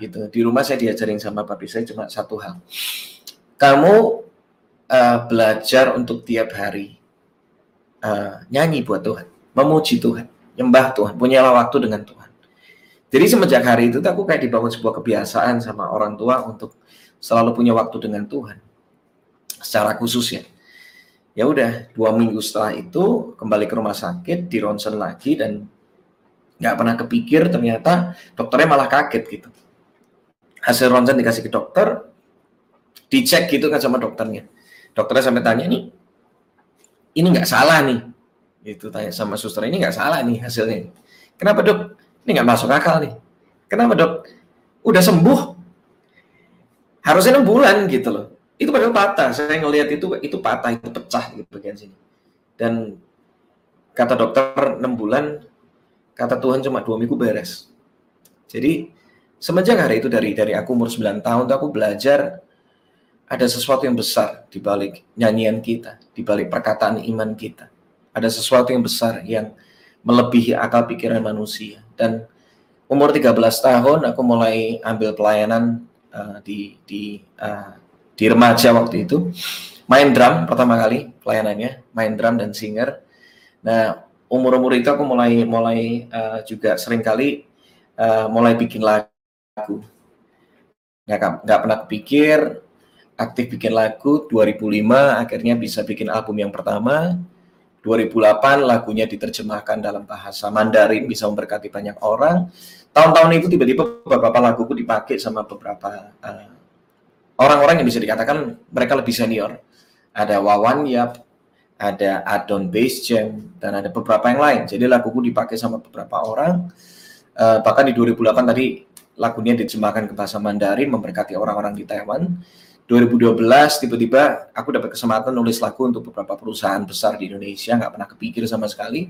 gitu. Di rumah saya diajarin sama papi saya cuma satu hal. Kamu uh, belajar untuk tiap hari uh, nyanyi buat Tuhan, memuji Tuhan, nyembah Tuhan, punyalah waktu dengan Tuhan. Jadi semenjak hari itu aku kayak dibangun sebuah kebiasaan sama orang tua untuk selalu punya waktu dengan Tuhan. Secara khusus ya. Ya udah, dua minggu setelah itu kembali ke rumah sakit, di ronsen lagi dan nggak pernah kepikir ternyata dokternya malah kaget gitu. Hasil ronsen dikasih ke dokter, dicek gitu kan sama dokternya. Dokternya sampai tanya nih, ini nggak salah nih. Itu tanya sama suster ini nggak salah nih hasilnya. Kenapa dok? Ini nggak masuk akal nih. Kenapa dok? Udah sembuh. Harusnya enam bulan gitu loh. Itu padahal patah. Saya ngelihat itu itu patah, itu pecah gitu bagian sini. Dan kata dokter enam bulan, kata Tuhan cuma dua minggu beres. Jadi semenjak hari itu dari dari aku umur 9 tahun aku belajar ada sesuatu yang besar di balik nyanyian kita, di balik perkataan iman kita. Ada sesuatu yang besar yang melebihi akal pikiran manusia. Dan umur 13 tahun aku mulai ambil pelayanan uh, di di uh, di remaja waktu itu. Main drum pertama kali pelayanannya main drum dan singer. Nah umur-umur itu aku mulai mulai uh, juga sering kali uh, mulai bikin lagu nggak nggak pernah kepikir aktif bikin lagu 2005 akhirnya bisa bikin album yang pertama 2008 lagunya diterjemahkan dalam bahasa Mandarin bisa memberkati banyak orang. Tahun-tahun itu tiba-tiba beberapa laguku dipakai sama beberapa eh, orang-orang yang bisa dikatakan mereka lebih senior. Ada Wawan Yap, ada Adon Bass Jam, dan ada beberapa yang lain. Jadi laguku dipakai sama beberapa orang. Uh, bahkan di 2008 tadi lagunya diterjemahkan ke bahasa Mandarin memberkati orang-orang di Taiwan. 2012 tiba-tiba aku dapat kesempatan nulis lagu untuk beberapa perusahaan besar di Indonesia nggak pernah kepikir sama sekali.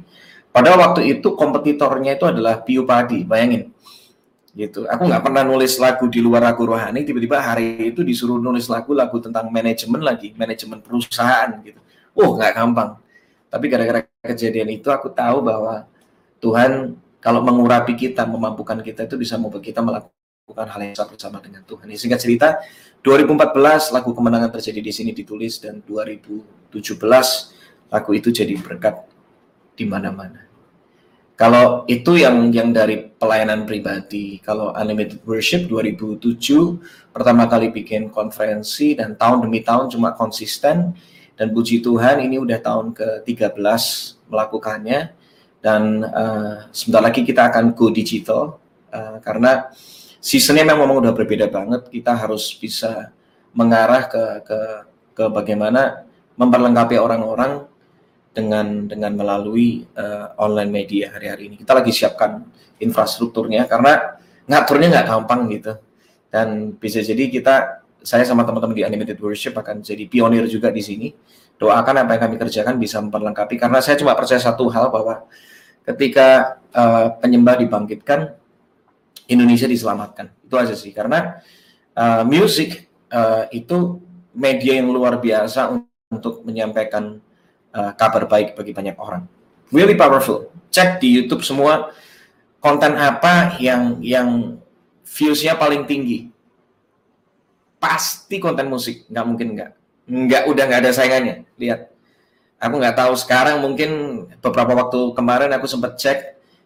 Padahal waktu itu kompetitornya itu adalah Bio Padi bayangin. Gitu. Aku nggak pernah nulis lagu di luar lagu rohani tiba-tiba hari itu disuruh nulis lagu lagu tentang manajemen lagi manajemen perusahaan gitu. Oh nggak gampang. Tapi gara-gara kejadian itu aku tahu bahwa Tuhan kalau mengurapi kita memampukan kita itu bisa membuat kita melakukan hal yang sama dengan Tuhan. Ini singkat cerita, 2014 lagu kemenangan terjadi di sini ditulis dan 2017 lagu itu jadi berkat di mana-mana. Kalau itu yang yang dari pelayanan pribadi, kalau Unlimited Worship 2007 pertama kali bikin konferensi dan tahun demi tahun cuma konsisten dan puji Tuhan ini udah tahun ke-13 melakukannya dan uh, sebentar lagi kita akan go digital uh, karena seasonnya memang udah berbeda banget. Kita harus bisa mengarah ke ke ke bagaimana memperlengkapi orang-orang dengan dengan melalui uh, online media hari-hari ini. Kita lagi siapkan infrastrukturnya karena ngaturnya nggak gampang gitu. Dan bisa jadi kita saya sama teman-teman di Animated Worship akan jadi pionir juga di sini. Doakan apa yang kami kerjakan bisa memperlengkapi karena saya cuma percaya satu hal bahwa ketika uh, penyembah dibangkitkan Indonesia diselamatkan. Itu aja sih karena uh, music uh, itu media yang luar biasa untuk menyampaikan uh, kabar baik bagi banyak orang. Really powerful. Cek di YouTube semua konten apa yang yang viewsnya paling tinggi. Pasti konten musik, nggak mungkin nggak. Nggak udah nggak ada saingannya. Lihat, aku nggak tahu. Sekarang mungkin beberapa waktu kemarin aku sempat cek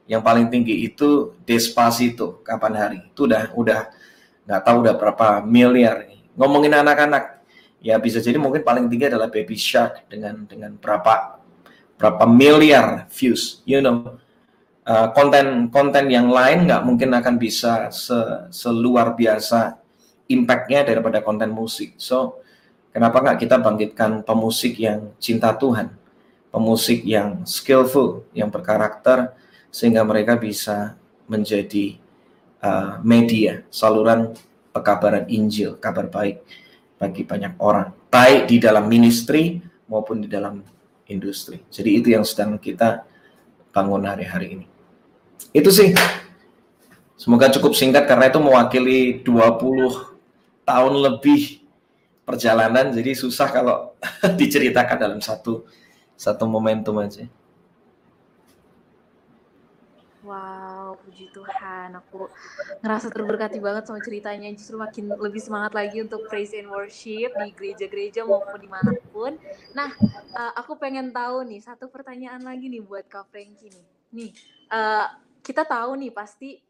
yang paling tinggi itu Despacito. Kapan hari? Itu udah udah nggak tahu udah berapa miliar. Ngomongin anak-anak ya bisa jadi mungkin paling tinggi adalah Baby Shark dengan dengan berapa berapa miliar views. You know uh, konten konten yang lain nggak mungkin akan bisa se, seluar biasa impactnya daripada konten musik. So kenapa nggak kita bangkitkan pemusik yang cinta Tuhan pemusik yang skillful yang berkarakter sehingga mereka bisa menjadi uh, media saluran pekabaran Injil, kabar baik bagi banyak orang, baik di dalam ministry maupun di dalam industri. Jadi itu yang sedang kita bangun hari-hari ini. Itu sih. Semoga cukup singkat karena itu mewakili 20 tahun lebih perjalanan jadi susah kalau diceritakan dalam satu satu momentum aja. Wow, puji Tuhan. Aku ngerasa terberkati banget sama ceritanya. Justru makin lebih semangat lagi untuk praise and worship di gereja-gereja maupun di mana pun. Nah, uh, aku pengen tahu nih, satu pertanyaan lagi nih buat Kak Franky nih. Nih, uh, kita tahu nih pasti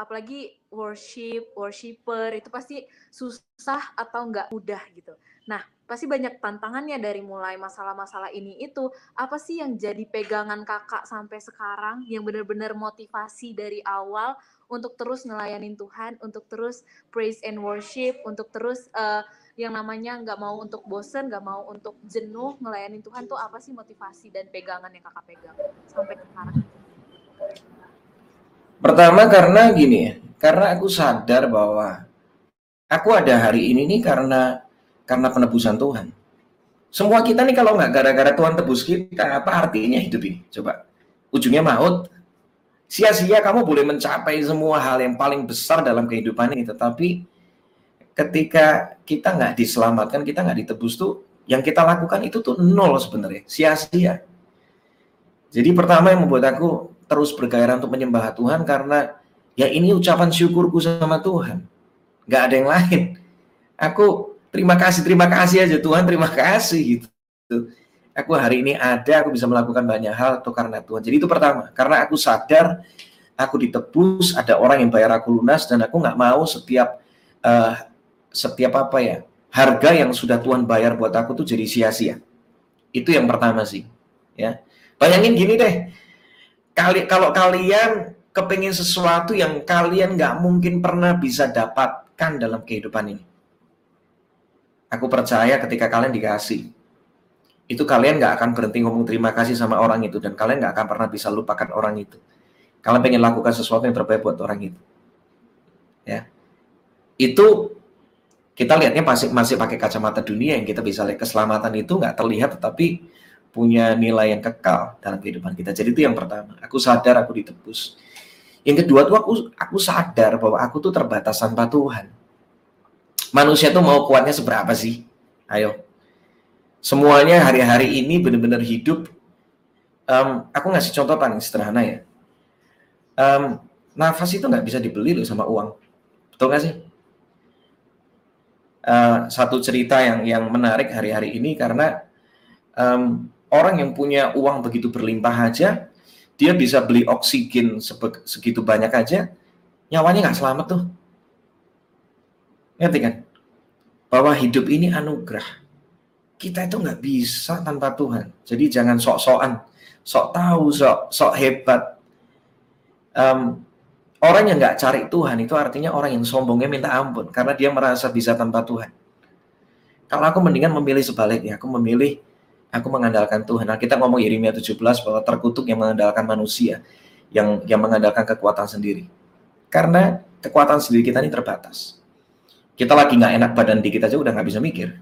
apalagi worship, worshiper itu pasti susah atau nggak mudah gitu. Nah, pasti banyak tantangannya dari mulai masalah-masalah ini itu. Apa sih yang jadi pegangan kakak sampai sekarang yang benar-benar motivasi dari awal untuk terus ngelayanin Tuhan, untuk terus praise and worship, untuk terus uh, yang namanya nggak mau untuk bosen, nggak mau untuk jenuh ngelayanin Tuhan tuh apa sih motivasi dan pegangan yang kakak pegang sampai sekarang? Pertama karena gini ya, karena aku sadar bahwa aku ada hari ini nih karena karena penebusan Tuhan. Semua kita nih kalau nggak gara-gara Tuhan tebus kita, apa artinya hidup ini? Coba. Ujungnya maut. Sia-sia kamu boleh mencapai semua hal yang paling besar dalam kehidupan ini, tetapi ketika kita nggak diselamatkan, kita nggak ditebus tuh, yang kita lakukan itu tuh nol sebenarnya, sia-sia. Jadi pertama yang membuat aku terus bergairah untuk menyembah Tuhan karena ya ini ucapan syukurku sama Tuhan. Nggak ada yang lain. Aku terima kasih, terima kasih aja Tuhan, terima kasih gitu. Aku hari ini ada, aku bisa melakukan banyak hal itu karena Tuhan. Jadi itu pertama, karena aku sadar aku ditebus, ada orang yang bayar aku lunas dan aku nggak mau setiap uh, setiap apa ya harga yang sudah Tuhan bayar buat aku tuh jadi sia-sia. Itu yang pertama sih, ya. Bayangin gini deh, kali kalau kalian kepingin sesuatu yang kalian nggak mungkin pernah bisa dapatkan dalam kehidupan ini Aku percaya ketika kalian dikasih, itu kalian nggak akan berhenti ngomong terima kasih sama orang itu dan kalian nggak akan pernah bisa lupakan orang itu. Kalian pengen lakukan sesuatu yang terbaik buat orang itu. Ya, itu kita lihatnya masih masih pakai kacamata dunia yang kita bisa lihat keselamatan itu nggak terlihat tetapi punya nilai yang kekal dalam kehidupan kita. Jadi itu yang pertama. Aku sadar aku ditebus. Yang kedua tuh aku aku sadar bahwa aku tuh terbatas tanpa Tuhan manusia tuh mau kuatnya seberapa sih? Ayo. Semuanya hari-hari ini benar-benar hidup. Um, aku ngasih contoh paling sederhana ya. Um, nafas itu nggak bisa dibeli loh sama uang. Betul nggak sih? Uh, satu cerita yang yang menarik hari-hari ini karena um, orang yang punya uang begitu berlimpah aja, dia bisa beli oksigen segitu banyak aja, nyawanya nggak selamat tuh Ngerti kan? Bahwa hidup ini anugerah. Kita itu nggak bisa tanpa Tuhan. Jadi jangan sok-sokan, sok tahu, sok sok hebat. Um, orang yang nggak cari Tuhan itu artinya orang yang sombongnya minta ampun karena dia merasa bisa tanpa Tuhan. Kalau aku mendingan memilih sebaliknya, aku memilih aku mengandalkan Tuhan. Nah, kita ngomong Yeremia 17 bahwa terkutuk yang mengandalkan manusia, yang yang mengandalkan kekuatan sendiri. Karena kekuatan sendiri kita ini terbatas. Kita lagi nggak enak badan dikit aja udah nggak bisa mikir.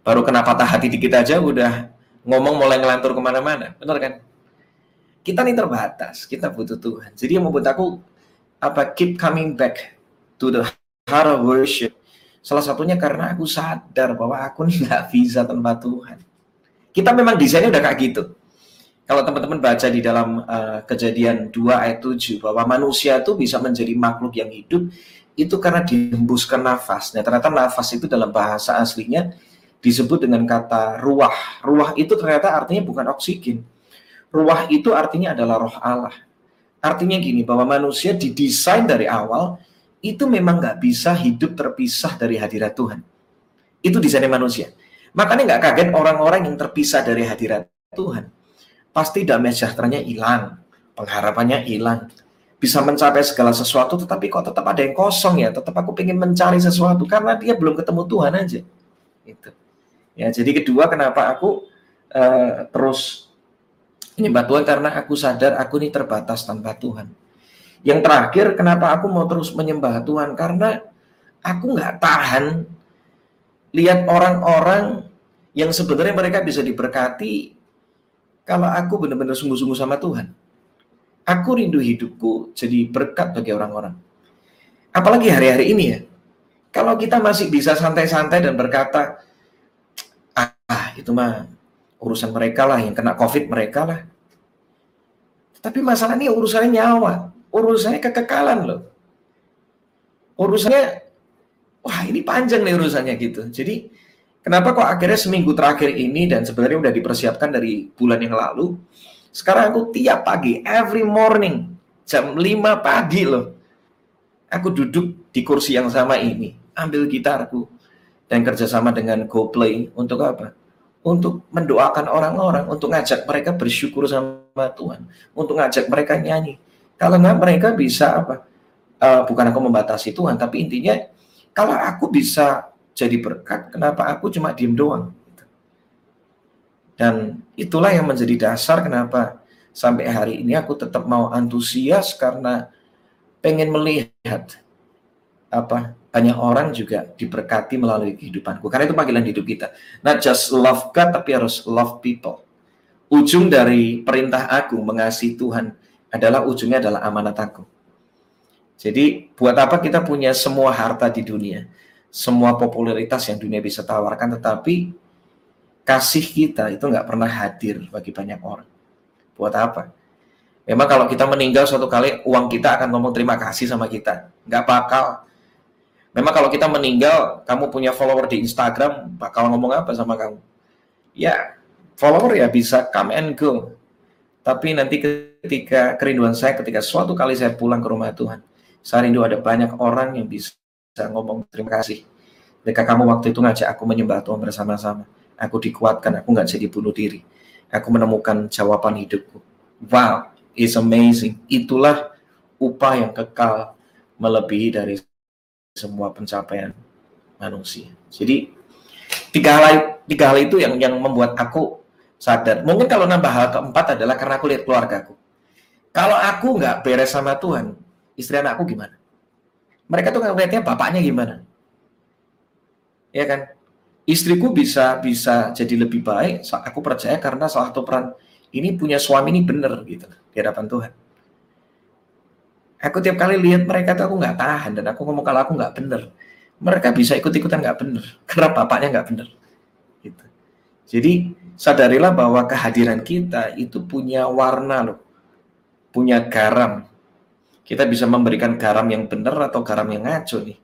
Baru kena patah hati dikit aja udah ngomong mulai ngelantur ke mana-mana. Benar kan? Kita nih terbatas, kita butuh Tuhan. Jadi yang membuat aku apa keep coming back to the heart of worship. Salah satunya karena aku sadar bahwa aku nggak bisa tanpa Tuhan. Kita memang desainnya udah kayak gitu. Kalau teman-teman baca di dalam uh, kejadian 2 ayat 7 bahwa manusia itu bisa menjadi makhluk yang hidup itu karena dihembuskan nafas. Nah, ternyata nafas itu dalam bahasa aslinya disebut dengan kata ruah. Ruah itu ternyata artinya bukan oksigen. Ruah itu artinya adalah roh Allah. Artinya gini, bahwa manusia didesain dari awal itu memang nggak bisa hidup terpisah dari hadirat Tuhan. Itu desainnya manusia. Makanya nggak kaget orang-orang yang terpisah dari hadirat Tuhan. Pasti damai sejahteranya hilang, pengharapannya hilang, bisa mencapai segala sesuatu tetapi kok tetap ada yang kosong ya? Tetap aku pengen mencari sesuatu karena dia belum ketemu Tuhan aja. Itu ya jadi kedua kenapa aku uh, terus menyembah Tuhan? Karena aku sadar aku ini terbatas tanpa Tuhan. Yang terakhir kenapa aku mau terus menyembah Tuhan? Karena aku nggak tahan lihat orang-orang yang sebenarnya mereka bisa diberkati kalau aku benar-benar sungguh-sungguh sama Tuhan Aku rindu hidupku jadi berkat bagi orang-orang. Apalagi hari-hari ini ya. Kalau kita masih bisa santai-santai dan berkata, ah itu mah urusan mereka lah, yang kena COVID mereka lah. Tapi masalah ini urusannya nyawa, urusannya kekekalan loh. Urusannya, wah ini panjang nih urusannya gitu. Jadi kenapa kok akhirnya seminggu terakhir ini dan sebenarnya udah dipersiapkan dari bulan yang lalu, sekarang aku tiap pagi, every morning, jam 5 pagi loh, aku duduk di kursi yang sama ini, ambil gitarku, dan kerjasama dengan GoPlay untuk apa? untuk mendoakan orang-orang, untuk ngajak mereka bersyukur sama Tuhan, untuk ngajak mereka nyanyi. Kalau nggak mereka bisa apa? Uh, bukan aku membatasi Tuhan, tapi intinya kalau aku bisa jadi berkat, kenapa aku cuma diem doang? Dan itulah yang menjadi dasar kenapa sampai hari ini aku tetap mau antusias karena pengen melihat apa banyak orang juga diberkati melalui kehidupanku. Karena itu panggilan hidup kita. Not just love God, tapi harus love people. Ujung dari perintah aku mengasihi Tuhan adalah ujungnya adalah amanat aku. Jadi buat apa kita punya semua harta di dunia, semua popularitas yang dunia bisa tawarkan, tetapi kasih kita itu nggak pernah hadir bagi banyak orang. Buat apa? Memang kalau kita meninggal suatu kali uang kita akan ngomong terima kasih sama kita. Nggak bakal Memang kalau kita meninggal, kamu punya follower di Instagram, bakal ngomong apa sama kamu? Ya, follower ya bisa come and go. Tapi nanti ketika kerinduan saya, ketika suatu kali saya pulang ke rumah Tuhan, saya rindu ada banyak orang yang bisa ngomong terima kasih. Ketika kamu waktu itu ngajak aku menyembah Tuhan bersama-sama, aku dikuatkan, aku nggak jadi bunuh diri. Aku menemukan jawaban hidupku. Wow, it's amazing. Itulah upah yang kekal melebihi dari semua pencapaian manusia. Jadi tiga hal tiga hal itu yang yang membuat aku sadar. Mungkin kalau nambah hal keempat adalah karena aku lihat keluargaku. Kalau aku nggak beres sama Tuhan, istri anakku gimana? Mereka tuh ngeliatnya bapaknya gimana? Ya kan? Istriku bisa bisa jadi lebih baik. Aku percaya karena salah satu peran ini punya suami ini bener gitu di hadapan Tuhan. Aku tiap kali lihat mereka tuh aku nggak tahan dan aku ngomong kalau aku nggak bener. Mereka bisa ikut-ikutan nggak bener karena bapaknya nggak bener. Gitu. Jadi sadarilah bahwa kehadiran kita itu punya warna loh, punya garam. Kita bisa memberikan garam yang benar atau garam yang ngaco nih.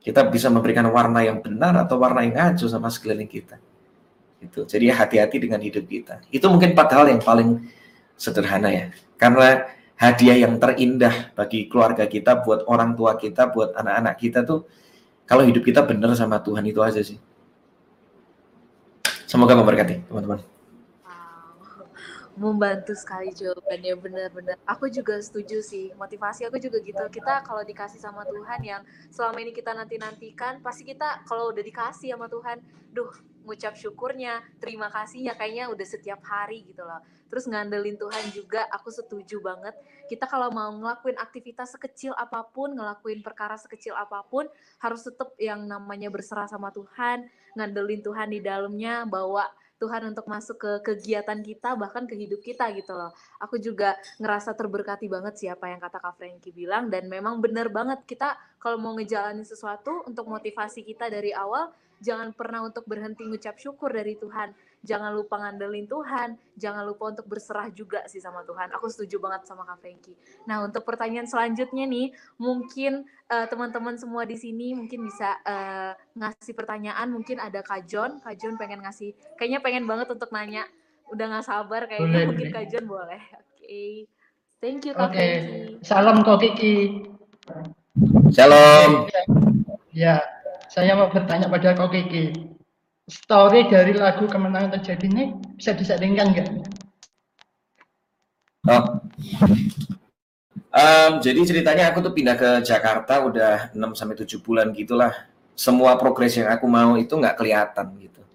Kita bisa memberikan warna yang benar atau warna yang ngaco sama sekeliling kita. Itu. Jadi hati-hati dengan hidup kita. Itu mungkin empat hal yang paling sederhana ya. Karena hadiah yang terindah bagi keluarga kita, buat orang tua kita, buat anak-anak kita tuh kalau hidup kita benar sama Tuhan itu aja sih. Semoga memberkati teman-teman. Membantu sekali jawabannya benar-benar. Aku juga setuju sih. Motivasi aku juga gitu. Kita kalau dikasih sama Tuhan yang selama ini kita nanti-nantikan, pasti kita kalau udah dikasih sama Tuhan, duh ngucap syukurnya, terima kasihnya kayaknya udah setiap hari gitu loh. Terus ngandelin Tuhan juga, aku setuju banget. Kita kalau mau ngelakuin aktivitas sekecil apa pun, ngelakuin perkara sekecil apa pun, harus tetap yang namanya berserah sama Tuhan, ngandelin Tuhan di dalamnya, bawa Tuhan untuk masuk ke kegiatan kita bahkan ke hidup kita gitu loh. Aku juga ngerasa terberkati banget siapa yang kata Kak Franky bilang dan memang benar banget kita kalau mau ngejalanin sesuatu untuk motivasi kita dari awal jangan pernah untuk berhenti ngucap syukur dari Tuhan. Jangan lupa ngandelin Tuhan, jangan lupa untuk berserah juga sih sama Tuhan. Aku setuju banget sama Kak Franky. Nah, untuk pertanyaan selanjutnya nih, mungkin uh, teman-teman semua di sini mungkin bisa uh, ngasih pertanyaan. Mungkin ada Kak John, Kak John pengen ngasih, kayaknya pengen banget untuk nanya. Udah nggak sabar kayaknya, boleh, mungkin Kak John boleh. Oke. Okay. Thank you Kak Oke. Okay. Salam Kak Kiki. Shalom. Ya, saya mau bertanya pada Kak Kiki. Story dari lagu Kemenangan Terjadi ini bisa disaringkan nggak? Oh. Um, jadi ceritanya aku tuh pindah ke Jakarta udah 6 sampai 7 bulan gitulah. Semua progres yang aku mau itu nggak kelihatan gitu.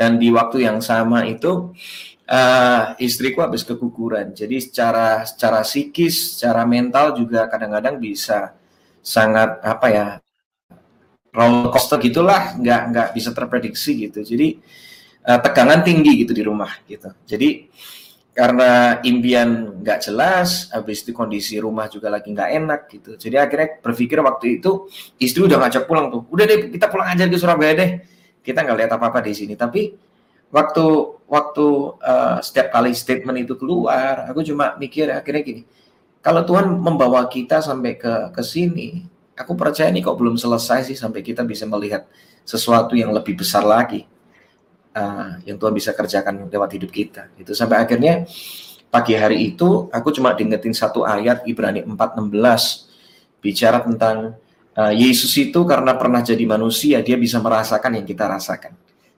Dan di waktu yang sama itu uh, istriku habis keguguran. Jadi secara secara psikis, secara mental juga kadang-kadang bisa sangat apa ya roller coaster gitulah nggak nggak bisa terprediksi gitu. Jadi uh, tegangan tinggi gitu di rumah gitu. Jadi karena impian nggak jelas habis itu kondisi rumah juga lagi nggak enak gitu. Jadi akhirnya berpikir waktu itu istri udah ngajak pulang tuh. Udah deh kita pulang aja ke Surabaya deh. Kita nggak lihat apa apa di sini. Tapi waktu waktu uh, setiap kali statement itu keluar, aku cuma mikir akhirnya gini, kalau Tuhan membawa kita sampai ke ke sini, aku percaya nih kok belum selesai sih sampai kita bisa melihat sesuatu yang lebih besar lagi uh, yang Tuhan bisa kerjakan lewat hidup kita. Itu sampai akhirnya pagi hari itu aku cuma diingetin satu ayat Ibrani 4:16 bicara tentang uh, Yesus itu karena pernah jadi manusia dia bisa merasakan yang kita rasakan.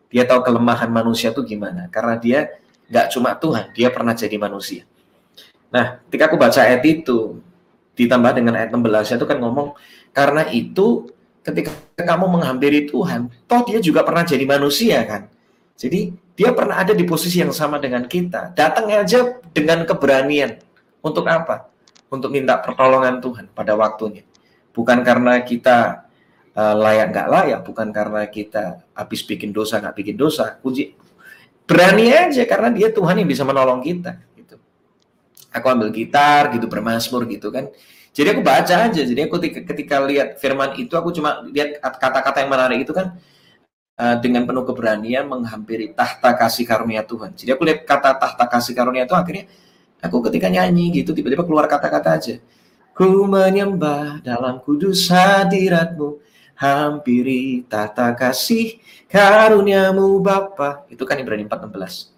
Dia tahu kelemahan manusia itu gimana karena dia nggak cuma Tuhan, dia pernah jadi manusia. Nah, ketika aku baca ayat itu ditambah dengan ayat 16 itu kan ngomong karena itu ketika kamu menghampiri Tuhan, toh dia juga pernah jadi manusia kan. Jadi dia pernah ada di posisi yang sama dengan kita. Datang aja dengan keberanian. Untuk apa? Untuk minta pertolongan Tuhan pada waktunya. Bukan karena kita uh, layak nggak layak, bukan karena kita habis bikin dosa nggak bikin dosa. Kunci berani aja karena dia Tuhan yang bisa menolong kita. Gitu. Aku ambil gitar gitu bermasmur gitu kan. Jadi aku baca aja. Jadi aku ketika, ketika lihat firman itu aku cuma lihat kata-kata yang menarik itu kan Eh, dengan penuh keberanian menghampiri tahta kasih karunia Tuhan. Jadi aku lihat kata tahta kasih karunia itu akhirnya aku ketika nyanyi gitu tiba-tiba keluar kata-kata aja. Ku menyembah dalam kudus hadiratmu, hampiri tahta kasih karuniamu Bapa. Itu kan Ibrani 4:16.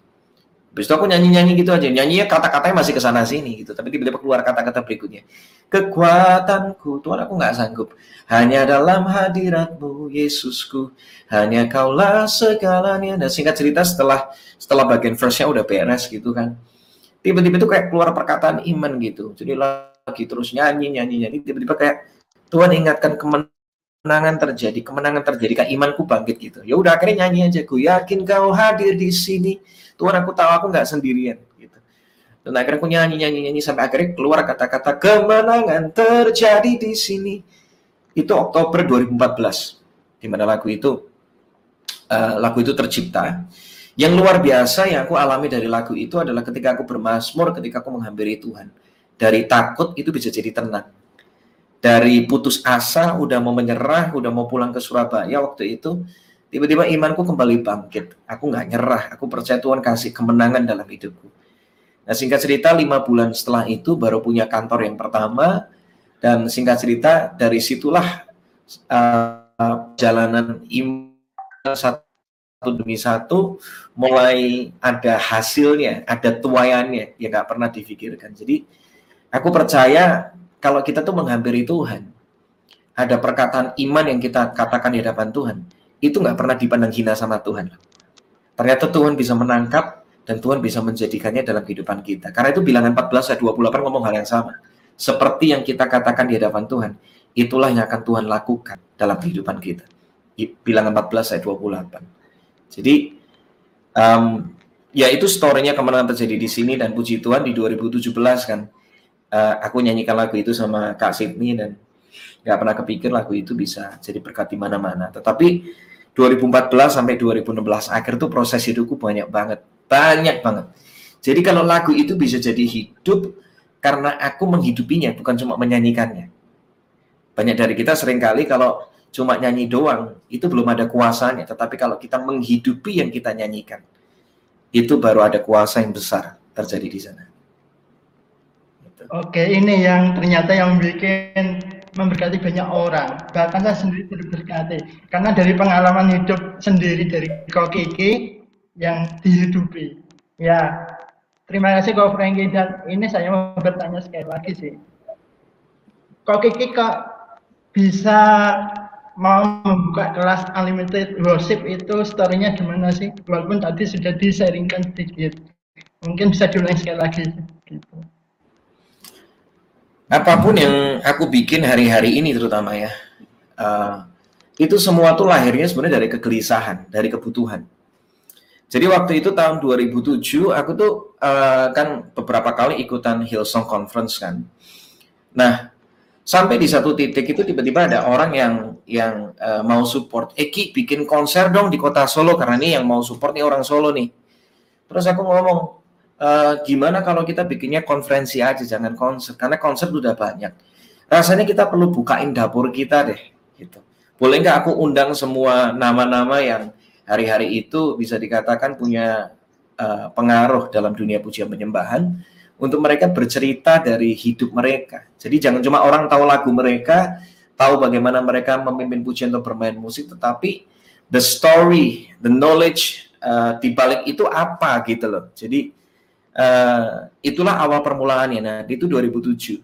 Habis itu aku nyanyi-nyanyi gitu aja. Nyanyinya kata-katanya masih ke sana sini gitu. Tapi tiba-tiba keluar kata-kata berikutnya. Kekuatanku, Tuhan aku nggak sanggup. Hanya dalam hadiratmu, Yesusku. Hanya kaulah segalanya. Dan singkat cerita setelah setelah bagian verse-nya udah beres gitu kan. Tiba-tiba itu kayak keluar perkataan iman gitu. Jadi lagi terus nyanyi, nyanyi, nyanyi. Tiba-tiba kayak Tuhan ingatkan kemenangan terjadi, kemenangan terjadi, kayak imanku bangkit gitu. Ya udah akhirnya nyanyi aja. Gue yakin kau hadir di sini Tuhan aku tahu aku nggak sendirian gitu. Dan akhirnya aku nyanyi nyanyi nyanyi sampai akhirnya keluar kata-kata kemenangan terjadi di sini. Itu Oktober 2014 di mana lagu itu uh, lagu itu tercipta. Yang luar biasa yang aku alami dari lagu itu adalah ketika aku bermasmur, ketika aku menghampiri Tuhan. Dari takut itu bisa jadi tenang. Dari putus asa, udah mau menyerah, udah mau pulang ke Surabaya waktu itu, Tiba-tiba imanku kembali bangkit. Aku nggak nyerah. Aku percaya Tuhan kasih kemenangan dalam hidupku. Nah singkat cerita lima bulan setelah itu baru punya kantor yang pertama dan singkat cerita dari situlah uh, jalanan iman satu demi satu mulai ada hasilnya, ada tuayannya yang nggak pernah difikirkan. Jadi aku percaya kalau kita tuh menghampiri Tuhan, ada perkataan iman yang kita katakan di hadapan Tuhan itu nggak pernah dipandang hina sama Tuhan. Ternyata Tuhan bisa menangkap dan Tuhan bisa menjadikannya dalam kehidupan kita. Karena itu bilangan 14 ayat 28 ngomong hal yang sama. Seperti yang kita katakan di hadapan Tuhan, itulah yang akan Tuhan lakukan dalam kehidupan kita. Bilangan 14 ayat 28. Jadi um, ya itu story-nya kemenangan terjadi di sini dan puji Tuhan di 2017 kan uh, aku nyanyikan lagu itu sama Kak Sydney dan nggak pernah kepikir lagu itu bisa jadi berkat di mana-mana. Tetapi 2014 sampai 2016 akhir tuh proses hidupku banyak banget, banyak banget. Jadi kalau lagu itu bisa jadi hidup karena aku menghidupinya, bukan cuma menyanyikannya. Banyak dari kita sering kali kalau cuma nyanyi doang, itu belum ada kuasanya. Tetapi kalau kita menghidupi yang kita nyanyikan, itu baru ada kuasa yang besar terjadi di sana. Gitu. Oke, ini yang ternyata yang bikin memberkati banyak orang. Bahkan saya sendiri berberkati. Karena dari pengalaman hidup sendiri dari Kok Kiki yang dihidupi. Ya, terima kasih Kok Frankie dan ini saya mau bertanya sekali lagi sih. Kok Kiki kok bisa mau membuka kelas unlimited worship itu story-nya gimana sih? Walaupun tadi sudah di-sharingkan sedikit. Mungkin bisa diulang sekali lagi gitu apa pun yang aku bikin hari-hari ini terutama ya, uh, itu semua tuh lahirnya sebenarnya dari kegelisahan, dari kebutuhan. Jadi waktu itu tahun 2007 aku tuh uh, kan beberapa kali ikutan Hillsong Conference kan. Nah sampai di satu titik itu tiba-tiba ada orang yang yang uh, mau support, Eki bikin konser dong di kota Solo karena ini yang mau support nih orang Solo nih. Terus aku ngomong, uh, gimana kalau kita bikinnya konferensi aja jangan konser karena konser udah banyak rasanya kita perlu bukain dapur kita deh gitu boleh nggak aku undang semua nama-nama yang hari-hari itu bisa dikatakan punya uh, pengaruh dalam dunia pujian penyembahan untuk mereka bercerita dari hidup mereka. Jadi jangan cuma orang tahu lagu mereka, tahu bagaimana mereka memimpin pujian atau bermain musik, tetapi the story, the knowledge uh, di balik itu apa gitu loh. Jadi uh, itulah awal permulaannya. Nah, itu 2007.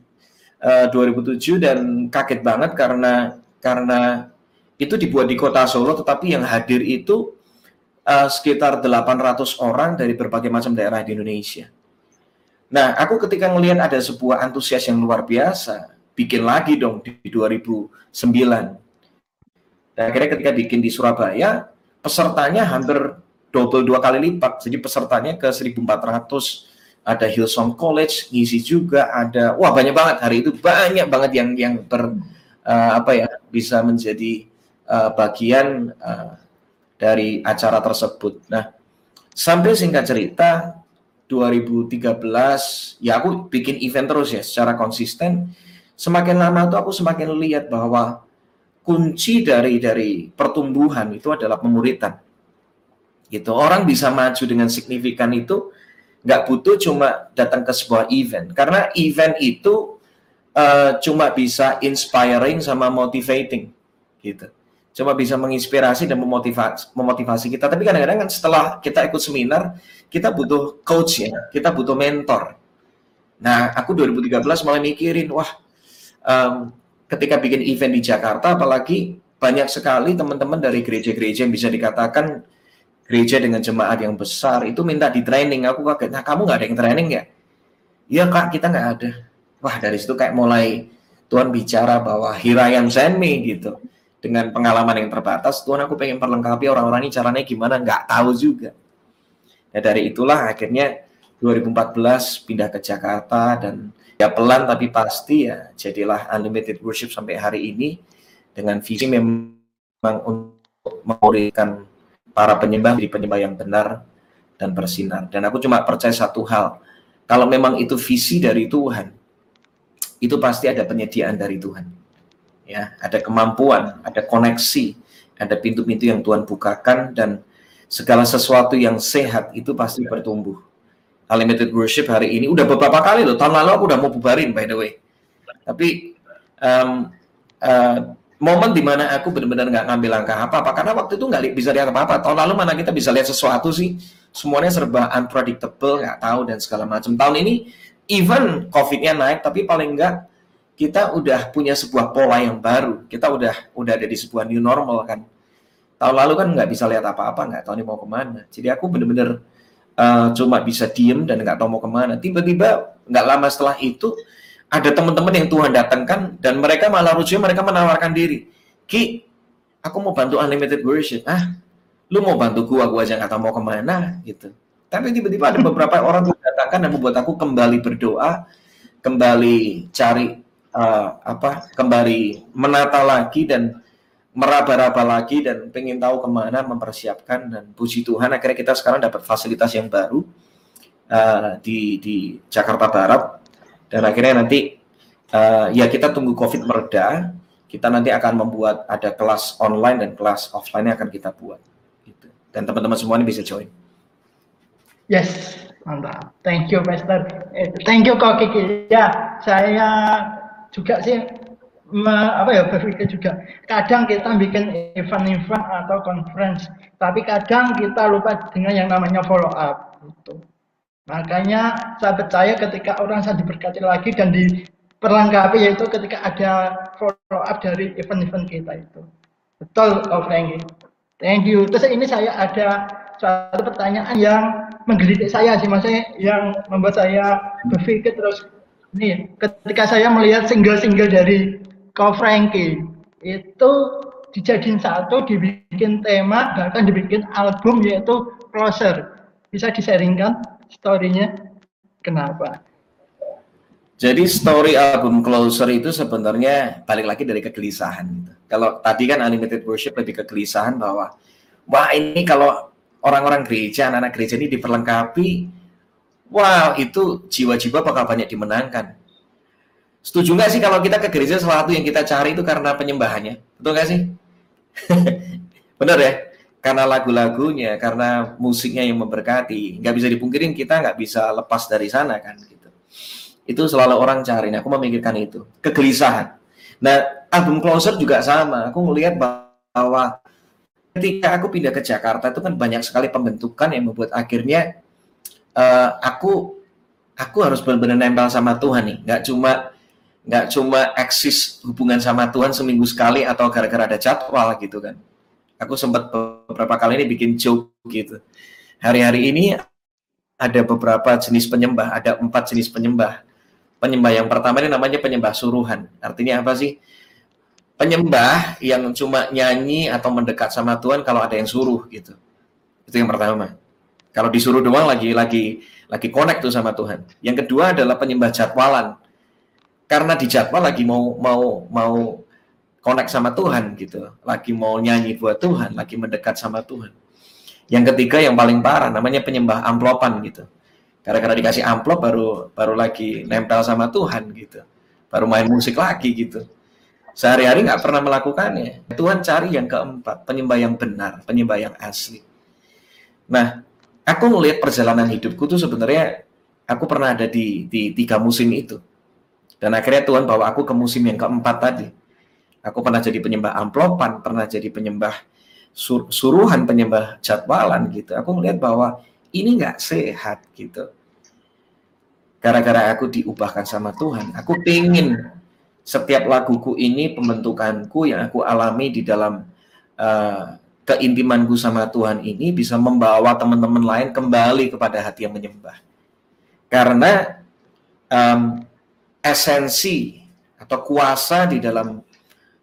Uh, 2007 dan kaget banget karena karena itu dibuat di kota Solo tetapi yang hadir itu uh, sekitar 800 orang dari berbagai macam daerah di Indonesia. Nah, aku ketika melihat ada sebuah antusias yang luar biasa, bikin lagi dong di 2009. Dan akhirnya ketika bikin di Surabaya, pesertanya hampir double dua kali lipat. Jadi pesertanya ke 1400 ada Hillsong College ngisi juga ada wah banyak banget hari itu banyak banget yang yang ber uh, apa ya bisa menjadi uh, bagian uh, dari acara tersebut. Nah, sampai singkat cerita 2013 ya aku bikin event terus ya secara konsisten. Semakin lama tuh aku semakin lihat bahwa kunci dari dari pertumbuhan itu adalah pemuritan. Gitu. Orang bisa maju dengan signifikan itu nggak butuh cuma datang ke sebuah event karena event itu uh, cuma bisa inspiring sama motivating gitu cuma bisa menginspirasi dan memotivasi, memotivasi kita. Tapi kadang-kadang kan setelah kita ikut seminar, kita butuh coach ya, kita butuh mentor. Nah, aku 2013 mulai mikirin, wah, um, ketika bikin event di Jakarta, apalagi banyak sekali teman-teman dari gereja-gereja yang bisa dikatakan gereja dengan jemaat yang besar itu minta di training. Aku kaget, nah kamu nggak ada yang training ya? Iya kak, kita nggak ada. Wah dari situ kayak mulai Tuhan bicara bahwa Hirayam send me gitu dengan pengalaman yang terbatas, Tuhan aku pengen perlengkapi orang-orang ini caranya gimana, nggak tahu juga. Nah dari itulah akhirnya 2014 pindah ke Jakarta dan ya pelan tapi pasti ya jadilah Unlimited Worship sampai hari ini dengan visi memang untuk memberikan para penyembah di penyembah yang benar dan bersinar. Dan aku cuma percaya satu hal, kalau memang itu visi dari Tuhan, itu pasti ada penyediaan dari Tuhan ya ada kemampuan, ada koneksi, ada pintu-pintu yang Tuhan bukakan dan segala sesuatu yang sehat itu pasti ya. bertumbuh. Unlimited Worship hari ini udah beberapa kali loh. Tahun lalu aku udah mau bubarin by the way. Tapi um, uh, momen di mana aku benar-benar nggak ngambil langkah apa-apa karena waktu itu nggak bisa lihat apa-apa. Tahun lalu mana kita bisa lihat sesuatu sih? Semuanya serba unpredictable, nggak tahu dan segala macam. Tahun ini even COVID-nya naik, tapi paling nggak kita udah punya sebuah pola yang baru. Kita udah udah ada di sebuah new normal kan. Tahun lalu kan nggak bisa lihat apa-apa, nggak tahu nih mau ke mana. Jadi aku bener-bener uh, cuma bisa diem dan nggak tahu mau ke mana. Tiba-tiba nggak lama setelah itu ada teman-teman yang Tuhan datangkan dan mereka malah lucunya mereka menawarkan diri. Ki, aku mau bantu unlimited worship. Ah, lu mau bantu gua, gua aja nggak tahu mau ke mana gitu. Tapi tiba-tiba ada beberapa orang yang datangkan dan membuat aku kembali berdoa, kembali cari uh, apa kembali menata lagi dan meraba-raba lagi dan pengen tahu ke mana mempersiapkan dan puji Tuhan akhirnya kita sekarang dapat fasilitas yang baru uh, di di Jakarta Barat dan akhirnya nanti uh, ya kita tunggu COVID mereda kita nanti akan membuat ada kelas online dan kelas offline yang akan kita buat gitu. dan teman-teman semua ini bisa join. Yes, mantap. Thank you, Pastor. Thank you, Kak Kiki. Ya, saya juga sih me, apa ya berpikir juga kadang kita bikin event-event atau conference tapi kadang kita lupa dengan yang namanya follow up gitu. Makanya saya percaya ketika orang saya diberkati lagi dan diperlengkapi yaitu ketika ada follow up dari event-event kita itu. Betul oh Frankie. Thank you. Terus ini saya ada suatu pertanyaan yang menggelitik saya sih maksudnya yang membuat saya berpikir terus. Nih, ketika saya melihat single-single dari Ko Frankie itu dijadiin satu, dibikin tema, bahkan dibikin album yaitu Closer. Bisa disaringkan story-nya? Kenapa? Jadi story album Closer itu sebenarnya balik lagi dari kegelisahan. Gitu. Kalau tadi kan Unlimited Worship lebih kegelisahan bahwa wah ini kalau orang-orang gereja, anak-anak gereja ini diperlengkapi Wah, itu jiwa-jiwa bakal banyak dimenangkan. Setuju nggak sih kalau kita ke gereja sesuatu yang kita cari itu karena penyembahannya? Betul nggak sih? Benar ya? Karena lagu-lagunya, karena musiknya yang memberkati. Nggak bisa dipungkirin kita nggak bisa lepas dari sana kan gitu. Itu selalu orang cari. Nah, aku memikirkan itu. Kegelisahan. Nah, album Closer juga sama. Aku melihat bahwa ketika aku pindah ke Jakarta itu kan banyak sekali pembentukan yang membuat akhirnya uh, aku aku harus benar-benar nempel sama Tuhan nih. Nggak cuma nggak cuma eksis hubungan sama Tuhan seminggu sekali atau gara-gara ada jadwal gitu kan aku sempat beberapa kali ini bikin joke gitu. Hari-hari ini ada beberapa jenis penyembah, ada empat jenis penyembah. Penyembah yang pertama ini namanya penyembah suruhan. Artinya apa sih? Penyembah yang cuma nyanyi atau mendekat sama Tuhan kalau ada yang suruh gitu. Itu yang pertama. Kalau disuruh doang lagi lagi lagi connect tuh sama Tuhan. Yang kedua adalah penyembah jadwalan. Karena di jadwal lagi mau mau mau connect sama Tuhan gitu, lagi mau nyanyi buat Tuhan, lagi mendekat sama Tuhan. Yang ketiga yang paling parah namanya penyembah amplopan gitu. Gara-gara dikasih amplop baru baru lagi nempel sama Tuhan gitu. Baru main musik lagi gitu. Sehari-hari nggak pernah melakukannya. Tuhan cari yang keempat, penyembah yang benar, penyembah yang asli. Nah, aku melihat perjalanan hidupku tuh sebenarnya aku pernah ada di, di tiga musim itu. Dan akhirnya Tuhan bawa aku ke musim yang keempat tadi Aku pernah jadi penyembah amplopan, pernah jadi penyembah sur suruhan, penyembah jadwalan gitu. Aku melihat bahwa ini nggak sehat gitu. Gara-gara aku diubahkan sama Tuhan, aku pengen setiap laguku ini pembentukanku yang aku alami di dalam uh, keintimanku sama Tuhan ini bisa membawa teman-teman lain kembali kepada hati yang menyembah. Karena um, esensi atau kuasa di dalam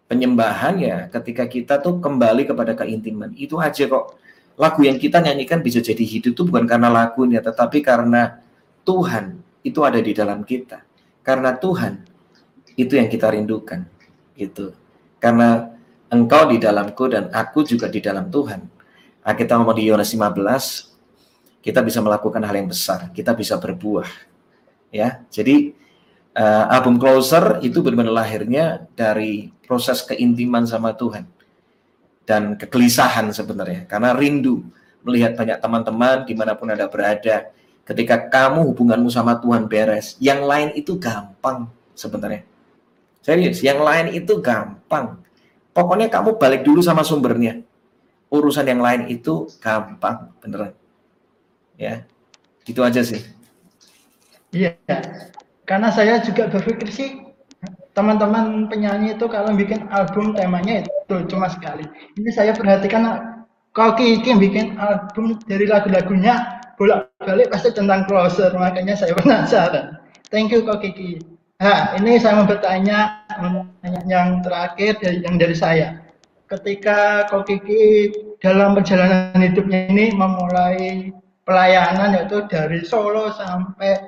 penyembahan ya ketika kita tuh kembali kepada keintiman. Itu aja kok. Lagu yang kita nyanyikan bisa jadi hidup tuh bukan karena lagunya tetapi karena Tuhan itu ada di dalam kita. Karena Tuhan itu yang kita rindukan gitu. Karena engkau di dalamku dan aku juga di dalam Tuhan. Nah, kita ngomong di Yohanes 15 kita bisa melakukan hal yang besar kita bisa berbuah ya. Jadi uh, album Closer itu benar-benar lahirnya dari proses keintiman sama Tuhan dan kegelisahan sebenarnya. Karena rindu melihat banyak teman-teman di mana pun ada berada ketika kamu hubunganmu sama Tuhan beres yang lain itu gampang sebenarnya. Serius yang lain itu gampang. Pokoknya kamu balik dulu sama sumbernya. Urusan yang lain itu gampang beneran. Ya itu aja sih. Iya karena saya juga berpikir sih teman-teman penyanyi itu kalau bikin album temanya itu cuma sekali. Ini saya perhatikan Koki Iki bikin album dari lagu-lagunya bolak-balik pasti tentang closer, makanya saya penasaran. Thank you Koki Iki. Nah, ini saya mau bertanya yang terakhir dari yang dari saya. Ketika Koki Iki dalam perjalanan hidupnya ini memulai pelayanan yaitu dari Solo sampai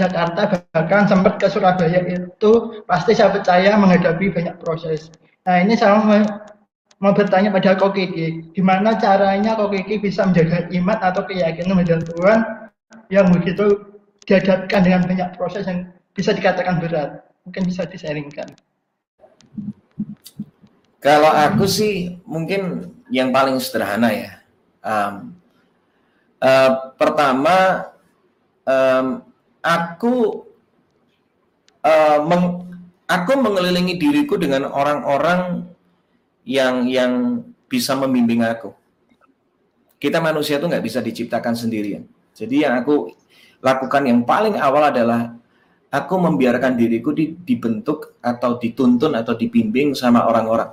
Jakarta bahkan sempat ke Surabaya itu pasti saya percaya menghadapi banyak proses. Nah ini saya mau, bertanya pada Kok Kiki, gimana caranya Kok Kiki bisa menjaga iman atau keyakinan pada Tuhan yang begitu dihadapkan dengan banyak proses yang bisa dikatakan berat. Mungkin bisa disaringkan. Kalau aku sih mungkin yang paling sederhana ya. Um, uh, pertama um, aku uh, meng, aku mengelilingi diriku dengan orang-orang yang yang bisa membimbing aku. Kita manusia itu nggak bisa diciptakan sendirian. Jadi yang aku lakukan yang paling awal adalah aku membiarkan diriku di, dibentuk atau dituntun atau dibimbing sama orang-orang.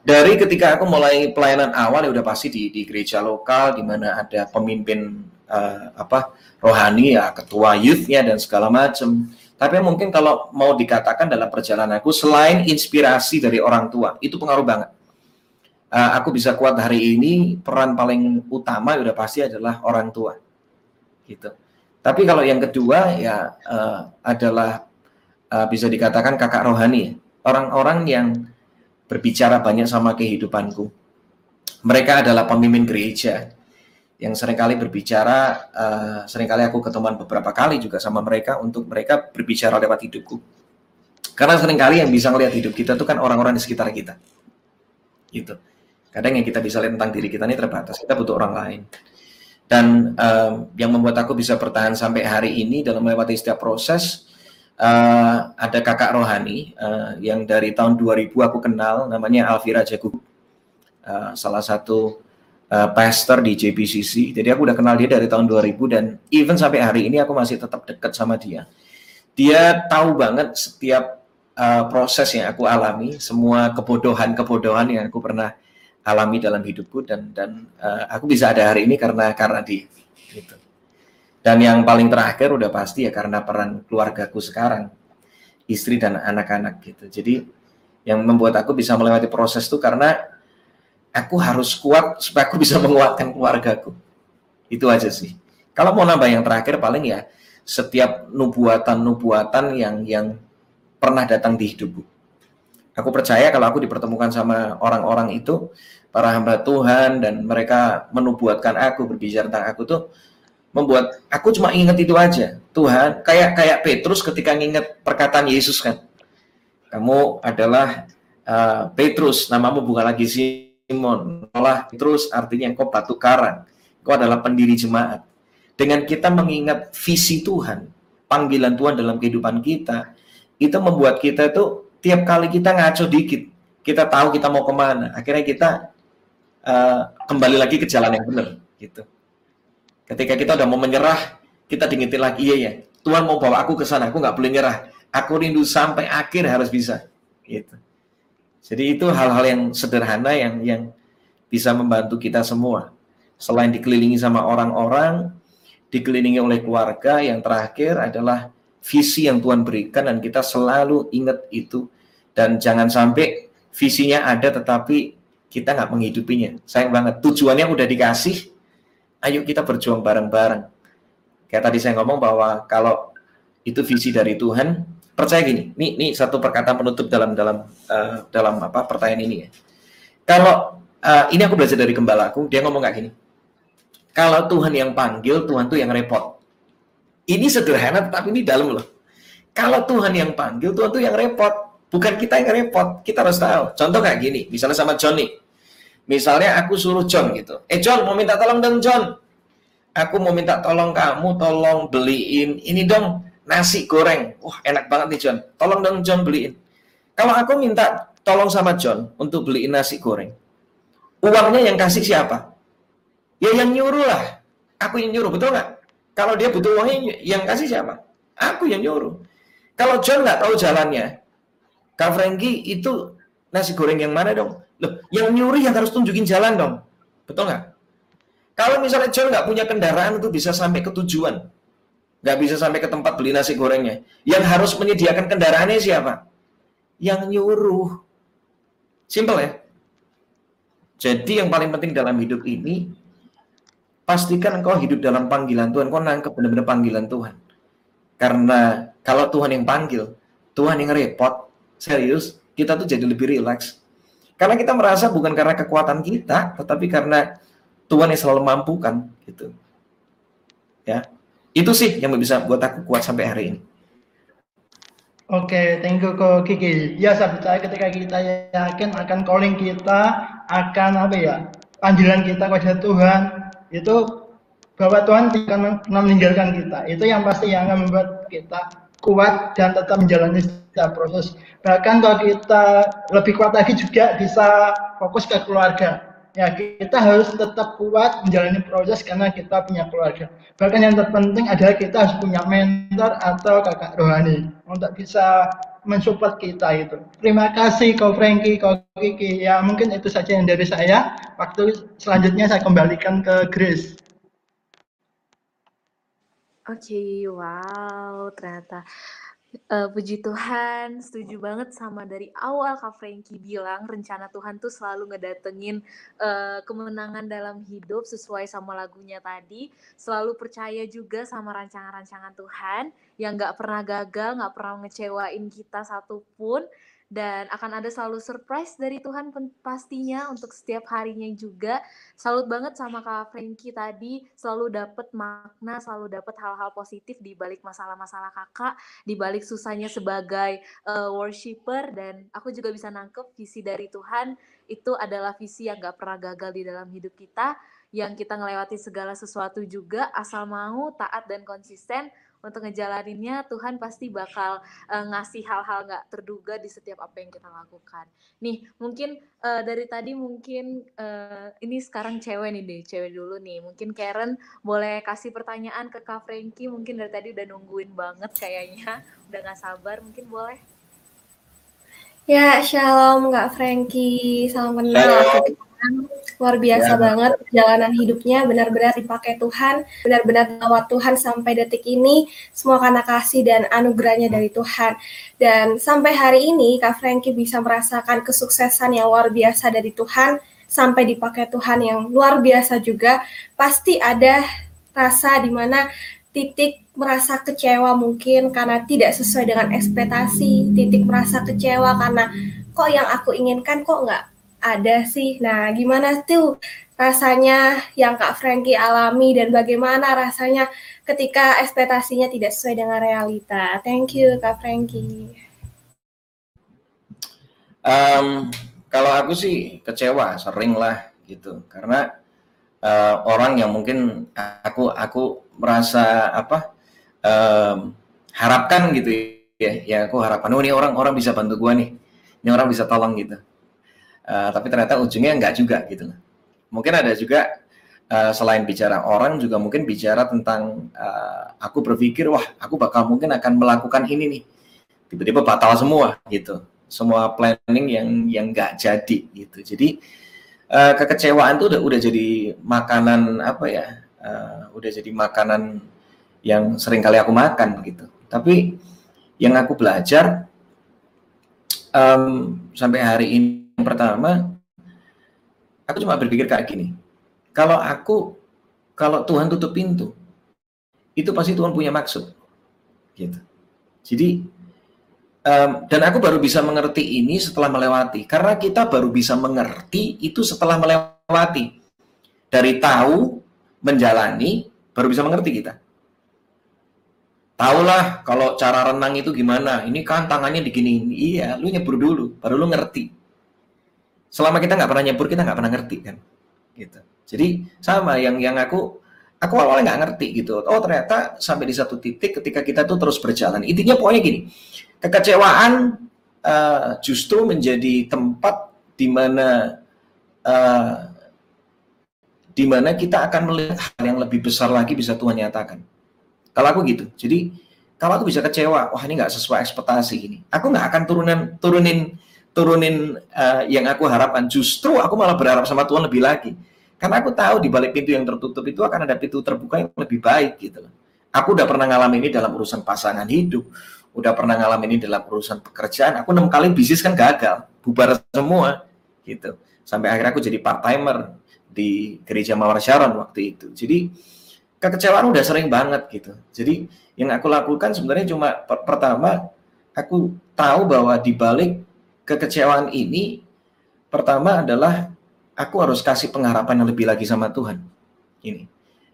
Dari ketika aku mulai pelayanan awal ya udah pasti di, di gereja lokal di mana ada pemimpin uh, apa rohani ya ketua youthnya dan segala macam. Tapi mungkin kalau mau dikatakan dalam perjalananku selain inspirasi dari orang tua itu pengaruh banget. Uh, aku bisa kuat hari ini peran paling utama udah pasti adalah orang tua, gitu. Tapi kalau yang kedua ya uh, adalah uh, bisa dikatakan kakak rohani, orang-orang yang berbicara banyak sama kehidupanku. Mereka adalah pemimpin gereja, yang sering kali berbicara, uh, sering kali aku ketemuan beberapa kali juga sama mereka untuk mereka berbicara lewat hidupku. Karena sering kali yang bisa melihat hidup kita itu kan orang-orang di sekitar kita. Gitu. Kadang yang kita bisa lihat tentang diri kita ini terbatas. Kita butuh orang lain. Dan um, yang membuat aku bisa bertahan sampai hari ini dalam melewati setiap proses, uh, ada kakak rohani uh, yang dari tahun 2000 aku kenal, namanya Alvira Jagu, uh, salah satu uh, pastor di JPCC. Jadi aku udah kenal dia dari tahun 2000 dan even sampai hari ini aku masih tetap dekat sama dia. Dia tahu banget setiap uh, proses yang aku alami, semua kebodohan-kebodohan yang aku pernah alami dalam hidupku dan dan uh, aku bisa ada hari ini karena karena dia gitu. Dan yang paling terakhir udah pasti ya karena peran keluargaku sekarang, istri dan anak-anak gitu. Jadi yang membuat aku bisa melewati proses itu karena aku harus kuat supaya aku bisa menguatkan keluargaku. Itu aja sih. Kalau mau nambah yang terakhir paling ya setiap nubuatan-nubuatan yang yang pernah datang di hidupku Aku percaya kalau aku dipertemukan sama orang-orang itu, para hamba Tuhan dan mereka menubuatkan aku berbicara tentang aku tuh membuat aku cuma ingat itu aja. Tuhan, kayak kayak Petrus ketika nginget perkataan Yesus kan. Kamu adalah uh, Petrus, namamu bukan lagi Simon. Malah Petrus artinya engkau batu karang. Engkau adalah pendiri jemaat. Dengan kita mengingat visi Tuhan, panggilan Tuhan dalam kehidupan kita, itu membuat kita itu tiap kali kita ngaco dikit, kita tahu kita mau ke mana, akhirnya kita uh, kembali lagi ke jalan yang benar, gitu. Ketika kita udah mau menyerah, kita diingetin lagi, iya ya, Tuhan mau bawa aku ke sana, aku nggak boleh nyerah, aku rindu sampai akhir harus bisa, gitu. Jadi itu hal-hal yang sederhana yang yang bisa membantu kita semua. Selain dikelilingi sama orang-orang, dikelilingi oleh keluarga, yang terakhir adalah visi yang Tuhan berikan dan kita selalu ingat itu dan jangan sampai visinya ada tetapi kita nggak menghidupinya. Sayang banget. Tujuannya udah dikasih, ayo kita berjuang bareng-bareng. Kayak tadi saya ngomong bahwa kalau itu visi dari Tuhan, percaya gini. Ini ini satu perkataan penutup dalam dalam uh, dalam apa pertanyaan ini ya. Kalau uh, ini aku belajar dari gembalaku, dia ngomong kayak gini. Kalau Tuhan yang panggil, Tuhan tuh yang repot. Ini sederhana tetapi ini dalam loh. Kalau Tuhan yang panggil, Tuhan tuh yang repot. Bukan kita yang repot. Kita harus tahu. Contoh kayak gini, misalnya sama John nih. Misalnya aku suruh John gitu. Eh John, mau minta tolong dong John. Aku mau minta tolong kamu, tolong beliin ini dong nasi goreng. Wah enak banget nih John. Tolong dong John beliin. Kalau aku minta tolong sama John untuk beliin nasi goreng. Uangnya yang kasih siapa? Ya yang nyuruh lah. Aku yang nyuruh, betul nggak? Kalau dia butuh uangnya, yang kasih siapa? Aku yang nyuruh. Kalau John nggak tahu jalannya, Kak Franky itu nasi goreng yang mana dong? Loh, yang nyuri yang harus tunjukin jalan dong. Betul nggak? Kalau misalnya John nggak punya kendaraan itu bisa sampai ke tujuan. Nggak bisa sampai ke tempat beli nasi gorengnya. Yang harus menyediakan kendaraannya siapa? Yang nyuruh. Simple ya? Jadi yang paling penting dalam hidup ini pastikan engkau hidup dalam panggilan Tuhan, kau nangkep benar-benar panggilan Tuhan. Karena kalau Tuhan yang panggil, Tuhan yang repot, serius, kita tuh jadi lebih rileks. Karena kita merasa bukan karena kekuatan kita, tetapi karena Tuhan yang selalu mampukan, gitu. Ya, itu sih yang bisa buat aku kuat sampai hari ini. Oke, okay, thank you Ko Kiki. Ya, saya percaya ketika kita yakin akan calling kita, akan apa ya, panggilan kita kepada Tuhan, itu bahwa Tuhan tidak meninggalkan kita. Itu yang pasti yang akan membuat kita kuat dan tetap menjalani setiap proses. Bahkan kalau kita lebih kuat lagi juga bisa fokus ke keluarga. Ya, kita harus tetap kuat menjalani proses karena kita punya keluarga. Bahkan yang terpenting adalah kita harus punya mentor atau kakak rohani untuk bisa mensupport kita itu. Terima kasih kau Frankie, kau Kiki. Ya mungkin itu saja yang dari saya. Waktu selanjutnya saya kembalikan ke Grace. Oke, okay, wow, ternyata Uh, puji Tuhan, setuju banget sama dari awal Kak Franky bilang rencana Tuhan tuh selalu ngedatengin uh, kemenangan dalam hidup sesuai sama lagunya tadi. Selalu percaya juga sama rancangan-rancangan Tuhan yang gak pernah gagal, gak pernah ngecewain kita satupun. Dan akan ada selalu surprise dari Tuhan pastinya untuk setiap harinya juga. Salut banget sama Kak Frankie tadi, selalu dapat makna, selalu dapat hal-hal positif di balik masalah-masalah Kakak, di balik susahnya sebagai uh, worshiper dan aku juga bisa nangkep visi dari Tuhan itu adalah visi yang gak pernah gagal di dalam hidup kita, yang kita ngelewati segala sesuatu juga asal mau taat dan konsisten untuk ngejalaninnya Tuhan pasti bakal uh, ngasih hal-hal nggak terduga di setiap apa yang kita lakukan. Nih mungkin uh, dari tadi mungkin uh, ini sekarang cewek nih deh, cewek dulu nih. Mungkin Karen boleh kasih pertanyaan ke Kak Frankie. Mungkin dari tadi udah nungguin banget kayaknya, udah nggak sabar. Mungkin boleh. Ya, shalom Kak Frankie. Salam kenal. Aku luar biasa ya. banget perjalanan hidupnya. Benar-benar dipakai Tuhan. Benar-benar lewat Tuhan sampai detik ini. Semua karena kasih dan anugerahnya dari Tuhan. Dan sampai hari ini Kak Frankie bisa merasakan kesuksesan yang luar biasa dari Tuhan. Sampai dipakai Tuhan yang luar biasa juga. Pasti ada rasa di mana titik merasa kecewa mungkin karena tidak sesuai dengan ekspektasi titik merasa kecewa karena kok yang aku inginkan kok nggak ada sih. Nah, gimana tuh rasanya yang Kak Frankie alami dan bagaimana rasanya ketika ekspektasinya tidak sesuai dengan realita? Thank you, Kak Frankie. Um, kalau aku sih kecewa, sering lah gitu, karena uh, orang yang mungkin aku aku merasa apa um, harapkan gitu ya, ya aku harapkan, oh ini orang orang bisa bantu gua nih, ini orang bisa tolong gitu. Uh, tapi ternyata ujungnya enggak juga gitu Mungkin ada juga uh, selain bicara orang juga mungkin bicara tentang uh, aku berpikir wah aku bakal mungkin akan melakukan ini nih. Tiba-tiba batal semua gitu. Semua planning yang yang nggak jadi gitu. Jadi uh, kekecewaan itu udah udah jadi makanan apa ya uh, udah jadi makanan yang sering kali aku makan gitu tapi yang aku belajar um, sampai hari ini yang pertama, aku cuma berpikir kayak gini. Kalau aku, kalau Tuhan tutup pintu, itu pasti Tuhan punya maksud. Gitu. Jadi, um, dan aku baru bisa mengerti ini setelah melewati. Karena kita baru bisa mengerti itu setelah melewati. Dari tahu, menjalani, baru bisa mengerti kita. Tahulah kalau cara renang itu gimana. Ini kan tangannya digini. Iya, lu nyebur dulu, baru lu ngerti selama kita nggak pernah nyebur kita nggak pernah ngerti kan gitu jadi sama yang yang aku aku awalnya nggak ngerti gitu oh ternyata sampai di satu titik ketika kita tuh terus berjalan intinya pokoknya gini kekecewaan uh, justru menjadi tempat di mana uh, di mana kita akan melihat hal yang lebih besar lagi bisa Tuhan nyatakan. Kalau aku gitu. Jadi kalau aku bisa kecewa wah ini nggak sesuai ekspektasi ini. Aku nggak akan turunan turunin turunin uh, yang aku harapkan. Justru aku malah berharap sama Tuhan lebih lagi. Karena aku tahu di balik pintu yang tertutup itu akan ada pintu terbuka yang lebih baik gitu Aku udah pernah ngalamin ini dalam urusan pasangan hidup, udah pernah ngalamin ini dalam urusan pekerjaan. Aku enam kali bisnis kan gagal, bubar semua gitu. Sampai akhirnya aku jadi part timer di gereja Mawar Sharon waktu itu. Jadi kekecewaan udah sering banget gitu. Jadi yang aku lakukan sebenarnya cuma pertama aku tahu bahwa di balik kekecewaan ini pertama adalah aku harus kasih pengharapan yang lebih lagi sama Tuhan. Ini.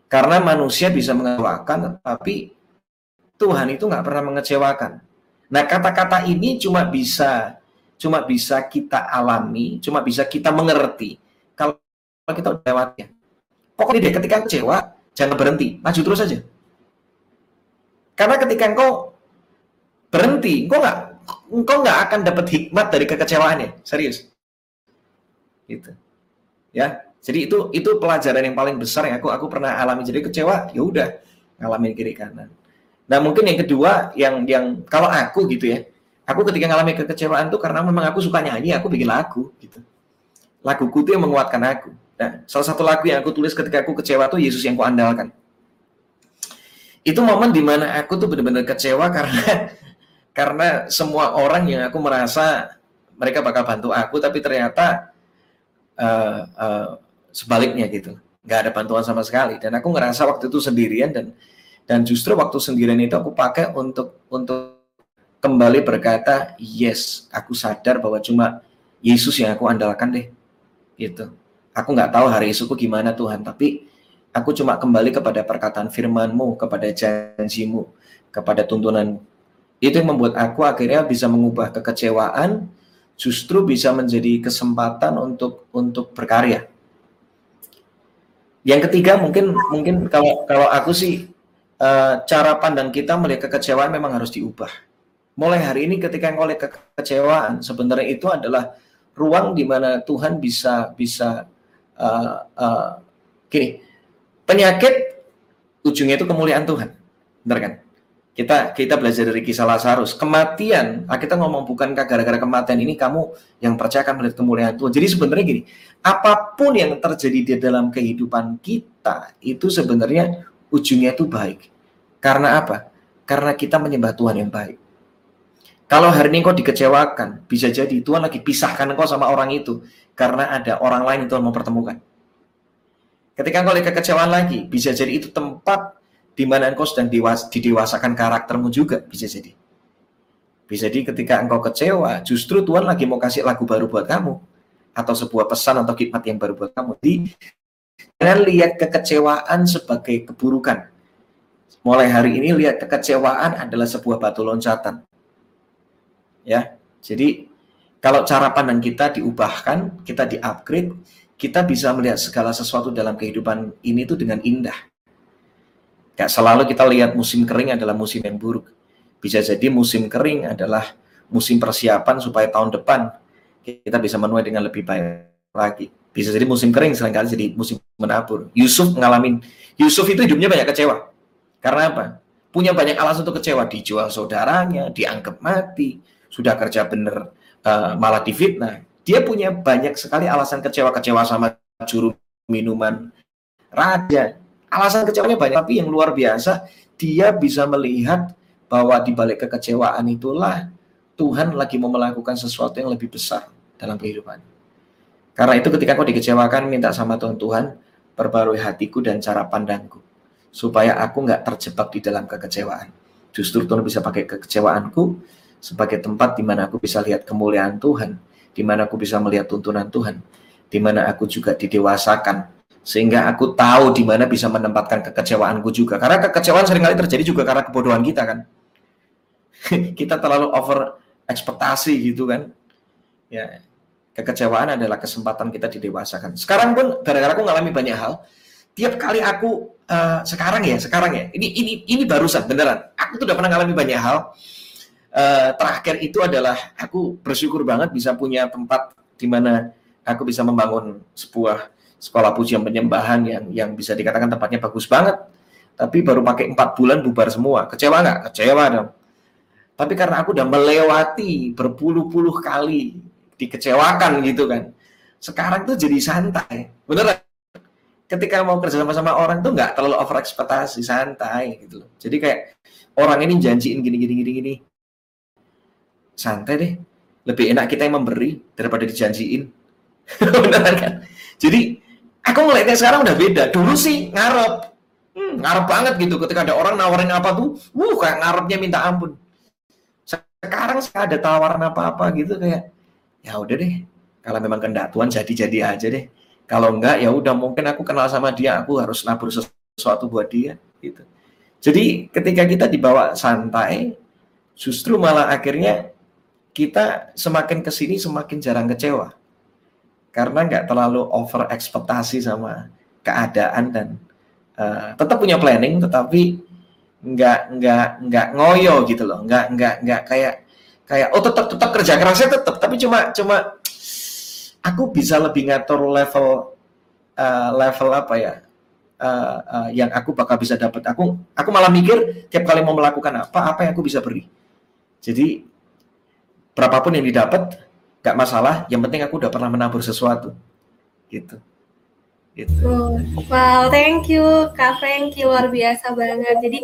Karena manusia bisa mengecewakan, tapi Tuhan itu nggak pernah mengecewakan. Nah, kata-kata ini cuma bisa cuma bisa kita alami, cuma bisa kita mengerti kalau kita lewatnya. Pokoknya deh ketika kecewa, jangan berhenti, maju terus saja. Karena ketika engkau berhenti, engkau nggak engkau nggak akan dapat hikmat dari kekecewaannya, serius. Gitu. Ya, jadi itu itu pelajaran yang paling besar yang aku aku pernah alami. Jadi kecewa, ya udah ngalamin kiri kanan. Nah mungkin yang kedua yang yang kalau aku gitu ya, aku ketika ngalami kekecewaan tuh karena memang aku suka nyanyi, aku bikin lagu gitu. Laguku itu yang menguatkan aku. Nah, salah satu lagu yang aku tulis ketika aku kecewa tuh Yesus yang kuandalkan. Itu momen di mana aku tuh benar-benar kecewa karena karena semua orang yang aku merasa mereka bakal bantu aku tapi ternyata uh, uh, sebaliknya gitu nggak ada bantuan sama sekali dan aku ngerasa waktu itu sendirian dan dan justru waktu sendirian itu aku pakai untuk untuk kembali berkata, yes, aku sadar bahwa cuma Yesus yang aku andalkan deh. Gitu. Aku nggak tahu hari esokku gimana Tuhan, tapi aku cuma kembali kepada perkataan firman-Mu, kepada janjimu, kepada tuntunanmu. Itu yang membuat aku akhirnya bisa mengubah kekecewaan justru bisa menjadi kesempatan untuk untuk berkarya. Yang ketiga mungkin mungkin kalau kalau aku sih uh, cara pandang kita melihat kekecewaan memang harus diubah. Mulai hari ini ketika engkau lihat kekecewaan sebenarnya itu adalah ruang di mana Tuhan bisa bisa uh, uh, gini penyakit ujungnya itu kemuliaan Tuhan, benar kan? kita kita belajar dari kisah Lazarus. Kematian, ah, kita ngomong bukan gara-gara kematian ini kamu yang percaya akan melihat kemuliaan Tuhan. Jadi sebenarnya gini, apa pun yang terjadi di dalam kehidupan kita itu sebenarnya ujungnya itu baik. Karena apa? Karena kita menyembah Tuhan yang baik. Kalau hari ini kau dikecewakan, bisa jadi Tuhan lagi pisahkan kau sama orang itu karena ada orang lain yang Tuhan mau pertemukan. Ketika kau lihat kekecewaan lagi, bisa jadi itu tempat di mana engkau sedang dewas, didewasakan karaktermu juga bisa jadi. Bisa jadi ketika engkau kecewa, justru Tuhan lagi mau kasih lagu baru buat kamu atau sebuah pesan atau khidmat yang baru buat kamu. Jadi jangan lihat kekecewaan sebagai keburukan. Mulai hari ini lihat kekecewaan adalah sebuah batu loncatan. Ya, jadi kalau cara pandang kita diubahkan, kita di-upgrade, kita bisa melihat segala sesuatu dalam kehidupan ini tuh dengan indah. Gak selalu kita lihat musim kering adalah musim yang buruk. Bisa jadi musim kering adalah musim persiapan supaya tahun depan kita bisa menuai dengan lebih baik lagi. Bisa jadi musim kering sering kali jadi musim menabur. Yusuf ngalamin, Yusuf itu hidupnya banyak kecewa. Karena apa? Punya banyak alasan untuk kecewa. Dijual saudaranya, dianggap mati, sudah kerja bener uh, malah difitnah. Dia punya banyak sekali alasan kecewa-kecewa sama juru minuman raja, alasan kecewanya banyak, tapi yang luar biasa dia bisa melihat bahwa di balik kekecewaan itulah Tuhan lagi mau melakukan sesuatu yang lebih besar dalam kehidupan. Karena itu ketika kau dikecewakan, minta sama Tuhan, Tuhan, perbarui hatiku dan cara pandangku. Supaya aku nggak terjebak di dalam kekecewaan. Justru Tuhan bisa pakai kekecewaanku sebagai tempat di mana aku bisa lihat kemuliaan Tuhan, di mana aku bisa melihat tuntunan Tuhan, di mana aku juga didewasakan sehingga aku tahu di mana bisa menempatkan kekecewaanku juga. Karena kekecewaan sering kali terjadi juga karena kebodohan kita kan. kita terlalu over ekspektasi gitu kan. Ya, kekecewaan adalah kesempatan kita didewasakan. Sekarang pun gara-gara aku ngalami banyak hal, tiap kali aku uh, sekarang ya, sekarang ya. Ini ini ini barusan beneran. Aku tuh udah pernah ngalami banyak hal. Uh, terakhir itu adalah aku bersyukur banget bisa punya tempat di mana aku bisa membangun sebuah sekolah pujian penyembahan yang yang bisa dikatakan tempatnya bagus banget tapi baru pakai empat bulan bubar semua kecewa nggak kecewa dong tapi karena aku udah melewati berpuluh-puluh kali dikecewakan gitu kan. Sekarang tuh jadi santai. Bener ketika mau kerja sama sama orang tuh nggak terlalu over ekspektasi santai gitu loh. Jadi kayak orang ini janjiin gini gini gini gini. Santai deh. Lebih enak kita yang memberi daripada dijanjiin. Beneran kan? Jadi Aku ngeliatnya sekarang udah beda. Dulu sih ngarep. Hmm, ngarep banget gitu. Ketika ada orang nawarin apa tuh, wuh kayak ngarepnya minta ampun. Sekarang saya ada tawaran apa-apa gitu kayak ya udah deh. Kalau memang kendak Tuhan jadi-jadi aja deh. Kalau enggak ya udah mungkin aku kenal sama dia, aku harus nabur sesuatu buat dia gitu. Jadi ketika kita dibawa santai, justru malah akhirnya kita semakin ke sini semakin jarang kecewa karena nggak terlalu over ekspektasi sama keadaan dan uh, tetap punya planning tetapi nggak nggak nggak ngoyo gitu loh nggak nggak nggak kayak kayak oh tetap tetap kerja kerasnya tetap tapi cuma cuma aku bisa lebih ngatur level uh, level apa ya uh, uh, yang aku bakal bisa dapat aku aku malah mikir tiap kali mau melakukan apa apa yang aku bisa beri. Jadi berapapun yang didapat gak masalah yang penting aku udah pernah menabur sesuatu gitu Gitu. wow, thank you, Kak Franky, luar biasa banget. Jadi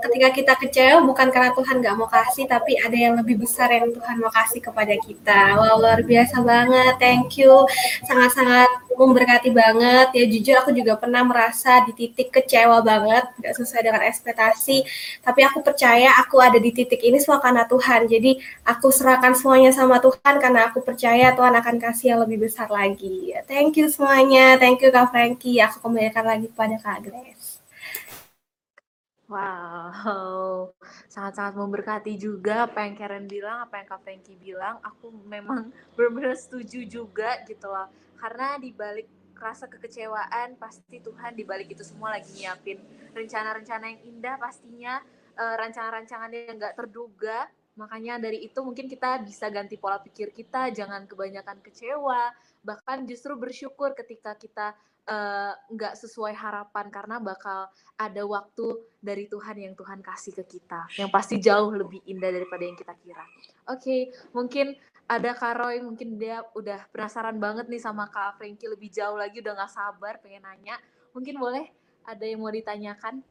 ketika kita kecewa bukan karena Tuhan gak mau kasih, tapi ada yang lebih besar yang Tuhan mau kasih kepada kita. Wow, luar biasa banget, thank you. Sangat-sangat memberkati banget ya jujur aku juga pernah merasa di titik kecewa banget nggak sesuai dengan ekspektasi tapi aku percaya aku ada di titik ini semua karena Tuhan jadi aku serahkan semuanya sama Tuhan karena aku percaya Tuhan akan kasih yang lebih besar lagi thank you semuanya thank you Kak Frankie aku kembalikan lagi kepada Kak Grace Wow, sangat-sangat memberkati juga apa yang Karen bilang, apa yang Kak Frankie bilang. Aku memang benar-benar setuju juga gitu loh. Karena di balik rasa kekecewaan, pasti Tuhan di balik itu semua lagi nyiapin rencana-rencana yang indah pastinya, uh, rancangan-rancangan yang nggak terduga. Makanya dari itu mungkin kita bisa ganti pola pikir kita, jangan kebanyakan kecewa, bahkan justru bersyukur ketika kita nggak uh, sesuai harapan karena bakal ada waktu dari Tuhan yang Tuhan kasih ke kita yang pasti jauh lebih indah daripada yang kita kira. Oke, okay, mungkin ada Kak Roy, mungkin dia udah penasaran banget nih sama Kak Frankie lebih jauh lagi udah nggak sabar pengen nanya. Mungkin boleh ada yang mau ditanyakan?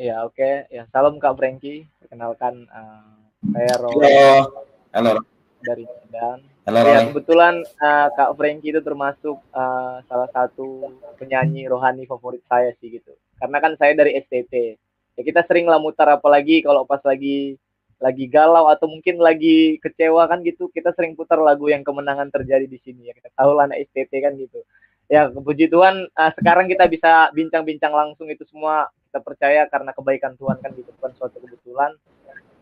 Ya oke, okay. ya salam Kak Frankie. Perkenalkan uh, saya Roy. Halo. Halo. Dari Medan Halo, ya, kebetulan uh, Kak Frankie itu termasuk uh, salah satu penyanyi rohani favorit saya sih gitu. Karena kan saya dari STT. Ya kita sering lah mutar apalagi kalau pas lagi lagi galau atau mungkin lagi kecewa kan gitu, kita sering putar lagu yang kemenangan terjadi di sini ya. Kita tahu lah anak STT kan gitu. Ya, puji Tuhan uh, sekarang kita bisa bincang-bincang langsung itu semua kita percaya karena kebaikan Tuhan kan gitu bukan suatu kebetulan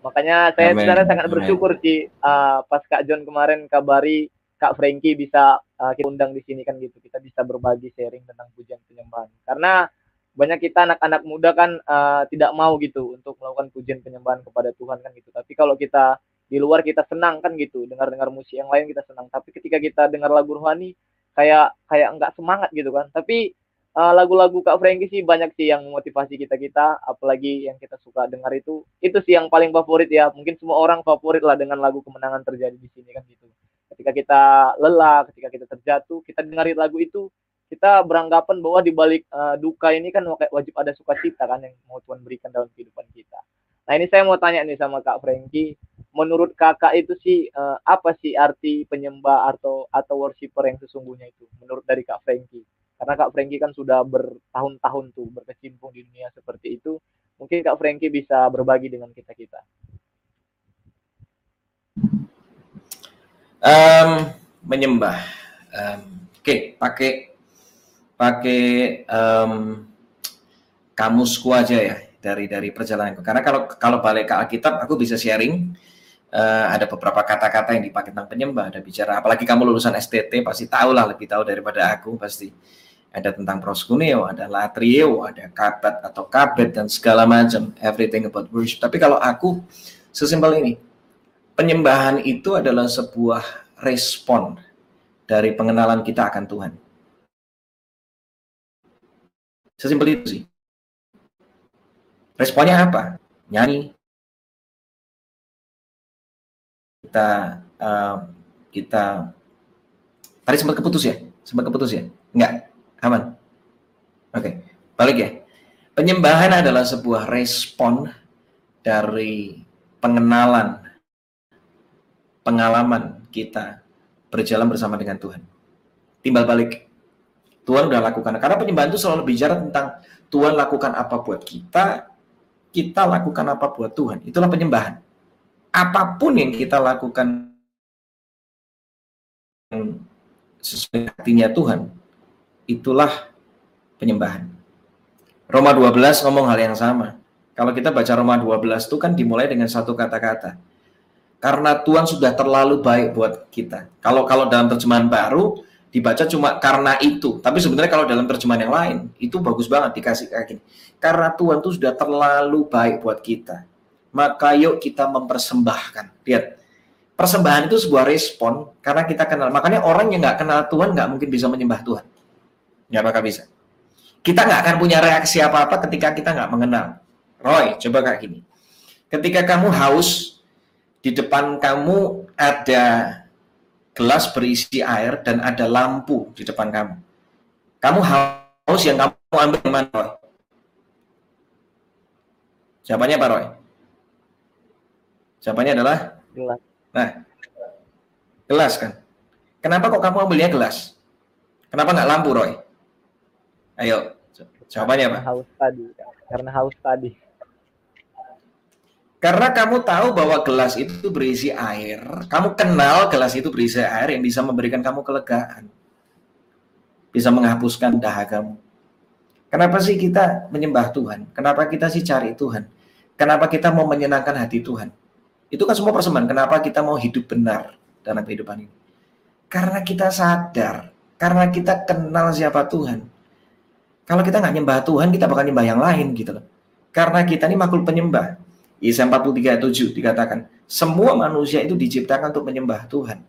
Makanya saya Amen. sebenarnya sangat bersyukur sih uh, pas Kak John kemarin kabari Kak Frankie bisa uh, kita undang di sini kan gitu. Kita bisa berbagi sharing tentang pujian penyembahan. Karena banyak kita anak-anak muda kan uh, tidak mau gitu untuk melakukan pujian penyembahan kepada Tuhan kan gitu. Tapi kalau kita di luar kita senang kan gitu, dengar-dengar musik yang lain kita senang. Tapi ketika kita dengar lagu rohani kayak kayak enggak semangat gitu kan. Tapi lagu-lagu Kak Frankie sih banyak sih yang memotivasi kita kita apalagi yang kita suka dengar itu. Itu sih yang paling favorit ya. Mungkin semua orang favorit lah dengan lagu kemenangan terjadi di sini kan gitu. Ketika kita lelah ketika kita terjatuh kita dengarin lagu itu kita beranggapan bahwa di balik uh, duka ini kan wajib ada sukacita kan yang mau Tuhan berikan dalam kehidupan kita. Nah ini saya mau tanya nih sama Kak Frankie menurut kakak itu sih uh, apa sih arti penyembah atau atau worshiper yang sesungguhnya itu? Menurut dari Kak Frankie karena Kak Frankie kan sudah bertahun-tahun tuh berkecimpung di dunia seperti itu mungkin Kak Frankie bisa berbagi dengan kita kita. Um, menyembah. Um, oke okay, pakai pakai um, kamusku aja ya dari dari perjalananku karena kalau kalau balik ke Alkitab aku bisa sharing uh, ada beberapa kata-kata yang dipakai tentang penyembah ada bicara apalagi kamu lulusan STT pasti tahu lah lebih tahu daripada aku pasti ada tentang proskuneo, ada latrio, ada kabat atau kabet dan segala macam everything about worship. Tapi kalau aku sesimpel ini, penyembahan itu adalah sebuah respon dari pengenalan kita akan Tuhan. Sesimpel itu sih. Responnya apa? Nyanyi. Kita uh, kita tadi sempat keputus ya? Sempat keputus ya? Enggak Aman? Oke, okay. balik ya. Penyembahan adalah sebuah respon dari pengenalan, pengalaman kita berjalan bersama dengan Tuhan. Timbal balik. Tuhan udah lakukan. Karena penyembahan itu selalu bicara tentang Tuhan lakukan apa buat kita, kita lakukan apa buat Tuhan. Itulah penyembahan. Apa pun yang kita lakukan sesuai hatinya Tuhan, itulah penyembahan. Roma 12 ngomong hal yang sama. Kalau kita baca Roma 12 itu kan dimulai dengan satu kata-kata. Karena Tuhan sudah terlalu baik buat kita. Kalau kalau dalam terjemahan baru dibaca cuma karena itu. Tapi sebenarnya kalau dalam terjemahan yang lain itu bagus banget dikasih kayak gini. Karena Tuhan itu sudah terlalu baik buat kita. Maka yuk kita mempersembahkan. Lihat, persembahan itu sebuah respon karena kita kenal. Makanya orang yang nggak kenal Tuhan nggak mungkin bisa menyembah Tuhan. Nggak bakal bisa. Kita nggak akan punya reaksi apa-apa ketika kita nggak mengenal. Roy, coba kayak gini. Ketika kamu haus, di depan kamu ada gelas berisi air dan ada lampu di depan kamu. Kamu haus yang kamu ambil mana, Roy? Jawabannya apa, Roy? Jawabannya adalah gelas. Nah, gelas kan. Kenapa kok kamu ambilnya gelas? Kenapa nggak lampu, Roy? Ayo, jawabannya apa? Haus tadi. Karena haus tadi. Karena kamu tahu bahwa gelas itu berisi air. Kamu kenal gelas itu berisi air yang bisa memberikan kamu kelegaan. Bisa menghapuskan dahagamu. Kenapa sih kita menyembah Tuhan? Kenapa kita sih cari Tuhan? Kenapa kita mau menyenangkan hati Tuhan? Itu kan semua persembahan. Kenapa kita mau hidup benar dalam kehidupan ini? Karena kita sadar, karena kita kenal siapa Tuhan. Kalau kita nggak nyembah Tuhan, kita bakal nyembah yang lain gitu loh. Karena kita ini makhluk penyembah. Isa 43 ayat 7 dikatakan, semua manusia itu diciptakan untuk menyembah Tuhan.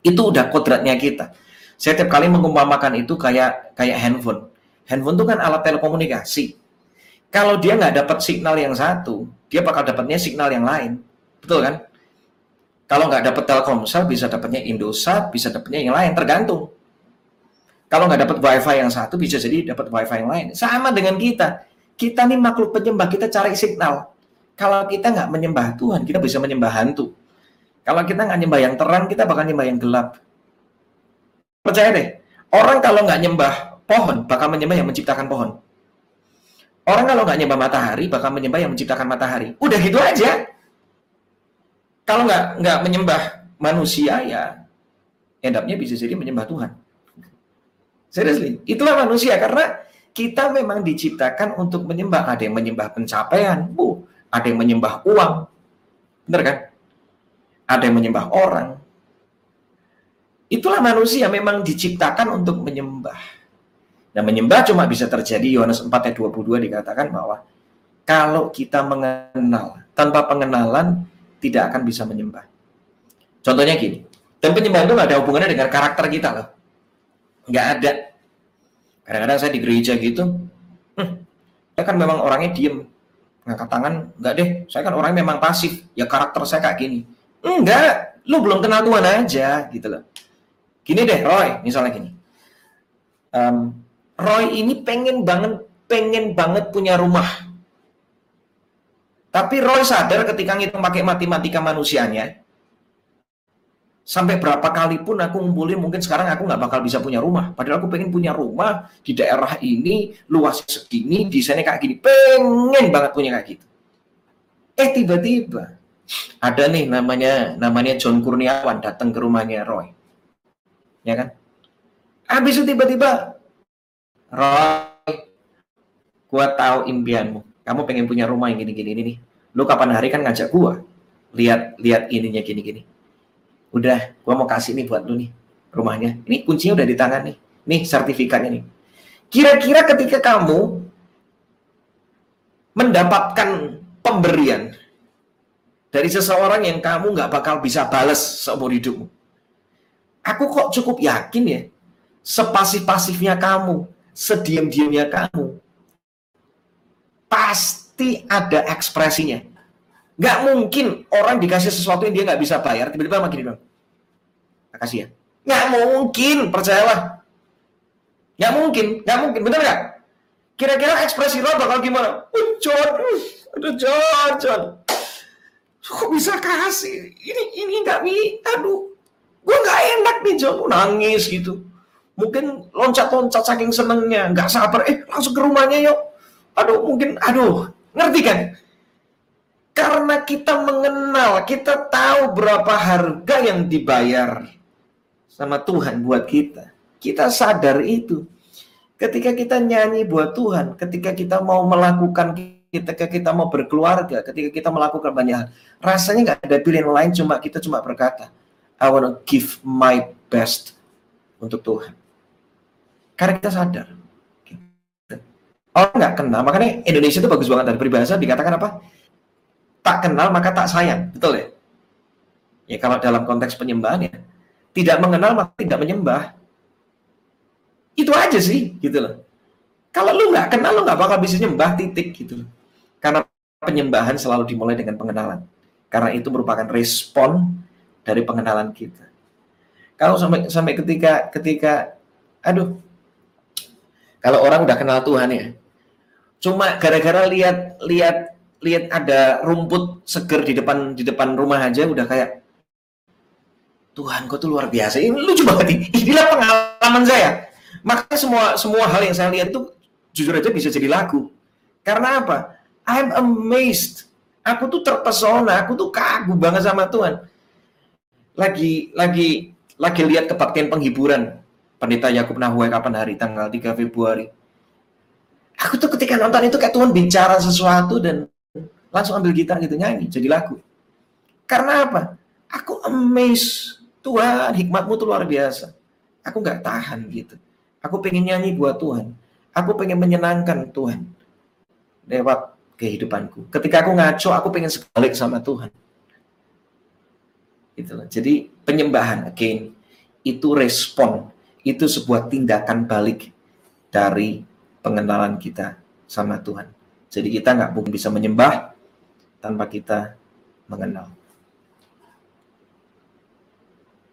Itu udah kodratnya kita. Saya tiap kali mengumpamakan itu kayak kayak handphone. Handphone itu kan alat telekomunikasi. Kalau dia nggak dapat signal yang satu, dia bakal dapatnya signal yang lain. Betul kan? Kalau nggak dapat Telkomsel, bisa dapatnya Indosat, bisa dapatnya yang lain, tergantung. Kalau nggak dapat WiFi yang satu, bisa jadi dapat WiFi yang lain. Sama dengan kita. Kita nih makhluk penyembah, kita cari signal. Kalau kita nggak menyembah Tuhan, kita bisa menyembah hantu. Kalau kita nggak nyembah yang terang, kita bakal nyembah yang gelap. Percaya deh, orang kalau nggak nyembah pohon, bakal menyembah yang menciptakan pohon. Orang kalau nggak nyembah matahari, bakal menyembah yang menciptakan matahari. Udah gitu aja. Kalau nggak nggak menyembah manusia ya, endapnya bisa jadi menyembah Tuhan. Seriously, itulah manusia karena kita memang diciptakan untuk menyembah. Ada yang menyembah pencapaian, bu, ada yang menyembah uang, bener kan? Ada yang menyembah orang. Itulah manusia memang diciptakan untuk menyembah. Dan menyembah cuma bisa terjadi Yohanes 4 ayat 22 dikatakan bahwa kalau kita mengenal tanpa pengenalan tidak akan bisa menyembah. Contohnya gini, dan penyembahan itu nggak ada hubungannya dengan karakter kita loh. Nggak ada. Kadang-kadang saya di gereja gitu, hmm, saya kan memang orangnya diem. Ngangkat tangan, nggak deh, saya kan orangnya memang pasif. Ya karakter saya kayak gini. Enggak, lu belum kenal Tuhan aja gitu loh. Gini deh, Roy, misalnya gini. Um, Roy ini pengen banget pengen banget punya rumah. Tapi Roy sadar ketika ngitung pakai matematika manusianya, sampai berapa kali pun aku ngumpulin mungkin sekarang aku nggak bakal bisa punya rumah. Padahal aku pengen punya rumah di daerah ini, luas segini, desainnya kayak gini. Pengen banget punya kayak gitu. Eh tiba-tiba ada nih namanya namanya John Kurniawan datang ke rumahnya Roy. Ya kan? Habis itu tiba-tiba Roy, gua tahu impianmu. Kamu pengen punya rumah yang gini-gini ini nih. Lu kapan hari kan ngajak gua. Lihat lihat ininya gini-gini. Udah, gua mau kasih nih buat lu nih rumahnya. Ini kuncinya udah di tangan nih. Nih sertifikatnya nih. Kira-kira ketika kamu mendapatkan pemberian dari seseorang yang kamu nggak bakal bisa balas seumur hidupmu. Aku kok cukup yakin ya, sepasif-pasifnya kamu sediam-diamnya kamu, pasti ada ekspresinya. Nggak mungkin orang dikasih sesuatu yang dia nggak bisa bayar, tiba-tiba makin bilang, makasih ya. Nggak mungkin, percayalah. Nggak mungkin, nggak mungkin, bener nggak? Kira-kira ekspresi lo bakal gimana? Oh, John, aduh John, John. Kok bisa kasih? Ini ini nggak mi, aduh, gue nggak enak nih John, nangis gitu mungkin loncat-loncat saking senengnya, nggak sabar, eh langsung ke rumahnya yuk. Aduh, mungkin, aduh, ngerti kan? Karena kita mengenal, kita tahu berapa harga yang dibayar sama Tuhan buat kita. Kita sadar itu. Ketika kita nyanyi buat Tuhan, ketika kita mau melakukan, ketika kita mau berkeluarga, ketika kita melakukan banyak hal, rasanya nggak ada pilihan lain, cuma kita cuma berkata, I want to give my best untuk Tuhan. Karena kita sadar. Orang nggak kenal, makanya Indonesia itu bagus banget dari peribahasa dikatakan apa? Tak kenal maka tak sayang, betul ya? Ya kalau dalam konteks penyembahan ya, tidak mengenal maka tidak menyembah. Itu aja sih, gitu loh. Kalau lu nggak kenal, lu nggak bakal bisa nyembah titik gitu. Karena penyembahan selalu dimulai dengan pengenalan. Karena itu merupakan respon dari pengenalan kita. Kalau sampai sampai ketika ketika aduh kalau orang udah kenal Tuhan ya. Cuma gara-gara lihat lihat lihat ada rumput seger di depan di depan rumah aja udah kayak Tuhan kok tuh luar biasa. Ini lucu banget ini. Inilah pengalaman saya. Maka semua semua hal yang saya lihat itu jujur aja bisa jadi lagu. Karena apa? I'm amazed. Aku tuh terpesona, aku tuh kagum banget sama Tuhan. Lagi lagi lagi lihat kebaktian penghiburan Pendeta Yakub Nahuai kapan hari tanggal 3 Februari. Aku tuh ketika nonton itu kayak Tuhan bicara sesuatu dan langsung ambil gitar gitu nyanyi jadi lagu. Karena apa? Aku amazed Tuhan hikmatmu tuh luar biasa. Aku nggak tahan gitu. Aku pengen nyanyi buat Tuhan. Aku pengen menyenangkan Tuhan lewat kehidupanku. Ketika aku ngaco, aku pengen sebalik sama Tuhan. Gitu Jadi penyembahan again itu respon, itu sebuah tindakan balik dari pengenalan kita sama Tuhan. Jadi kita nggak mungkin bisa menyembah tanpa kita mengenal.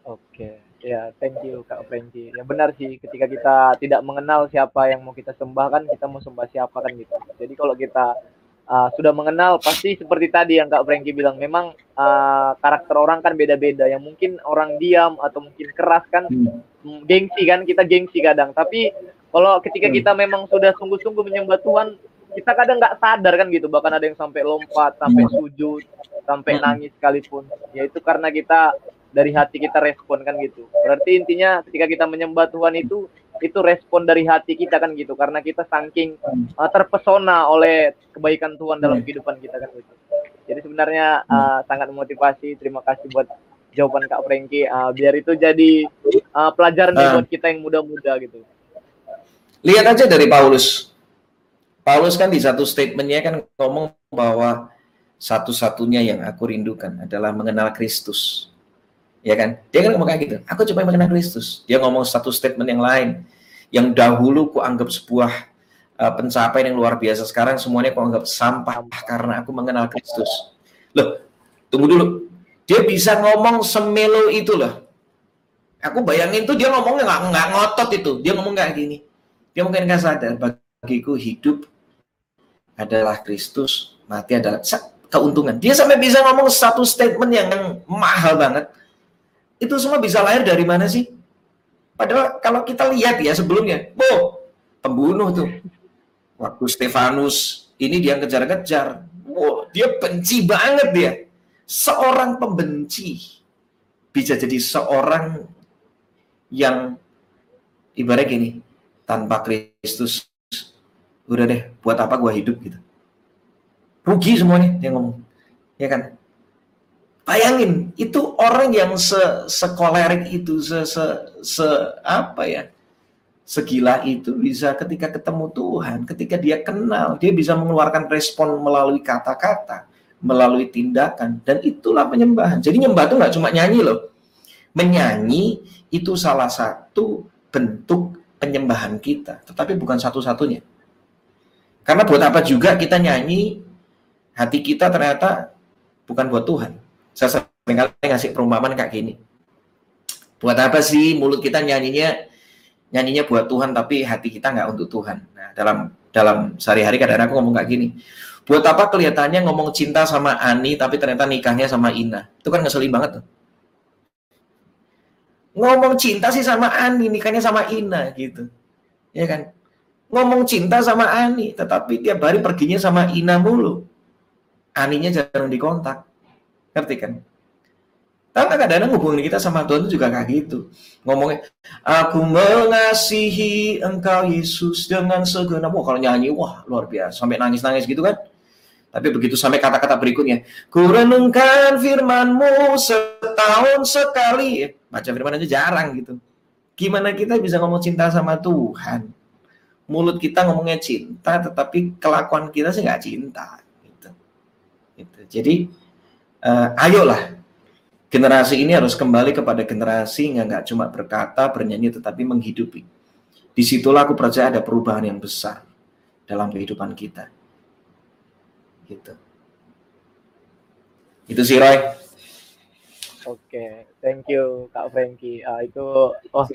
Oke, ya thank you Kak Franky. Ya benar sih, ketika kita tidak mengenal siapa yang mau kita sembah kan, kita mau sembah siapa kan gitu. Jadi kalau kita uh, sudah mengenal, pasti seperti tadi yang Kak Franky bilang, memang uh, karakter orang kan beda-beda. Yang mungkin orang diam atau mungkin keras kan, hmm. gengsi kan, kita gengsi kadang. Tapi kalau ketika hmm. kita memang sudah sungguh-sungguh menyembah Tuhan, kita kadang nggak sadar kan gitu. Bahkan ada yang sampai lompat, sampai hmm. sujud, sampai nangis sekalipun. Ya itu karena kita dari hati kita respon kan gitu. Berarti intinya ketika kita menyembah Tuhan itu itu respon dari hati kita kan gitu karena kita saking uh, terpesona oleh kebaikan Tuhan dalam kehidupan kita kan gitu. Jadi sebenarnya uh, sangat memotivasi. Terima kasih buat jawaban Kak Franky. Uh, biar itu jadi uh, pelajaran uh, buat kita yang muda-muda gitu. Lihat aja dari Paulus. Paulus kan di satu statementnya kan ngomong bahwa satu-satunya yang aku rindukan adalah mengenal Kristus ya kan? Dia kan ngomong kayak gitu. Aku cuma mengenal Kristus. Dia ngomong satu statement yang lain, yang dahulu ku anggap sebuah uh, pencapaian yang luar biasa. Sekarang semuanya ku anggap sampah karena aku mengenal Kristus. Loh, tunggu dulu. Dia bisa ngomong semelo itu loh. Aku bayangin tuh dia ngomongnya nggak ngotot itu. Dia ngomong kayak gini. Dia mungkin nggak sadar bagiku hidup adalah Kristus, mati adalah keuntungan. Dia sampai bisa ngomong satu statement yang mahal banget itu semua bisa lahir dari mana sih? Padahal kalau kita lihat ya sebelumnya, oh pembunuh tuh. Waktu Stefanus ini dia kejar-kejar. Wow, dia benci banget dia. Seorang pembenci bisa jadi seorang yang ibarat gini, tanpa Kristus udah deh, buat apa gua hidup gitu. Rugi semuanya dia ngomong. Ya kan? Bayangin, itu orang yang se sekolerik itu, se, se, se apa ya, segila itu bisa ketika ketemu Tuhan, ketika dia kenal, dia bisa mengeluarkan respon melalui kata-kata, melalui tindakan, dan itulah penyembahan. Jadi nyembah itu nggak cuma nyanyi loh, menyanyi itu salah satu bentuk penyembahan kita, tetapi bukan satu-satunya. Karena buat apa juga kita nyanyi, hati kita ternyata bukan buat Tuhan saya sering kali ngasih perumpamaan kayak gini. Buat apa sih mulut kita nyanyinya nyanyinya buat Tuhan tapi hati kita nggak untuk Tuhan. Nah, dalam dalam sehari-hari kadang-kadang aku ngomong kayak gini. Buat apa kelihatannya ngomong cinta sama Ani tapi ternyata nikahnya sama Ina? Itu kan ngeselin banget tuh. Ngomong cinta sih sama Ani, nikahnya sama Ina gitu. Ya kan? Ngomong cinta sama Ani, tetapi tiap hari perginya sama Ina mulu. Aninya jarang dikontak. Ngerti kan? Tapi kadang-kadang hubungan kita sama Tuhan itu juga kayak gitu. Ngomongnya, aku mengasihi engkau Yesus dengan segenap. Wah kalau nyanyi, wah luar biasa. Sampai nangis-nangis gitu kan. Tapi begitu sampai kata-kata berikutnya, ku renungkan firmanmu setahun sekali. Baca firman aja jarang gitu. Gimana kita bisa ngomong cinta sama Tuhan? Mulut kita ngomongnya cinta, tetapi kelakuan kita sih nggak cinta. Gitu. Gitu. Jadi uh, ayolah generasi ini harus kembali kepada generasi yang nggak cuma berkata, bernyanyi, tetapi menghidupi. Di situlah aku percaya ada perubahan yang besar dalam kehidupan kita. Gitu. Itu sih Roy. Oke, thank you Kak Franky. Uh, itu oh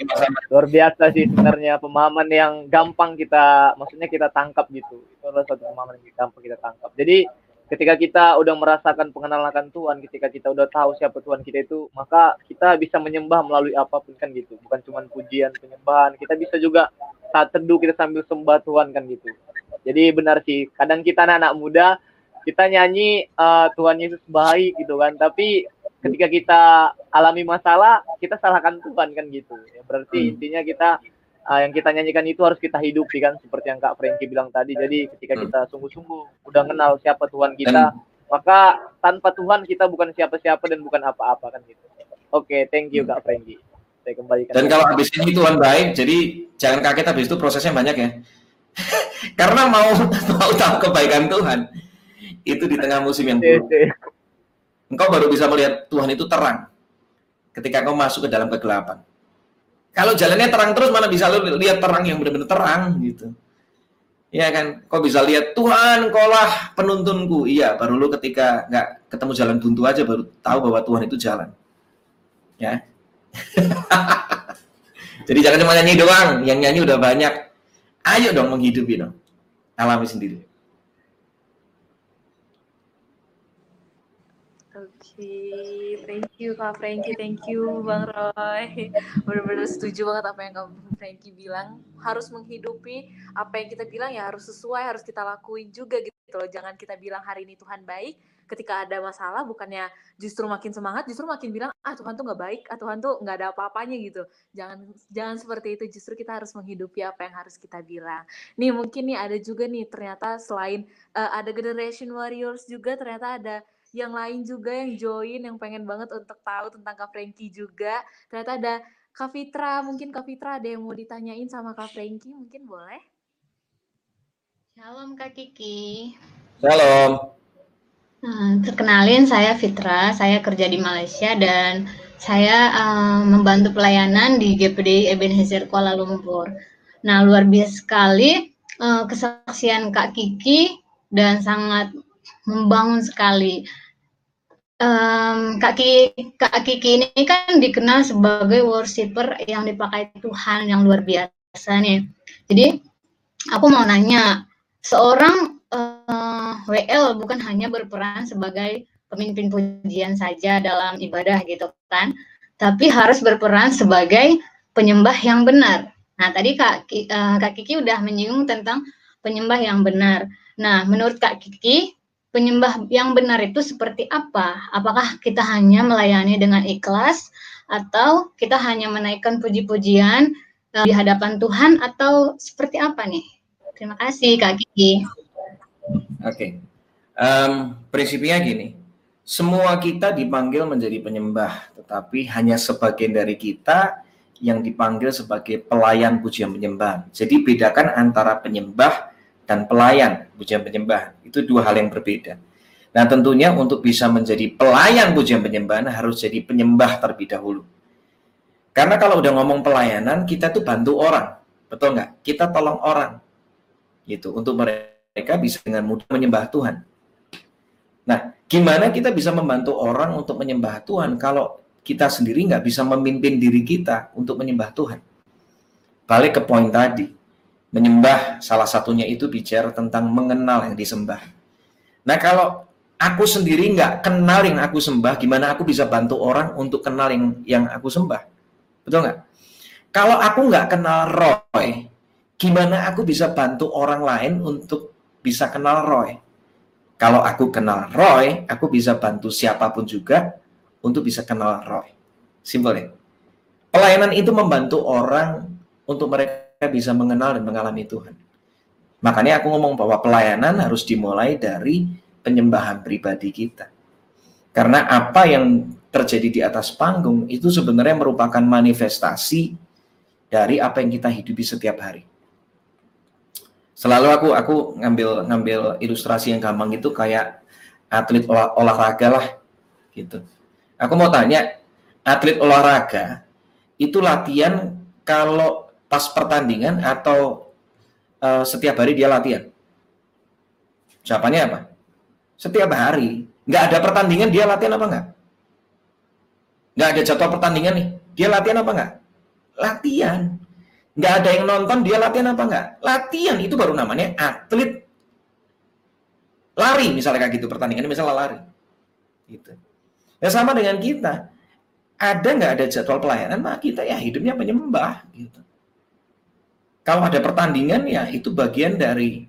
luar biasa sih sebenarnya pemahaman yang gampang kita, maksudnya kita tangkap gitu. Itu adalah satu pemahaman yang gampang kita tangkap. Jadi ketika kita udah merasakan pengenalan akan Tuhan, ketika kita udah tahu siapa Tuhan kita itu, maka kita bisa menyembah melalui apa pun kan gitu. Bukan cuma pujian, penyembahan. Kita bisa juga saat teduh kita sambil sembah Tuhan kan gitu. Jadi benar sih, kadang kita anak-anak muda kita nyanyi uh, Tuhan Yesus baik gitu kan, tapi ketika kita alami masalah, kita salahkan Tuhan kan gitu. Ya, berarti hmm. intinya kita uh, yang kita nyanyikan itu harus kita hidupi kan seperti yang Kak Frankie bilang tadi. Jadi ketika hmm. kita sungguh-sungguh udah kenal siapa Tuhan kita, dan, maka tanpa Tuhan kita bukan siapa-siapa dan bukan apa-apa kan gitu. Oke, okay, thank you hmm. Kak Frankie. Saya kembalikan. Dan kalau habis ini Tuhan baik, jadi jangan kaget habis itu prosesnya banyak ya. Karena mau mau tahu kebaikan Tuhan itu di tengah musim yang buruk. Engkau baru bisa melihat Tuhan itu terang ketika kau masuk ke dalam kegelapan. Kalau jalannya terang terus mana bisa lu lihat terang yang benar-benar terang gitu. Ya kan, kau bisa lihat Tuhan, lah penuntunku. Iya, baru lu ketika nggak ketemu jalan buntu aja baru tahu bahwa Tuhan itu jalan. Ya. Jadi jangan cuma nyanyi doang, yang nyanyi udah banyak. Ayo dong menghidupi dong. Alami sendiri. Sip, thank you Kak Frankie, thank you Bang Roy. Benar-benar setuju banget apa yang Kak Frankie bilang. Harus menghidupi apa yang kita bilang ya harus sesuai, harus kita lakuin juga gitu loh. Jangan kita bilang hari ini Tuhan baik, ketika ada masalah bukannya justru makin semangat, justru makin bilang ah Tuhan tuh nggak baik, ah Tuhan tuh nggak ada apa-apanya gitu. Jangan jangan seperti itu. Justru kita harus menghidupi apa yang harus kita bilang. Nih mungkin nih ada juga nih ternyata selain uh, ada Generation Warriors juga ternyata ada yang lain juga yang join yang pengen banget untuk tahu tentang Kak Frankie juga. Ternyata ada Kak Fitra, mungkin Kak Fitra ada yang mau ditanyain sama Kak Frankie, mungkin boleh? Shalom Kak Kiki. Shalom. Nah, terkenalin saya Fitra, saya kerja di Malaysia dan saya uh, membantu pelayanan di GPD Ebenezer Kuala Lumpur. Nah, luar biasa sekali uh, kesaksian Kak Kiki dan sangat membangun sekali um, Kak, Kiki, Kak Kiki ini kan dikenal sebagai worshiper yang dipakai Tuhan yang luar biasa nih. Jadi aku mau nanya, seorang uh, eh, WL bukan hanya berperan sebagai pemimpin pujian saja dalam ibadah gitu kan, tapi harus berperan sebagai penyembah yang benar. Nah tadi Kak, uh, Kak Kiki udah menyinggung tentang penyembah yang benar. Nah menurut Kak Kiki, penyembah yang benar itu seperti apa? Apakah kita hanya melayani dengan ikhlas atau kita hanya menaikkan puji-pujian uh, di hadapan Tuhan atau seperti apa nih? Terima kasih Kak Kiki. Oke, okay. um, prinsipnya gini, semua kita dipanggil menjadi penyembah, tetapi hanya sebagian dari kita yang dipanggil sebagai pelayan pujian penyembah. Jadi bedakan antara penyembah dan pelayan pujian penyembahan. Itu dua hal yang berbeda. Nah tentunya untuk bisa menjadi pelayan pujian penyembahan harus jadi penyembah terlebih dahulu. Karena kalau udah ngomong pelayanan, kita tuh bantu orang. Betul nggak? Kita tolong orang. Gitu, untuk mereka bisa dengan mudah menyembah Tuhan. Nah, gimana kita bisa membantu orang untuk menyembah Tuhan kalau kita sendiri nggak bisa memimpin diri kita untuk menyembah Tuhan? Balik ke poin tadi menyembah salah satunya itu bicara tentang mengenal yang disembah. Nah kalau aku sendiri nggak kenal yang aku sembah, gimana aku bisa bantu orang untuk kenal yang yang aku sembah? Betul nggak? Kalau aku nggak kenal Roy, gimana aku bisa bantu orang lain untuk bisa kenal Roy? Kalau aku kenal Roy, aku bisa bantu siapa pun juga untuk bisa kenal Roy. Simpel ya. Pelayanan itu membantu orang untuk mereka bisa mengenal dan mengalami Tuhan. Makanya aku ngomong bahwa pelayanan harus dimulai dari penyembahan pribadi kita. Karena apa yang terjadi di atas panggung itu sebenarnya merupakan manifestasi dari apa yang kita hidupi setiap hari. Selalu aku aku ngambil ngambil ilustrasi yang gampang itu kayak atlet olah, olahraga lah gitu. Aku mau tanya, atlet olahraga itu latihan kalau pas pertandingan atau uh, setiap hari dia latihan? Jawabannya apa? Setiap hari. Nggak ada pertandingan, dia latihan apa enggak? Nggak ada jadwal pertandingan nih. Dia latihan apa enggak? Latihan. Nggak ada yang nonton, dia latihan apa enggak? Latihan. Itu baru namanya atlet. Lari misalnya kayak gitu pertandingan misalnya lari. Gitu. Ya sama dengan kita. Ada nggak ada jadwal pelayanan, maka kita ya hidupnya penyembah gitu. Kalau ada pertandingan ya itu bagian dari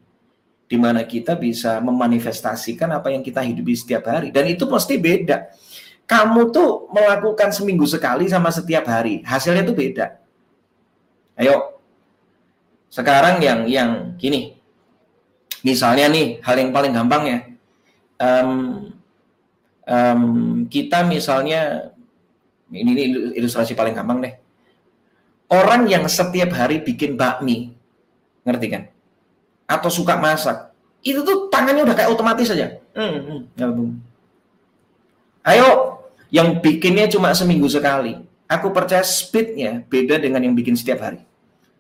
di mana kita bisa memanifestasikan apa yang kita hidupi setiap hari dan itu pasti beda. Kamu tuh melakukan seminggu sekali sama setiap hari, hasilnya tuh beda. Ayo, sekarang yang yang gini, misalnya nih hal yang paling gampang ya, um, um, kita misalnya ini, ini ilustrasi paling gampang deh. Orang yang setiap hari bikin bakmi, ngerti kan? atau suka masak, itu tuh tangannya udah kayak otomatis aja. Hmm, hmm, Ayo, yang bikinnya cuma seminggu sekali. Aku percaya speednya beda dengan yang bikin setiap hari.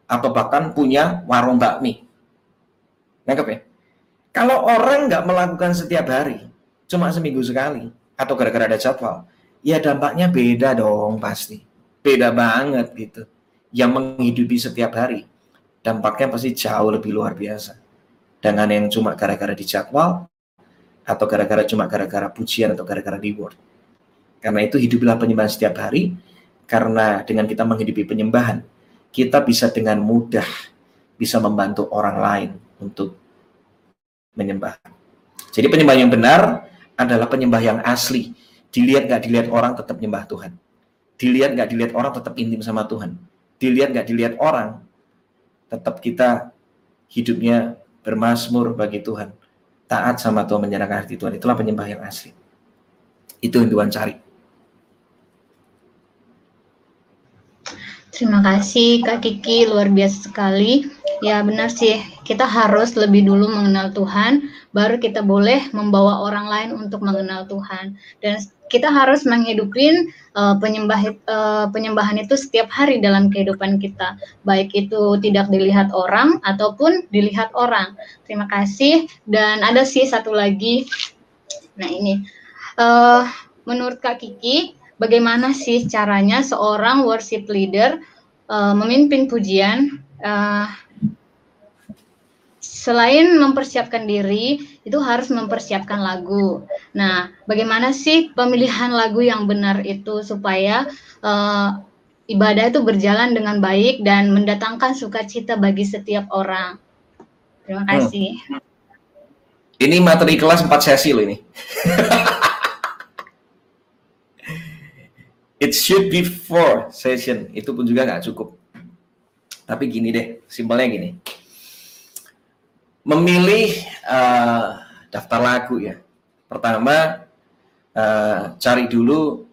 Atau bahkan punya warung bakmi. Nangkep ya? Kalau orang nggak melakukan setiap hari, cuma seminggu sekali, atau gara-gara ada jadwal, ya dampaknya beda dong pasti. Beda banget gitu. Yang menghidupi setiap hari dampaknya pasti jauh lebih luar biasa. Dengan yang cuma gara-gara dijadwal, atau gara-gara cuma gara-gara pujian atau gara-gara reward. Karena itu hiduplah penyembahan setiap hari, karena dengan kita menghidupi penyembahan, kita bisa dengan mudah bisa membantu orang lain untuk menyembah. Jadi penyembah yang benar adalah penyembah yang asli. Dilihat nggak dilihat orang tetap menyembah Tuhan. Dilihat nggak dilihat orang tetap intim sama Tuhan. Dilihat nggak dilihat orang tetap kita hidupnya bermasmur bagi Tuhan. Taat sama Tuhan, menyerahkan hati Tuhan. Itulah penyembah yang asli. Itu yang Tuhan cari. Terima kasih Kak Kiki, luar biasa sekali. Ya benar sih, kita harus lebih dulu mengenal Tuhan, baru kita boleh membawa orang lain untuk mengenal Tuhan. Dan kita harus menghidupin uh, penyembah uh, penyembahan itu setiap hari dalam kehidupan kita, baik itu tidak dilihat orang ataupun dilihat orang. Terima kasih. Dan ada sih satu lagi. Nah ini, uh, menurut Kak Kiki, bagaimana sih caranya seorang worship leader uh, memimpin pujian? Uh, selain mempersiapkan diri, itu harus mempersiapkan lagu. Nah, bagaimana sih pemilihan lagu yang benar itu supaya uh, ibadah itu berjalan dengan baik dan mendatangkan sukacita bagi setiap orang? Terima hmm. kasih. Hmm. Ini materi kelas 4 sesi loh ini. It should be four session. Itu pun juga nggak cukup. Tapi gini deh, simpelnya gini memilih uh, daftar lagu ya. Pertama uh, cari dulu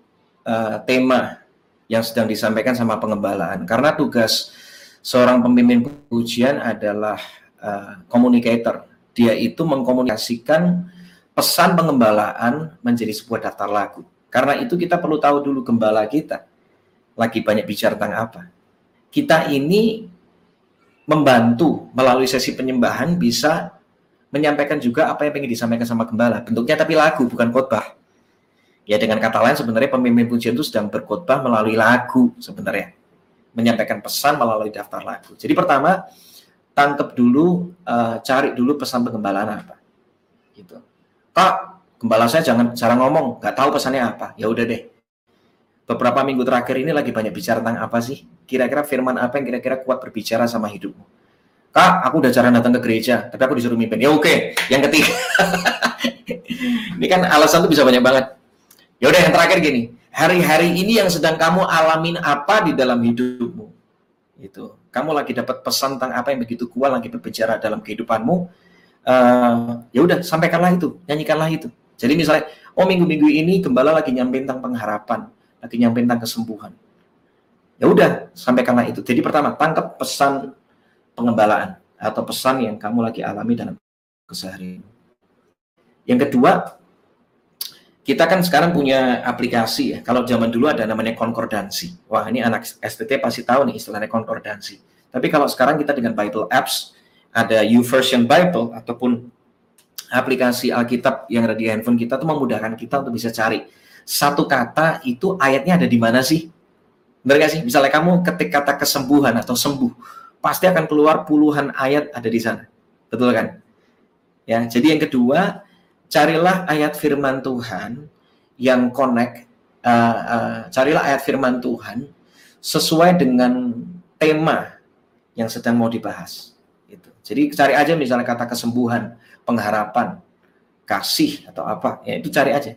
uh, tema yang sedang disampaikan sama pengembalaan karena tugas seorang pemimpin pujian adalah uh, communicator. Dia itu mengkomunikasikan pesan pengembalaan menjadi sebuah daftar lagu. Karena itu kita perlu tahu dulu gembala kita lagi banyak bicara tentang apa. Kita ini membantu melalui sesi penyembahan bisa menyampaikan juga apa yang ingin disampaikan sama gembala. Bentuknya tapi lagu, bukan khotbah. Ya dengan kata lain sebenarnya pemimpin pujian itu sedang berkhotbah melalui lagu sebenarnya. Menyampaikan pesan melalui daftar lagu. Jadi pertama, tangkap dulu, uh, cari dulu pesan penggembalaan apa. Gitu. Kak, gembala saya jangan cara ngomong, nggak tahu pesannya apa. Ya udah deh, beberapa minggu terakhir ini lagi banyak bicara tentang apa sih? Kira-kira firman apa yang kira-kira kuat berbicara sama hidupmu? Kak, aku udah jarang datang ke gereja, tapi aku disuruh mimpin. Ya oke, okay. yang ketiga. ini kan alasan tuh bisa banyak banget. Ya udah yang terakhir gini, hari-hari ini yang sedang kamu alamin apa di dalam hidupmu? Itu. Kamu lagi dapat pesan tentang apa yang begitu kuat lagi berbicara dalam kehidupanmu. Uh, ya udah, sampaikanlah itu, nyanyikanlah itu. Jadi misalnya, oh minggu-minggu ini gembala lagi nyampein tentang pengharapan lagi nyampein tentang kesembuhan. Ya udah, sampaikanlah itu. Jadi pertama, tangkap pesan pengembalaan atau pesan yang kamu lagi alami dalam keseharian. Yang kedua, kita kan sekarang punya aplikasi ya. Kalau zaman dulu ada namanya konkordansi. Wah, ini anak STT pasti tahu nih istilahnya konkordansi. Tapi kalau sekarang kita dengan Bible Apps, ada YouVersion Bible ataupun aplikasi Alkitab yang ada di handphone kita itu memudahkan kita untuk bisa cari satu kata itu ayatnya ada di mana sih? Benar gak sih? Misalnya kamu ketik kata kesembuhan atau sembuh, pasti akan keluar puluhan ayat ada di sana. Betul kan? Ya, jadi yang kedua, carilah ayat firman Tuhan yang connect, uh, uh, carilah ayat firman Tuhan sesuai dengan tema yang sedang mau dibahas. Gitu. Jadi cari aja misalnya kata kesembuhan, pengharapan, kasih atau apa, ya itu cari aja.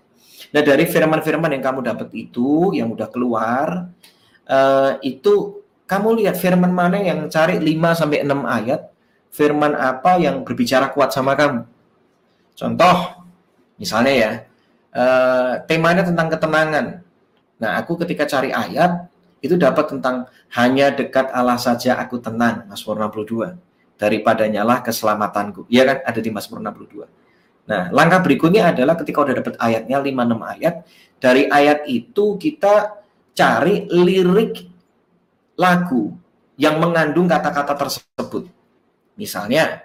Nah dari firman-firman yang kamu dapat itu, yang udah keluar, uh, itu kamu lihat firman mana yang cari 5 sampai 6 ayat, firman apa yang berbicara kuat sama kamu. Contoh, Misalnya ya, uh, temanya tentang ketenangan. Nah, aku ketika cari ayat, itu dapat tentang hanya dekat Allah saja aku tenang, Mazmur 62. Daripada nyalah keselamatanku. Iya kan, ada di Mazmur 62. Nah, langkah berikutnya adalah ketika udah dapat ayatnya 5-6 ayat, dari ayat itu kita cari lirik lagu yang mengandung kata-kata tersebut. Misalnya,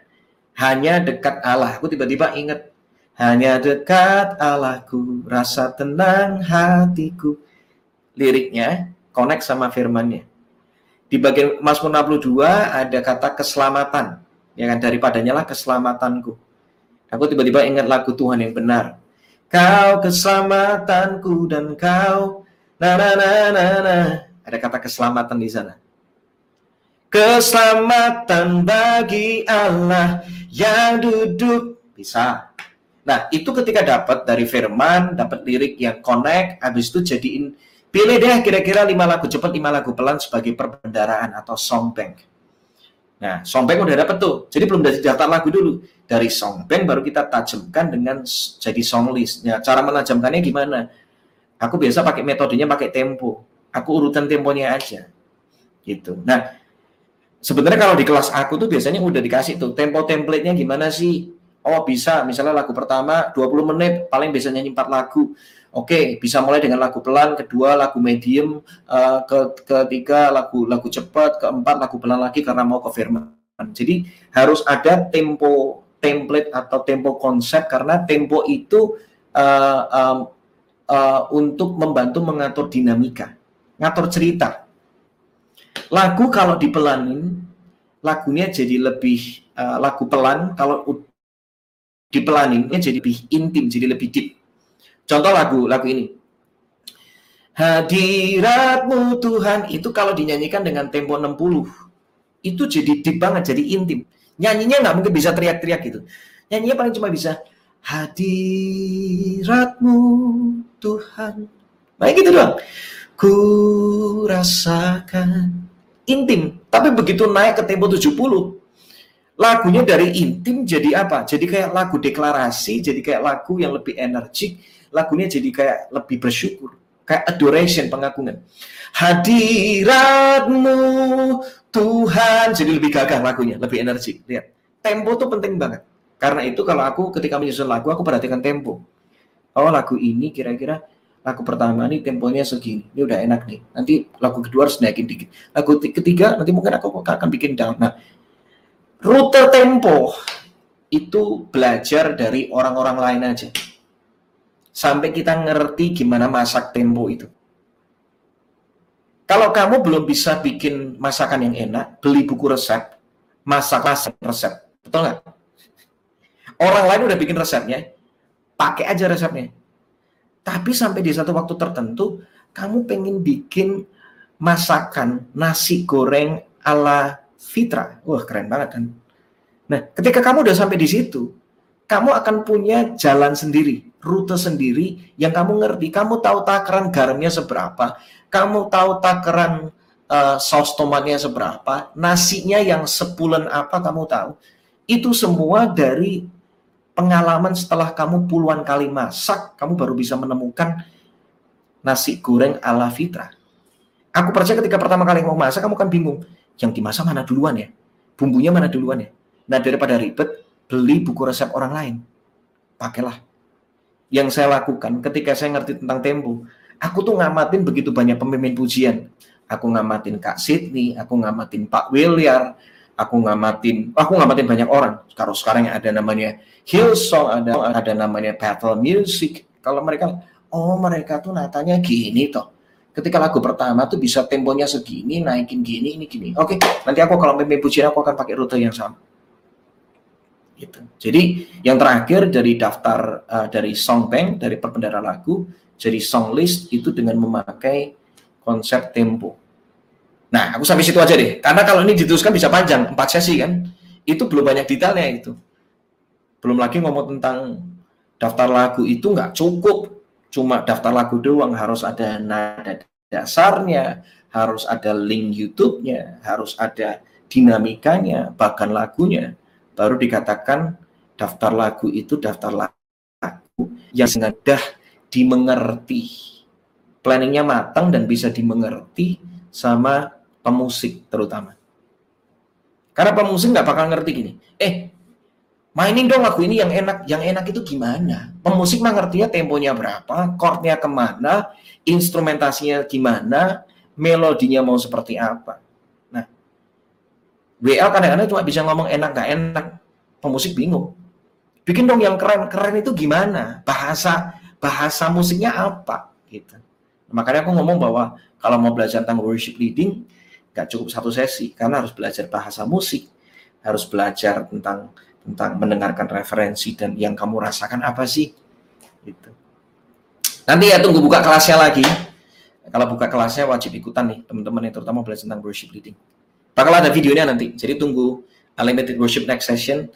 hanya dekat Allah. Aku tiba-tiba ingat hanya dekat Allahku, rasa tenang hatiku. Liriknya connect sama firmannya. Di bagian Mazmur 62 ada kata keselamatan. Ya kan daripadanya lah keselamatanku. Aku tiba-tiba ingat lagu Tuhan yang benar. Kau keselamatanku dan kau na na na na na. Ada kata keselamatan di sana. Keselamatan bagi Allah yang duduk bisa Nah, itu ketika dapat dari firman, dapat lirik yang connect, habis itu jadiin pilih deh kira-kira lima lagu cepat, lima lagu pelan sebagai perbendaraan atau song bank. Nah, song bank udah dapet tuh. Jadi belum dari daftar lagu dulu. Dari song bank baru kita tajamkan dengan jadi song list. Nah, cara menajamkannya gimana? Aku biasa pakai metodenya pakai tempo. Aku urutan temponya aja. Gitu. Nah, sebenarnya kalau di kelas aku tuh biasanya udah dikasih tuh tempo template-nya gimana sih? Oh bisa, misalnya lagu pertama 20 menit paling bisa nyanyi 4 lagu. Oke, bisa mulai dengan lagu pelan, kedua lagu medium, uh, ke ketiga lagu lagu cepat, keempat lagu pelan lagi karena mau ke firman. Jadi harus ada tempo template atau tempo konsep karena tempo itu uh, um, uh, untuk membantu mengatur dinamika, ngatur cerita. Lagu kalau dipelanin, lagunya jadi lebih uh, lagu pelan. Kalau dipelaninnya jadi lebih intim, jadi lebih deep. Contoh lagu lagu ini. Hadiratmu Tuhan itu kalau dinyanyikan dengan tempo 60 itu jadi deep banget, jadi intim. Nyanyinya nggak mungkin bisa teriak-teriak gitu. Nyanyinya paling cuma bisa hadiratmu Tuhan. Nah gitu doang. Ku rasakan intim. Tapi begitu naik ke tempo 70, lagunya dari intim jadi apa? Jadi kayak lagu deklarasi, jadi kayak lagu yang lebih energik, lagunya jadi kayak lebih bersyukur, kayak adoration, pengagungan. Hadiratmu Tuhan, jadi lebih gagah lagunya, lebih energik. Lihat, tempo tuh penting banget. Karena itu kalau aku ketika menyusun lagu, aku perhatikan tempo. Oh lagu ini kira-kira lagu pertama ini temponya segini, ini udah enak nih. Nanti lagu kedua harus naikin dikit. Lagu ketiga nanti mungkin aku akan bikin down. Nah, Rute tempo itu belajar dari orang-orang lain aja. Sampai kita ngerti gimana masak tempo itu. Kalau kamu belum bisa bikin masakan yang enak, beli buku resep, masaklah resep. Betul nggak? Orang lain udah bikin resepnya, pakai aja resepnya. Tapi sampai di satu waktu tertentu, kamu pengen bikin masakan nasi goreng ala Fitra. Wah, keren banget kan. Nah, ketika kamu udah sampai di situ, kamu akan punya jalan sendiri, rute sendiri yang kamu ngerti. Kamu tahu takaran garamnya seberapa, kamu tahu takaran uh, saus tomatnya seberapa, nasinya yang sepulen apa kamu tahu. Itu semua dari pengalaman setelah kamu puluhan kali masak, kamu baru bisa menemukan nasi goreng ala Fitra. Aku percaya ketika pertama kali mau masak, kamu kan bingung yang dimasak mana duluan ya? Bumbunya mana duluan ya? Nah daripada ribet, beli buku resep orang lain. Pakailah. Yang saya lakukan ketika saya ngerti tentang tempo, aku tuh ngamatin begitu banyak pemimpin pujian. Aku ngamatin Kak Sidney, aku ngamatin Pak Williar, aku ngamatin, aku ngamatin banyak orang. Kalau sekarang yang ada namanya Hillsong, ada ada namanya Battle Music. Kalau mereka, oh mereka tuh natanya gini toh ketika lagu pertama tuh bisa temponya segini, naikin gini, ini gini. Oke, nanti aku kalau memimpin pujian aku akan pakai rute yang sama. Gitu. Jadi yang terakhir dari daftar uh, dari song bank dari perbendara lagu jadi song list itu dengan memakai konsep tempo. Nah, aku sampai situ aja deh. Karena kalau ini diteruskan bisa panjang, empat sesi kan. Itu belum banyak detailnya itu. Belum lagi ngomong tentang daftar lagu itu nggak cukup. Cuma daftar lagu doang, harus ada nada dasarnya, harus ada link YouTube-nya, harus ada dinamikanya, bahkan lagunya baru dikatakan daftar lagu itu daftar lagu yang mudah dimengerti. Planningnya matang dan bisa dimengerti sama pemusik terutama. Karena pemusik nggak bakal ngerti gini. Eh, mainin dong lagu ini yang enak. Yang enak itu gimana? Pemusik mah ngertinya temponya berapa, chordnya ke mana, instrumentasinya gimana, melodinya mau seperti apa. WL kadang-kadang cuma bisa ngomong enak gak enak. Pemusik bingung. Bikin dong yang keren. Keren itu gimana? Bahasa bahasa musiknya apa? Gitu. Makanya aku ngomong bahwa kalau mau belajar tentang worship leading, gak cukup satu sesi. Karena harus belajar bahasa musik. Harus belajar tentang tentang mendengarkan referensi dan yang kamu rasakan apa sih? Gitu. Nanti ya tunggu buka kelasnya lagi. Kalau buka kelasnya wajib ikutan nih teman-teman yang terutama belajar tentang worship leading. Bakal ada videonya nanti. Jadi tunggu Unlimited Worship Next Session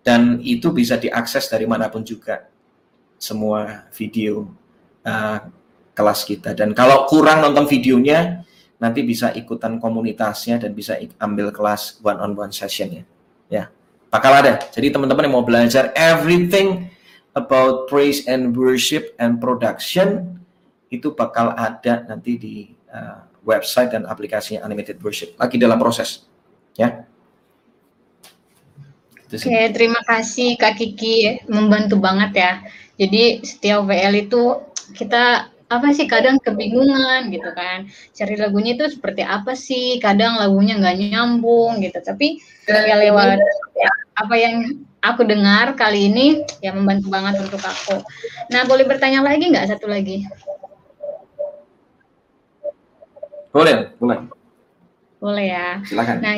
dan itu bisa diakses dari mana pun juga semua video uh, kelas kita. Dan kalau kurang nonton videonya, nanti bisa ikutan komunitasnya dan bisa ambil kelas one on one sessionnya. Ya, bakal ada. Jadi teman-teman yang mau belajar everything about praise and worship and production itu bakal ada nanti di uh, website dan aplikasinya Animated Worship. Lagi dalam proses, ya. Oke, okay, terima kasih Kak Kiki, membantu banget ya. Jadi setiap WL itu kita apa sih kadang kebingungan gitu kan cari lagunya itu seperti apa sih kadang lagunya nggak nyambung gitu tapi ya lewat ya, apa yang aku dengar kali ini ya membantu banget untuk aku nah boleh bertanya lagi nggak satu lagi boleh, boleh. Boleh ya. Silakan. Nah,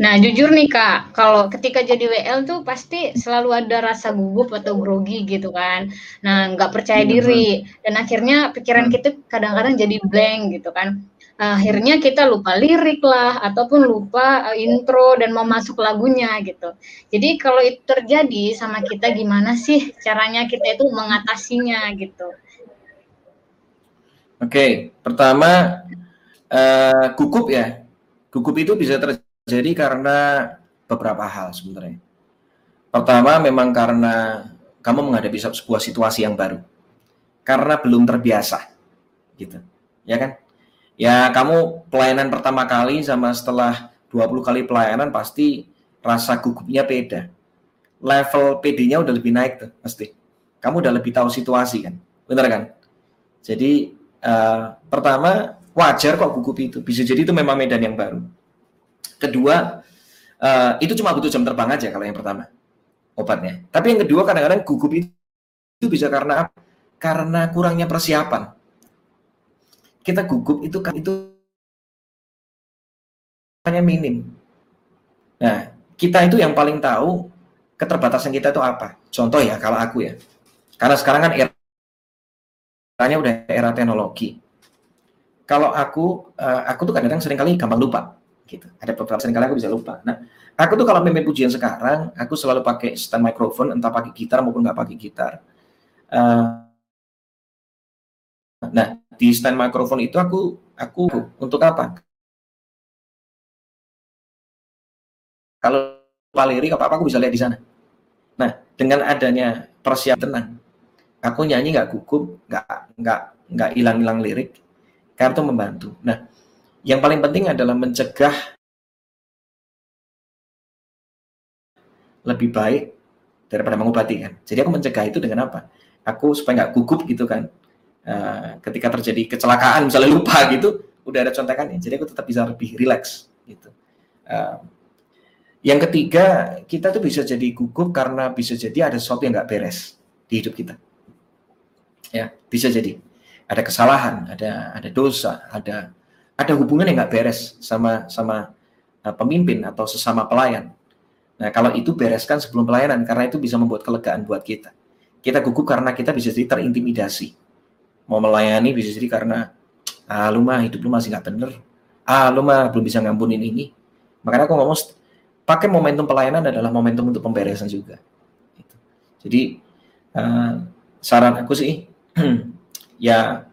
nah jujur nih kak, kalau ketika jadi WL tuh pasti selalu ada rasa gugup atau grogi gitu kan. Nah, nggak percaya hmm. diri dan akhirnya pikiran hmm. kita kadang-kadang jadi blank gitu kan. Akhirnya kita lupa lirik lah ataupun lupa eh, intro dan mau masuk lagunya gitu. Jadi kalau itu terjadi sama kita gimana sih caranya kita itu mengatasinya gitu? Oke, pertama uh, gugup ya. Gugup itu bisa terjadi karena beberapa hal sebenarnya. Pertama memang karena kamu menghadapi sebuah situasi yang baru. Karena belum terbiasa. Gitu. Ya kan? Ya kamu pelayanan pertama kali sama setelah 20 kali pelayanan pasti rasa gugupnya beda. Level PD-nya udah lebih naik tuh pasti. Kamu udah lebih tahu situasi kan. Bener kan? Jadi Uh, pertama, wajar kok gugup itu. Bisa jadi itu memang medan yang baru. Kedua, uh, itu cuma butuh jam terbang aja kalau yang pertama obatnya. Tapi yang kedua kadang-kadang gugup itu, itu bisa karena? Karena kurangnya persiapan. Kita gugup itu kan itu hanya minim. Nah, kita itu yang paling tahu keterbatasan kita itu apa. Contoh ya, kalau aku ya. Karena sekarang kan era Tanya udah era teknologi. Kalau aku, uh, aku tuh kadang-kadang sering kali gampang lupa. Gitu. Ada beberapa sering kali aku bisa lupa. Nah, aku tuh kalau memimpin pujian sekarang, aku selalu pakai stand microphone, entah pakai gitar maupun nggak pakai gitar. Uh, nah, di stand microphone itu aku, aku untuk apa? Kalau lupa lirik apa-apa aku bisa lihat di sana. Nah, dengan adanya persiapan tenang, aku nyanyi nggak gugup, nggak nggak nggak hilang-hilang lirik, karena itu membantu. Nah, yang paling penting adalah mencegah lebih baik daripada mengobati kan. Jadi aku mencegah itu dengan apa? Aku supaya nggak gugup gitu kan. Uh, ketika terjadi kecelakaan misalnya lupa gitu, udah ada contekannya. Jadi aku tetap bisa lebih rileks gitu. Uh, yang ketiga, kita tuh bisa jadi gugup karena bisa jadi ada sesuatu yang nggak beres di hidup kita ya bisa jadi ada kesalahan ada ada dosa ada ada hubungan yang nggak beres sama sama uh, pemimpin atau sesama pelayan Nah, kalau itu bereskan sebelum pelayanan karena itu bisa membuat kelegaan buat kita. Kita gugup karena kita bisa jadi terintimidasi. Mau melayani bisa jadi karena ah lu mah hidup lu masih nggak bener. Ah lu mah belum bisa ngampunin ini. Makanya aku ngomong pakai momentum pelayanan adalah momentum untuk pemberesan juga. Gitu. Jadi uh, saran aku sih ya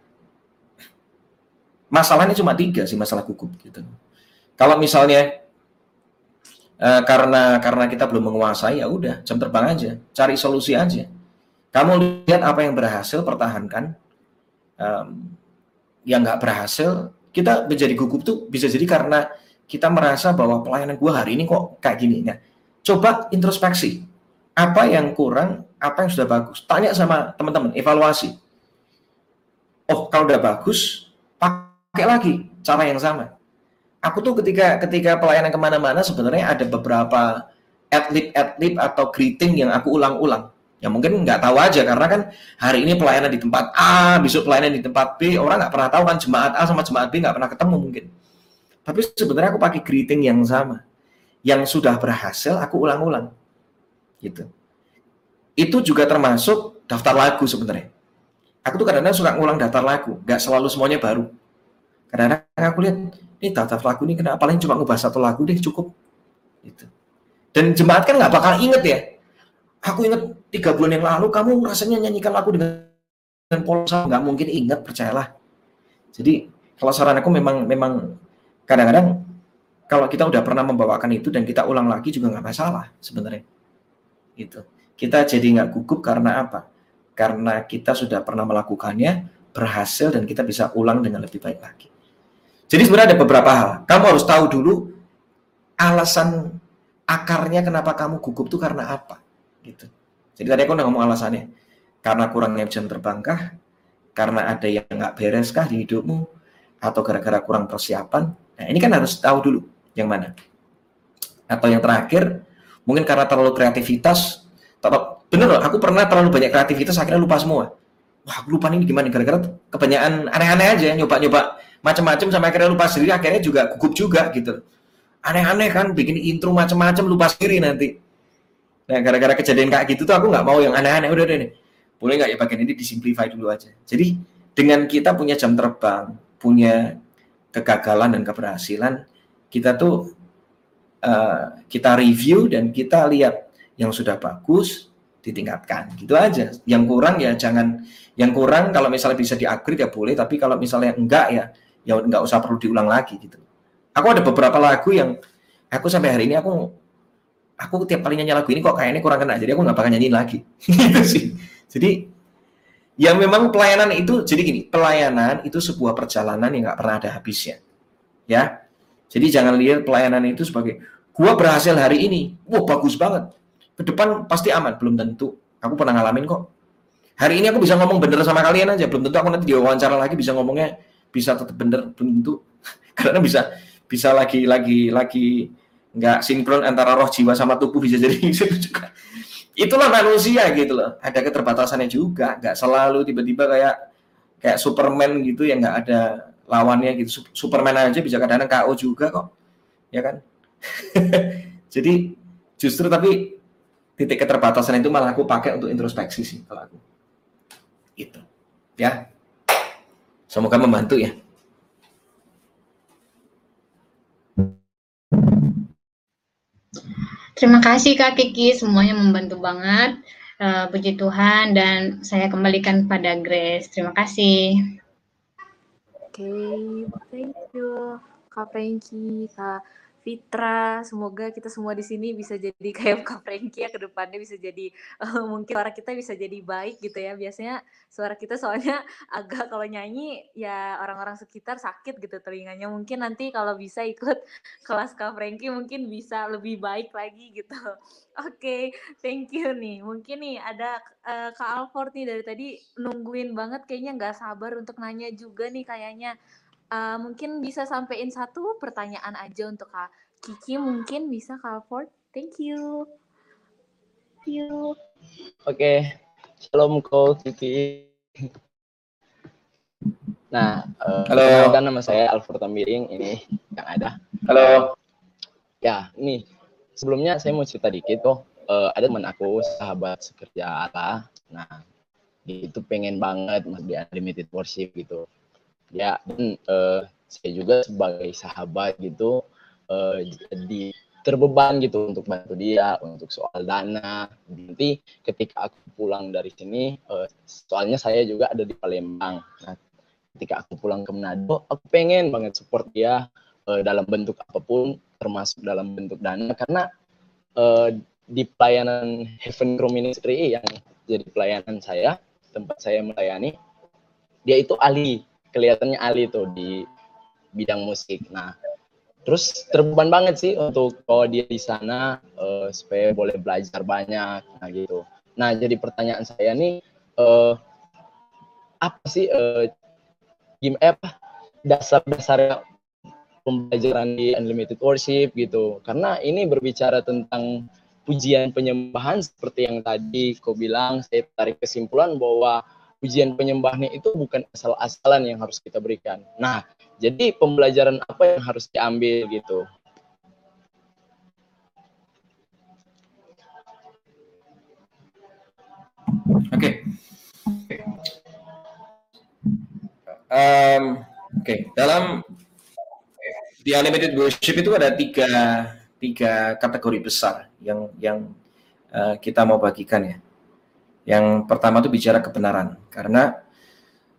masalahnya cuma tiga sih masalah gugup gitu. Kalau misalnya uh, karena karena kita belum menguasai ya udah jam terbang aja, cari solusi aja. Kamu lihat apa yang berhasil pertahankan, um, yang nggak berhasil kita menjadi gugup tuh bisa jadi karena kita merasa bahwa pelayanan gua hari ini kok kayak gini. Nah, coba introspeksi apa yang kurang, apa yang sudah bagus. Tanya sama teman-teman, evaluasi. Oh, kalau udah bagus, pakai lagi cara yang sama aku tuh ketika ketika pelayanan ke mana-mana sebenarnya ada beberapa adlib-adlib atau greeting yang aku ulang-ulang. Ya mungkin nggak tahu aja karena kan hari ini pelayanan di tempat A, besok pelayanan di tempat B, orang nggak pernah tahu kan jemaat A sama jemaat B nggak pernah ketemu mungkin. Tapi sebenarnya aku pakai greeting yang sama. Yang sudah berhasil aku ulang-ulang. Gitu. Itu juga termasuk daftar lagu sebenarnya. Aku tuh kadang-kadang suka ngulang daftar lagu, nggak selalu semuanya baru. Kadang-kadang aku lihat ini tata lagu ini kenapa paling cuma ngubah satu lagu deh cukup. Gitu. Dan jemaat kan nggak bakal inget ya. Aku inget tiga bulan yang lalu kamu rasanya nyanyikan lagu dengan dengan polsa nggak mungkin inget percayalah. Jadi kalau saran aku memang memang kadang-kadang kalau kita udah pernah membawakan itu dan kita ulang lagi juga nggak masalah sebenarnya. Itu kita jadi nggak gugup karena apa karena kita sudah pernah melakukannya berhasil dan kita bisa ulang dengan lebih baik lagi jadi sebenarnya ada beberapa hal. Kamu harus tahu dulu alasan akarnya kenapa kamu gugup itu karena apa. Gitu. Jadi tadi aku udah ngomong alasannya. Karena kurangnya jam terbangkah, karena ada yang nggak beres kah di hidupmu, atau gara-gara kurang persiapan. Nah ini kan harus tahu dulu yang mana. Atau yang terakhir, mungkin karena terlalu kreativitas, bener loh, aku pernah terlalu banyak kreativitas akhirnya lupa semua. Wah, aku lupa ini gimana gara-gara kebanyakan aneh-aneh aja nyoba-nyoba macam-macam sampai akhirnya lupa sendiri akhirnya juga gugup juga gitu. Aneh-aneh kan bikin intro macam-macam lupa sendiri nanti. Nah gara-gara kejadian kayak gitu tuh aku nggak mau yang aneh-aneh. Udah deh boleh nggak ya bagian ini disimplify dulu aja? Jadi dengan kita punya jam terbang punya kegagalan dan keberhasilan kita tuh uh, kita review dan kita lihat yang sudah bagus ditingkatkan gitu aja yang kurang ya jangan yang kurang kalau misalnya bisa di-upgrade ya boleh tapi kalau misalnya enggak ya ya nggak usah perlu diulang lagi gitu. Aku ada beberapa lagu yang aku sampai hari ini aku aku tiap kali nyanyi lagu ini kok kayaknya kurang kena, jadi aku nggak bakal nyanyiin lagi. gitu sih. Jadi ya memang pelayanan itu jadi gini, pelayanan itu sebuah perjalanan yang nggak pernah ada habisnya. Ya. Jadi jangan lihat pelayanan itu sebagai gua berhasil hari ini, wah bagus banget. Ke depan pasti aman, belum tentu. Aku pernah ngalamin kok. Hari ini aku bisa ngomong bener sama kalian aja, belum tentu aku nanti diwawancara lagi bisa ngomongnya bisa tetap bener bentuk karena bisa bisa lagi lagi lagi nggak sinkron antara roh jiwa sama tubuh bisa jadi juga. Itulah manusia gitu loh. Ada keterbatasannya juga nggak selalu tiba-tiba kayak kayak Superman gitu yang nggak ada lawannya gitu. Superman aja bisa kadang-kadang KO juga kok ya kan? Jadi justru tapi titik keterbatasan itu malah aku pakai untuk introspeksi sih kalau aku itu ya Semoga membantu ya. Terima kasih Kak Kiki, semuanya membantu banget. Uh, puji Tuhan dan saya kembalikan pada Grace. Terima kasih. Oke, okay, thank you Kak Frankie, Kak Fitra, semoga kita semua di sini bisa jadi kayak Kak Frankie ya ke depannya bisa jadi uh, mungkin suara kita bisa jadi baik gitu ya. Biasanya suara kita soalnya agak kalau nyanyi ya orang-orang sekitar sakit gitu telinganya. Mungkin nanti kalau bisa ikut kelas Kak Frankie mungkin bisa lebih baik lagi gitu. Oke, okay, thank you nih. Mungkin nih ada uh, Kak Alford nih dari tadi nungguin banget kayaknya nggak sabar untuk nanya juga nih kayaknya. Uh, mungkin bisa sampaikan satu pertanyaan aja untuk Kak Kiki mungkin bisa Kak Ford. Thank you. Thank you. Oke. Okay. Shalom Kak Kiki. Nah, uh, halo. nama saya Alfred Tamiring ini yang ada. Halo. Ya, ini sebelumnya saya mau cerita dikit oh uh, ada teman aku sahabat sekerja Allah nah dia itu pengen banget di unlimited worship gitu ya dan uh, saya juga sebagai sahabat gitu uh, jadi terbeban gitu untuk bantu dia untuk soal dana. Nanti ketika aku pulang dari sini uh, soalnya saya juga ada di Palembang. Nah ketika aku pulang ke Manado aku pengen banget support dia uh, dalam bentuk apa pun termasuk dalam bentuk dana. Karena uh, di pelayanan Heaven Crew Ministry yang jadi pelayanan saya tempat saya melayani dia itu ahli kelihatannya ahli tuh di bidang musik. Nah terus terbeban banget sih untuk kalau dia di sana uh, supaya boleh belajar banyak nah gitu. Nah jadi pertanyaan saya nih uh, apa sih uh, gim apa dasar-dasarnya pembelajaran di unlimited worship gitu? Karena ini berbicara tentang pujian penyembahan seperti yang tadi kau bilang saya tarik kesimpulan bahwa pujian penyembahnya itu bukan asal-asalan yang harus kita berikan nah jadi pembelajaran apa yang harus diambil gitu? Oke. Okay. Um, Oke, okay. dalam di unlimited worship itu ada tiga tiga kategori besar yang yang uh, kita mau bagikan ya. Yang pertama itu bicara kebenaran, karena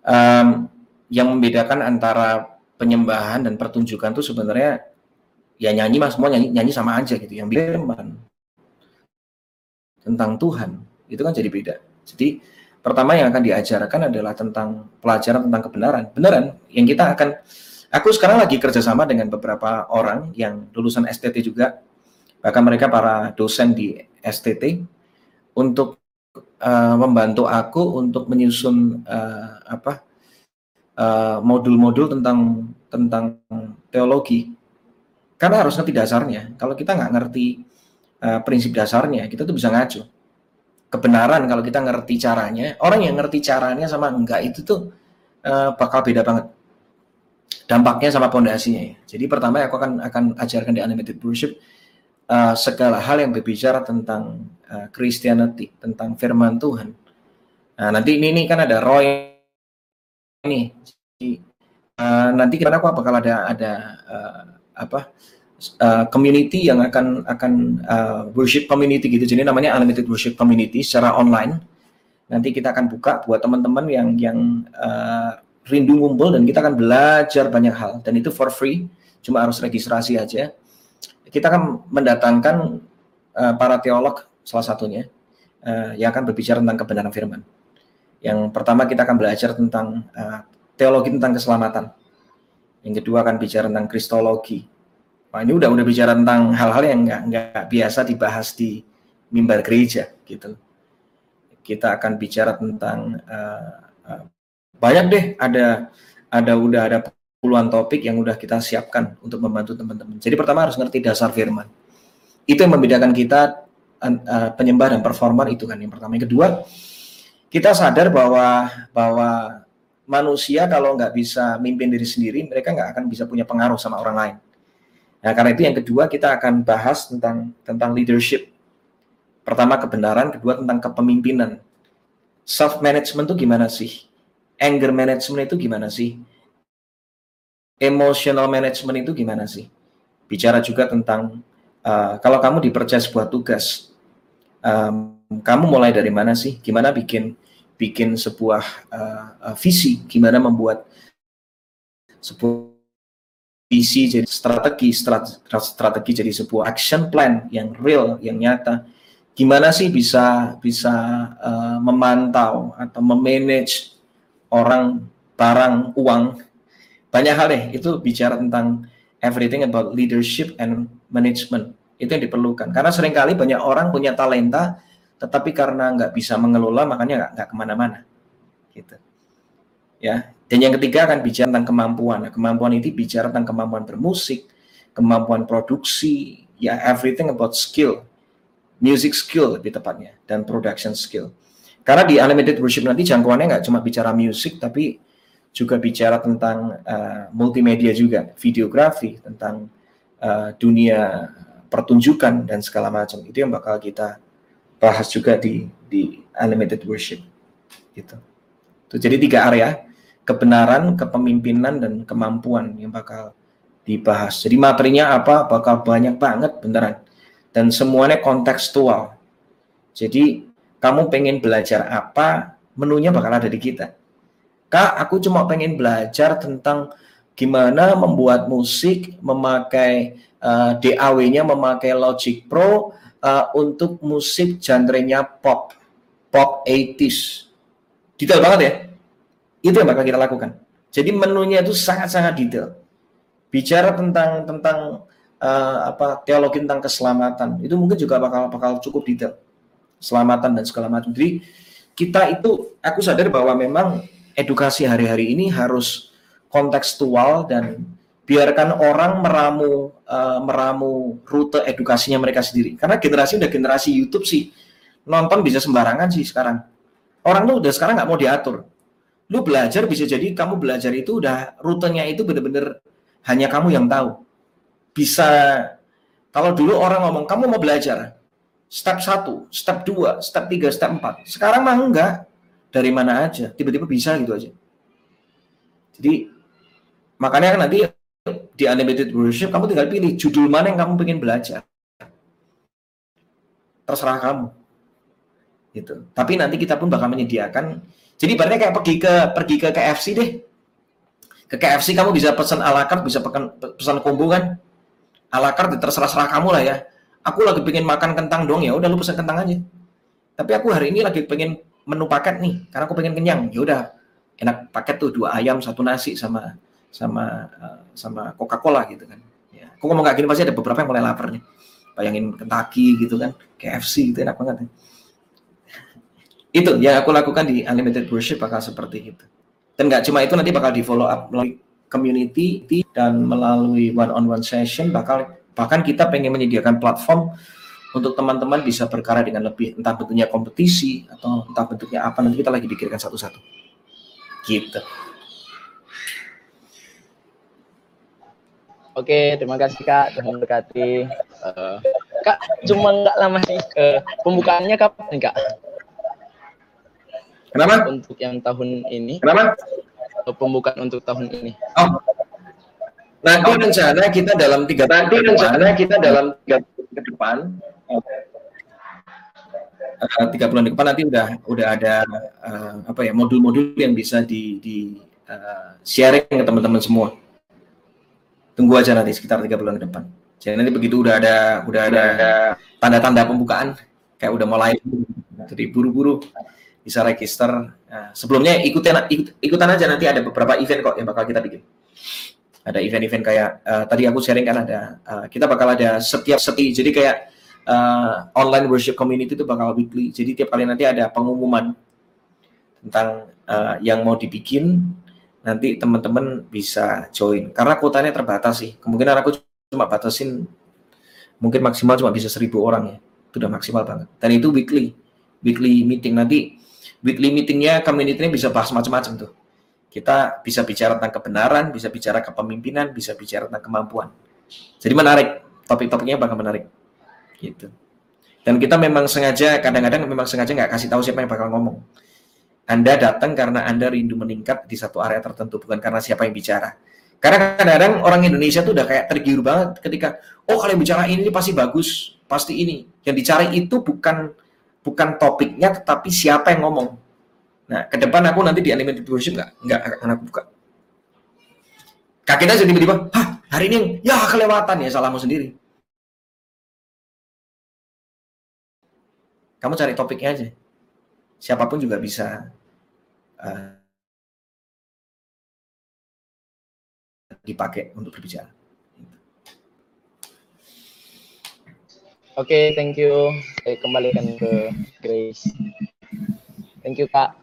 um, yang membedakan antara penyembahan dan pertunjukan itu sebenarnya ya nyanyi mas semua nyanyi nyanyi sama aja gitu. Yang firman tentang Tuhan itu kan jadi beda. Jadi pertama yang akan diajarkan adalah tentang pelajaran tentang kebenaran. Beneran yang kita akan aku sekarang lagi kerjasama dengan beberapa orang yang lulusan STT juga. Bahkan mereka para dosen di STT untuk uh, membantu aku untuk menyusun uh, apa Eh, modul-modul uh, tentang tentang teologi. Karena harus ngerti dasarnya kalau kita nggak ngerti uh, prinsip dasarnya kita tuh bisa ngaco. Kebenaran kalau kita ngerti caranya orang yang ngerti caranya sama enggak itu tuh uh, bakal beda banget. Dampaknya sama pondasinya. Jadi pertama aku akan akan ajarkan di animated worship uh, segala hal yang berbicara tentang uh, Christianity tentang firman Tuhan. Nah nanti ini, ini kan ada Roy ini uh, nanti kita apa bakal ada ada uh, apa uh, community yang akan akan uh, worship community gitu. Jadi namanya unlimited worship community secara online. Nanti kita akan buka buat teman-teman yang yang uh, rindu ngumpul dan kita akan belajar banyak hal. Dan itu for free cuma harus registrasi aja. Kita akan mendatangkan uh, para teolog salah satunya uh, yang akan berbicara tentang kebenaran firman yang pertama kita akan belajar tentang uh, teologi tentang keselamatan. Yang kedua akan bicara tentang kristologi. Nah, ini udah udah bicara tentang hal-hal yang nggak nggak biasa dibahas di mimbar gereja gitu. Kita akan bicara tentang uh, uh, banyak deh ada ada udah ada puluhan topik yang udah kita siapkan untuk membantu teman-teman. Jadi pertama harus ngerti dasar firman. Itu yang membedakan kita uh, penyembah dan performer itu kan yang pertama. Yang kedua, kita sadar bahwa bahwa manusia kalau nggak bisa mimpin diri sendiri, mereka nggak akan bisa punya pengaruh sama orang lain. Nah, karena itu yang kedua kita akan bahas tentang tentang leadership. Pertama kebenaran, kedua tentang kepemimpinan. Self management itu gimana sih? Anger management itu gimana sih? Emotional management itu gimana sih? Bicara juga tentang uh, kalau kamu dipercaya sebuah tugas, um, kamu mulai dari mana sih? Gimana bikin bikin sebuah uh, visi? Gimana membuat sebuah visi jadi strategi, strategi jadi sebuah action plan yang real, yang nyata. Gimana sih bisa bisa uh, memantau atau memanage orang, barang, uang? Banyak hal deh. Itu bicara tentang everything about leadership and management. Itu yang diperlukan. Karena sering kali banyak orang punya talenta, tetapi karena nggak bisa mengelola makanya nggak, nggak ke mana-mana. Gitu. Ya. Dan yang ketiga akan bicara tentang kemampuan. Nah, kemampuan ini bicara tentang kemampuan bermusik kemampuan produksi ya everything about skill. Music skill lebih tepatnya dan production skill. Karena di unlimited worship nanti jangkauannya nggak cuma bicara musik tapi juga bicara tentang uh, multimedia juga. Videografi tentang uh, dunia pertunjukan dan segala macam itu yang bakal kita bahas juga di di unlimited worship gitu. Tuh, jadi tiga area kebenaran, kepemimpinan dan kemampuan yang bakal dibahas. Jadi materinya apa bakal banyak banget beneran dan semuanya kontekstual. Jadi kamu pengen belajar apa, menunya bakal ada di kita. Kak, aku cuma pengen belajar tentang gimana membuat musik memakai uh, eh, DAW-nya memakai Logic Pro uh, untuk musik genrenya pop, pop 80s. Detail banget ya. Itu yang bakal kita lakukan. Jadi menunya itu sangat-sangat detail. Bicara tentang tentang uh, apa teologi tentang keselamatan itu mungkin juga bakal bakal cukup detail. Keselamatan dan segala macam. Jadi kita itu aku sadar bahwa memang edukasi hari-hari ini harus kontekstual dan biarkan orang meramu uh, meramu rute edukasinya mereka sendiri. Karena generasi udah generasi YouTube sih nonton bisa sembarangan sih sekarang. Orang tuh udah sekarang nggak mau diatur. Lu belajar bisa jadi kamu belajar itu udah rutenya itu bener-bener hanya kamu yang tahu. Bisa kalau dulu orang ngomong kamu mau belajar step 1, step 2, step 3, step 4. Sekarang mah enggak. Dari mana aja, tiba-tiba bisa gitu aja. Jadi makanya kan nanti di unlimited worship kamu tinggal pilih judul mana yang kamu pengen belajar. Terserah kamu. Gitu. Tapi nanti kita pun bakal menyediakan jadi ibaratnya kayak pergi ke pergi ke KFC deh. Ke KFC kamu bisa pesan ala carte bisa pesan pesan combo kan? Ala carte terserah serah kamu lah ya. Aku lagi pengen makan kentang dong ya udah lu pesan kentang aja. Tapi aku hari ini lagi pengen menu paket nih karena aku pengen kenyang. Ya udah enak paket tuh dua ayam satu nasi sama sama uh, sama Coca-Cola gitu kan. Ya. Aku ngomong kayak gini pasti ada beberapa yang mulai lapar nih. Bayangin Kentucky gitu kan, KFC gitu enak banget. Ya. Itu yang aku lakukan di Unlimited Worship bakal seperti itu. Dan nggak cuma itu nanti bakal di follow up melalui community dan melalui one on one session bakal bahkan kita pengen menyediakan platform untuk teman-teman bisa berkarya dengan lebih entah bentuknya kompetisi atau entah bentuknya apa nanti kita lagi pikirkan satu-satu gitu Oke, terima kasih Kak. Tuhan berkati. Uh, Kak, cuma nggak lama sih. Uh, pembukaannya kapan Kak? Kenapa? Untuk yang tahun ini. Kenapa? Uh, pembukaan untuk tahun ini. Oh. Nanti oh. rencana kita dalam tiga nanti rencana kita dalam tiga ke depan. Uh, tiga bulan ke depan nanti udah udah ada uh, apa ya modul-modul yang bisa di, di uh, sharing ke teman-teman semua tunggu aja nanti sekitar tiga bulan ke depan. Jadi nanti begitu udah ada udah ada tanda-tanda pembukaan kayak udah mulai jadi buru-buru bisa register. Nah, sebelumnya ikutin ikut, ikutan aja nanti ada beberapa event kok yang bakal kita bikin. Ada event-event kayak uh, tadi aku sharing kan ada uh, kita bakal ada setiap seti jadi kayak uh, online worship community itu bakal weekly. Jadi tiap kali nanti ada pengumuman tentang uh, yang mau dibikin nanti teman-teman bisa join. Karena kuotanya terbatas sih. Kemungkinan aku cuma batasin mungkin maksimal cuma bisa seribu orang ya. Itu udah maksimal banget. Dan itu weekly. Weekly meeting. Nanti weekly meetingnya community ini bisa bahas macam-macam tuh. Kita bisa bicara tentang kebenaran bisa bicara kepemimpinan bisa bicara tentang kemampuan. Jadi menarik. Topik-topiknya bakal menarik. Gitu. Dan kita memang sengaja kadang-kadang memang sengaja nggak kasih tahu siapa yang bakal ngomong anda datang karena Anda rindu meningkat di satu area tertentu, bukan karena siapa yang bicara. Karena kadang-kadang orang Indonesia tuh udah kayak tergiur banget ketika, oh kalau yang bicara ini pasti bagus, pasti ini. Yang dicari itu bukan bukan topiknya, tetapi siapa yang ngomong. Nah, ke depan aku nanti di animated worship nggak nggak akan aku buka. Kakinya jadi tiba-tiba, hah hari ini ya kelewatan ya salahmu sendiri. Kamu cari topiknya aja. Siapa pun juga bisa uh, dipakai untuk berbicara. Oke, okay, thank you. Saya kembalikan ke Grace. Thank you, Kak.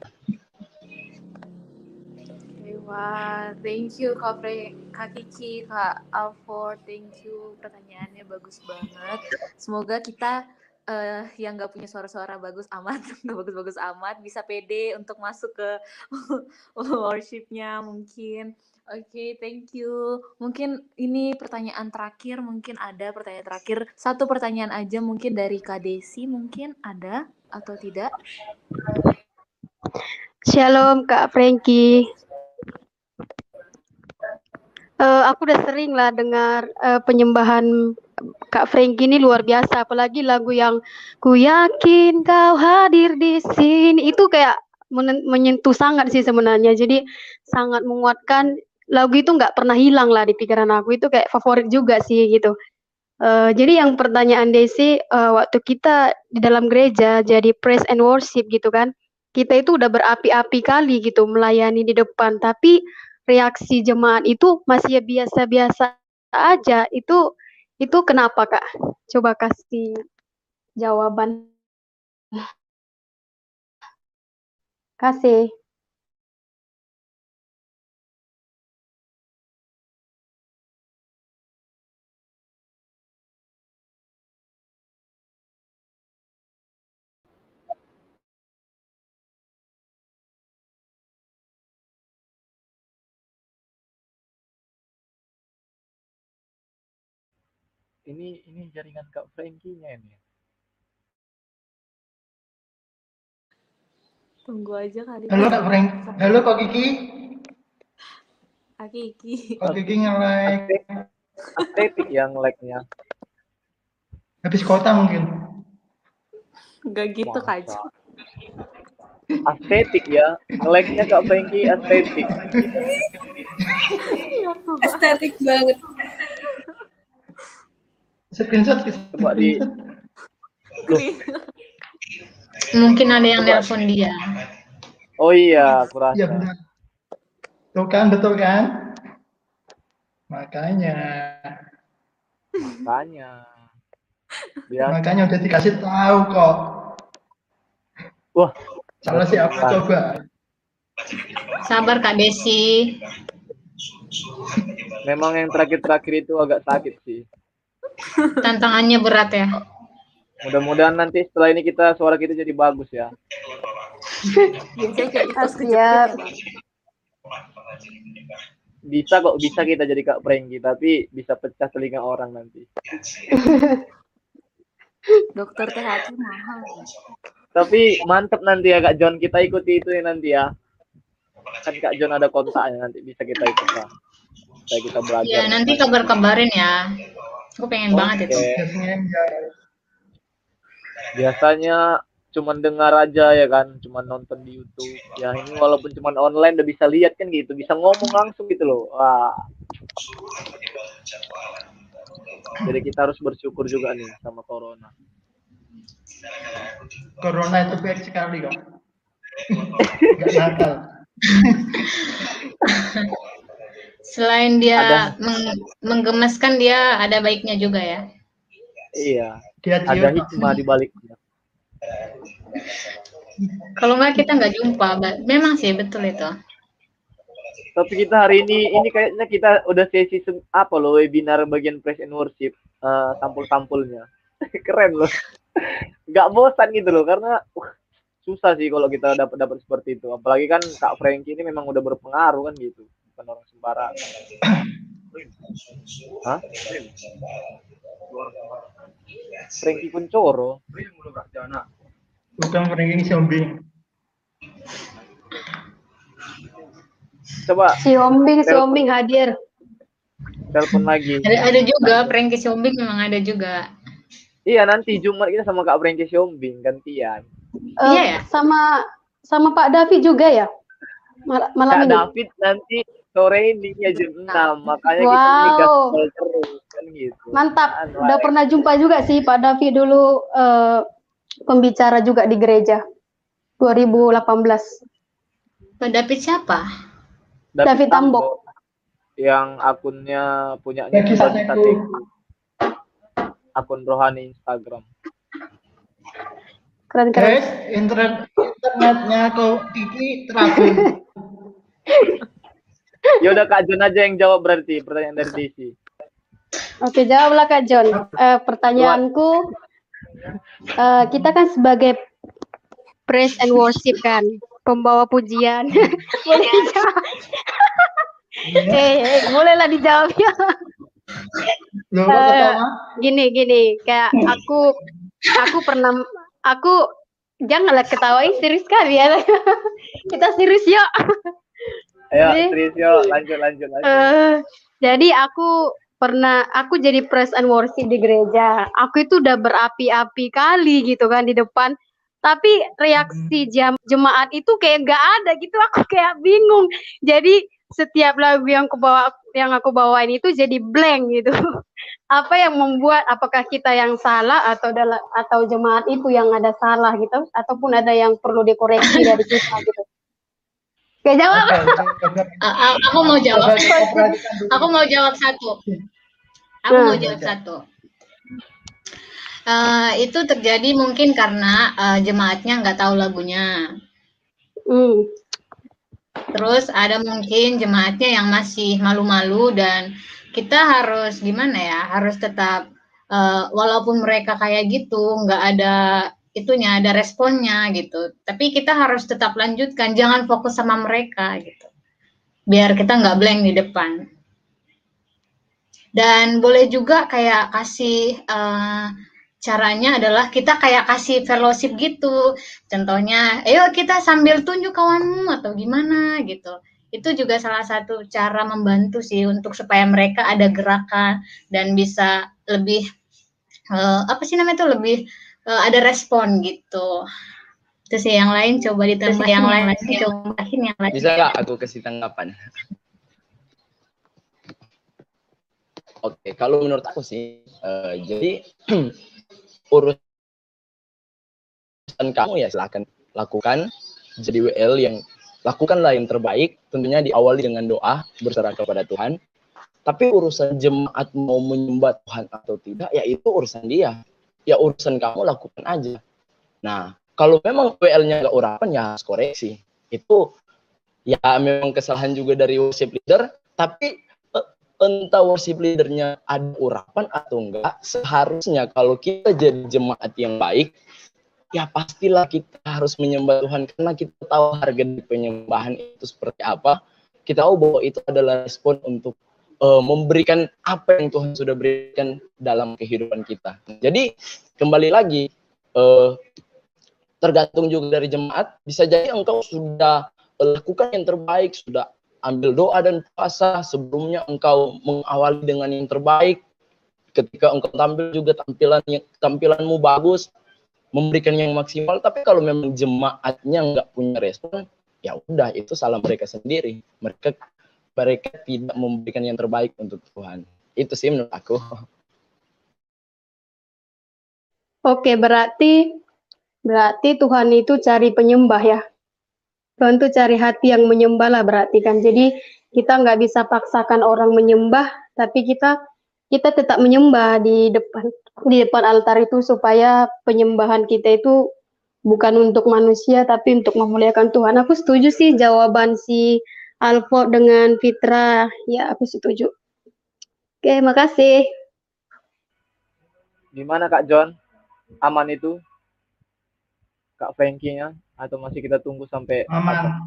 Wah, thank you Kak Fre, Kak Kiki, Kak Alfor, thank you. Pertanyaannya bagus banget. Semoga kita uh, yang nggak punya suara-suara bagus amat, nggak bagus-bagus amat, bisa pede untuk masuk ke worshipnya mungkin. Oke, okay, thank you. Mungkin ini pertanyaan terakhir, mungkin ada pertanyaan terakhir. Satu pertanyaan aja mungkin dari Kak Desi, mungkin ada atau tidak? Shalom Kak Frankie. Uh, aku udah sering lah dengar uh, penyembahan Kak Frankie ini luar biasa, apalagi lagu yang ku yakin kau hadir di sini. Itu kayak menyentuh sangat sih sebenarnya. Jadi sangat menguatkan. Lagu itu nggak pernah hilang lah di pikiran aku. Itu kayak favorit juga sih gitu. Uh, jadi yang pertanyaan Desi uh, waktu kita di dalam gereja jadi praise and worship gitu kan, kita itu udah berapi-api kali gitu melayani di depan, tapi reaksi jemaat itu masih ya biasa-biasa aja. Itu itu kenapa kak? Coba kasih jawaban. Kasih. Ini ini jaringan Kak Frankie-nya ini. Tunggu aja kali. Halo Kak Frank. Halo Kak Kiki. Kak Kiki. Kak Kiki nge-like. Estetik yang like-nya. Habis kota mungkin. Enggak gitu Kak. Estetik ya. Like-nya Kak Frankie estetik. estetik banget. Screenshot, coba di Mungkin ada yang nelpon dia. Oh iya, aku rasa. Iya benar. Tuh kan, betul kan? Makanya. Makanya. Biasa. Makanya udah dikasih tahu kok. Wah. Salah siapa coba? Sabar Kak Desi. Memang yang terakhir-terakhir itu agak sakit sih. Tantangannya berat ya. Mudah-mudahan nanti setelah ini kita suara kita jadi bagus ya. Siap. Bisa kok, bisa kita jadi Kak Prengki, tapi bisa pecah telinga orang nanti. Dokter THC mahal. Tapi mantep nanti ya Kak John, kita ikuti itu ya nanti ya. Kan Kak John ada kontaknya nanti bisa kita ikut lah. Kita belajar. Ya, nanti kabar-kabarin ya. Aku pengen okay. banget itu. Biasanya cuma dengar aja ya kan, cuma nonton di YouTube. Ya ini walaupun cuma online udah bisa lihat kan gitu, bisa ngomong langsung gitu loh. Wah. Jadi kita harus bersyukur juga nih sama corona. Corona itu baik sekali kok. Gak nakal. Selain dia ada, meng menggemaskan dia ada baiknya juga ya. Iya. Dia ada hikmah di baliknya. Kalau nggak kita nggak jumpa, memang sih betul itu. Tapi kita hari ini ini kayaknya kita udah sesi apa loh webinar bagian praise and worship uh, sampul-sampulnya. Keren loh. Nggak bosan gitu loh karena uh, susah sih kalau kita dapat dapat seperti itu. Apalagi kan Kak Frankie ini memang udah berpengaruh kan gitu bukan orang sembarangan. Hah? Frankie Kuncoro. Bukan Frankie Siombing. Coba. Siombing, Siombing hadir. Telepon lagi. Ada, ada juga Frankie Siombing memang ada juga. Iya nanti Jumat kita sama Kak Frankie Siombing gantian. Uh, iya ya. Sama sama Pak David juga ya. Mal malam Kak ini. David nanti sore ini ya jam enam makanya wow. kita gaspol terus kan gitu. Mantap. Kan, udah pernah jumpa juga sih Pak Davi dulu uh, pembicara juga di gereja 2018 Pak David siapa? David, David Tambok. Tambok. Yang akunnya punyanya kita akun rohani Instagram. Keren keren. Guys, internet internetnya kok Kiki terakhir ya udah Kak John aja yang jawab berarti pertanyaan dari Desi. Oke, jawablah Kak John. Uh, pertanyaanku uh, kita kan sebagai praise and worship kan, pembawa pujian. boleh dijawab? eh, eh, bolehlah dijawab ya. uh, gini gini, kayak aku aku pernah aku janganlah ketawain serius sekali ya. kita serius yuk. Ayo, serius yuk, lanjut lanjut lanjut. Uh, jadi aku pernah aku jadi press and worship di gereja. Aku itu udah berapi-api kali gitu kan di depan. Tapi reaksi hmm. jam jemaat itu kayak gak ada gitu. Aku kayak bingung. Jadi setiap lagu yang aku bawa yang aku bawain itu jadi blank gitu. Apa yang membuat apakah kita yang salah atau dalam atau jemaat itu yang ada salah gitu ataupun ada yang perlu dikoreksi dari kita gitu. Gak jawab. aku mau jawab. aku mau jawab satu. Aku mau jawab satu. Uh, itu terjadi mungkin karena uh, jemaatnya nggak tahu lagunya. Mm. Terus ada mungkin jemaatnya yang masih malu-malu dan kita harus gimana ya? Harus tetap uh, walaupun mereka kayak gitu nggak ada itunya ada responnya gitu. Tapi kita harus tetap lanjutkan jangan fokus sama mereka gitu. Biar kita nggak blank di depan. Dan boleh juga kayak kasih uh, caranya adalah kita kayak kasih fellowship gitu. Contohnya ayo kita sambil tunjuk kawanmu atau gimana gitu. Itu juga salah satu cara membantu sih untuk supaya mereka ada gerakan dan bisa lebih uh, apa sih namanya itu lebih uh, ada respon gitu. Terus yang lain coba ditambahin yang, yang lain cobain yang lain. Bisa nggak aku kasih tanggapan? Oke, kalau menurut aku sih, uh, jadi urusan kamu ya silahkan lakukan. Jadi WL yang lakukanlah yang terbaik, tentunya diawali dengan doa berserah kepada Tuhan. Tapi urusan jemaat mau menyembah Tuhan atau tidak, ya itu urusan dia ya urusan kamu lakukan aja. Nah, kalau memang WL-nya nggak urapan ya harus koreksi. Itu ya memang kesalahan juga dari worship leader, tapi eh, entah worship leadernya ada urapan atau enggak, seharusnya kalau kita jadi jemaat yang baik, ya pastilah kita harus menyembah Tuhan karena kita tahu harga penyembahan itu seperti apa. Kita tahu bahwa itu adalah respon untuk uh, memberikan apa yang Tuhan sudah berikan dalam kehidupan kita. Jadi kembali lagi uh, tergantung juga dari jemaat. Bisa jadi engkau sudah lakukan yang terbaik, sudah ambil doa dan puasa sebelumnya engkau mengawali dengan yang terbaik. Ketika engkau tampil juga tampilan tampilanmu bagus, memberikan yang maksimal. Tapi kalau memang jemaatnya nggak punya respon, ya udah itu salah mereka sendiri. Mereka mereka tidak memberikan yang terbaik untuk Tuhan. Itu sih menurut aku. Oke, berarti berarti Tuhan itu cari penyembah ya. Tuhan itu cari hati yang menyembah lah berarti kan. Jadi kita nggak bisa paksakan orang menyembah, tapi kita kita tetap menyembah di depan di depan altar itu supaya penyembahan kita itu bukan untuk manusia tapi untuk memuliakan Tuhan. Aku setuju sih jawaban si Alfo dengan Fitra. Ya, aku setuju. Oke, makasih. Gimana Kak John? Aman itu? Kak Frankie-nya? Atau masih kita tunggu sampai aman?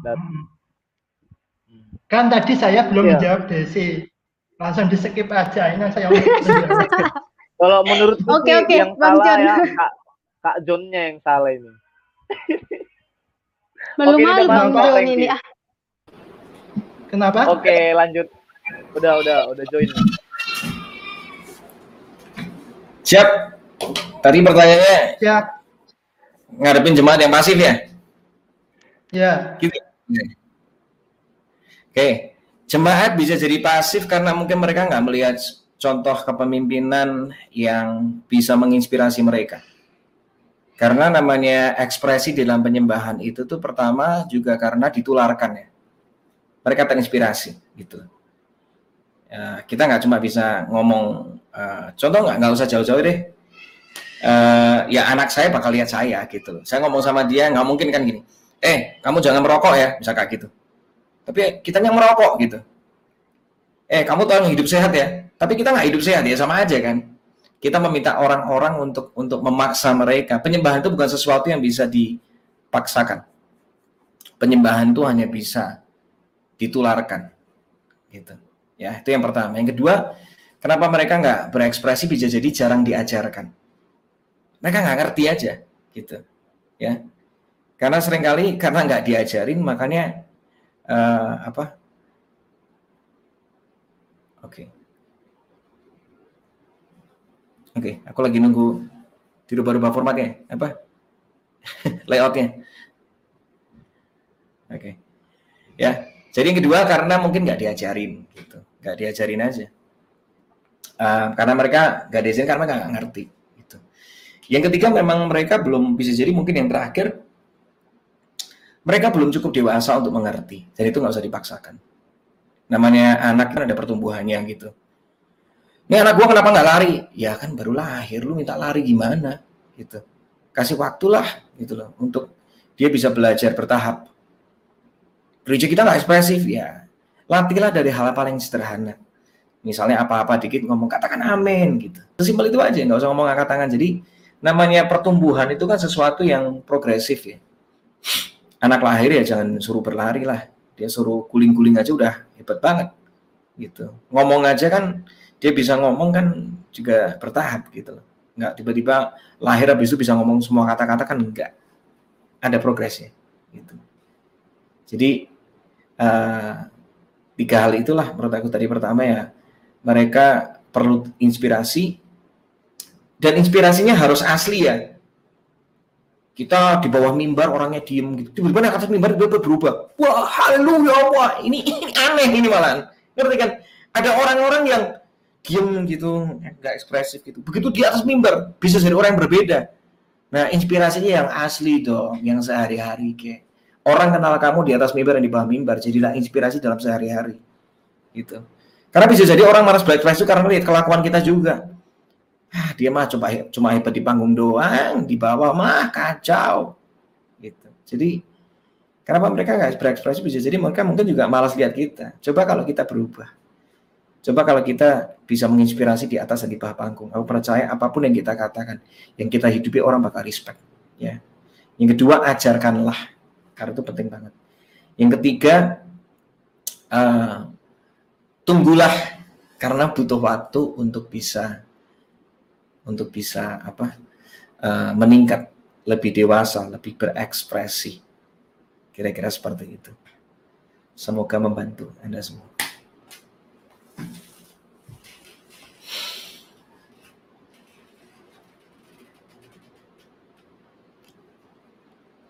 Kan tadi saya belum iya. menjawab Desi. Langsung di skip aja. Ini saya Kalau menurut okay, okay. yang Bang salah John. ya Kak, Kak John-nya yang salah ini. Belum malu Bang John ini. Ah. Kenapa? Oke, lanjut. Udah, udah, udah join. Siap. Tadi pertanyaannya. Siap. Ngadepin jemaat yang pasif ya? Ya. Gitu. Oke. Jemaat bisa jadi pasif karena mungkin mereka nggak melihat contoh kepemimpinan yang bisa menginspirasi mereka. Karena namanya ekspresi dalam penyembahan itu tuh pertama juga karena ditularkan ya mereka terinspirasi gitu. Ya, kita nggak cuma bisa ngomong uh, contoh nggak nggak usah jauh-jauh deh. Uh, ya anak saya bakal lihat saya gitu. Saya ngomong sama dia nggak mungkin kan gini. Eh kamu jangan merokok ya, bisa kayak gitu. Tapi kita yang merokok gitu. Eh kamu tahu hidup sehat ya. Tapi kita nggak hidup sehat ya sama aja kan. kita meminta orang-orang untuk untuk memaksa mereka. Penyembahan itu bukan sesuatu yang bisa dipaksakan. Penyembahan itu hanya bisa ditularkan. Gitu. Ya, itu yang pertama. Yang kedua, kenapa mereka nggak berekspresi bisa jadi jarang diajarkan. Mereka nggak ngerti aja, gitu. Ya, karena sering kali karena nggak diajarin, makanya uh, apa? Oke. Okay. Oke, okay, aku lagi nunggu dirubah-rubah formatnya. Apa? Layoutnya. Oke. Okay. Ya, jadi yang kedua karena mungkin nggak diajarin, gitu. Nggak diajarin aja. Uh, karena mereka nggak diajarin karena nggak ngerti. Gitu. Yang ketiga memang mereka belum bisa jadi mungkin yang terakhir mereka belum cukup dewasa untuk mengerti. Jadi itu nggak usah dipaksakan. Namanya anak kan ada pertumbuhannya gitu ini anak gua kenapa nggak lari? Ya kan baru lahir, lu minta lari gimana? Gitu. Kasih waktulah gitu loh untuk dia bisa belajar bertahap. Gereja kita nggak ekspresif ya. Latihlah dari hal paling sederhana. Misalnya apa-apa dikit ngomong katakan amin gitu. Sesimpel itu aja, nggak usah ngomong angkat tangan. Jadi namanya pertumbuhan itu kan sesuatu yang progresif ya. Anak lahir ya jangan suruh berlari lah. Dia suruh guling-guling aja udah hebat banget gitu. Ngomong aja kan dia bisa ngomong kan juga bertahap gitu loh. Nggak tiba-tiba lahir habis itu bisa ngomong semua kata-kata kan enggak. Ada progresnya gitu. Jadi uh, tiga hal itulah menurut aku tadi pertama ya. Mereka perlu inspirasi dan inspirasinya harus asli ya. Kita di bawah mimbar orangnya diem gitu. Tiba-tiba atas mimbar tiba-tiba berubah. Wah haleluya wah ini, ini aneh ini malah ngerti kan? Ada orang-orang yang diem gitu, nggak ekspresif gitu. Begitu di atas mimbar bisa jadi orang yang berbeda. Nah inspirasinya yang asli dong, yang sehari-hari kayak orang kenal kamu di atas mimbar dan di bawah mimbar, jadilah inspirasi dalam sehari-hari gitu. Karena bisa jadi orang malas berekspresi karena lihat kelakuan kita juga. Ah, dia mah coba cuma hebat di panggung doang, di bawah mah kacau gitu. Jadi kenapa mereka nggak berekspresi bisa jadi mereka mungkin juga malas lihat kita. Coba kalau kita berubah Coba kalau kita bisa menginspirasi di atas dan di bawah panggung, aku percaya apa pun yang kita katakan, yang kita hidupi orang bakal respect. Ya. Yang kedua, ajarkanlah, karena itu penting banget. Yang ketiga, uh, tunggulah karena butuh waktu untuk bisa untuk bisa apa uh, meningkat lebih dewasa, lebih berekspresi. Kira-kira seperti itu. Semoga membantu Anda semua.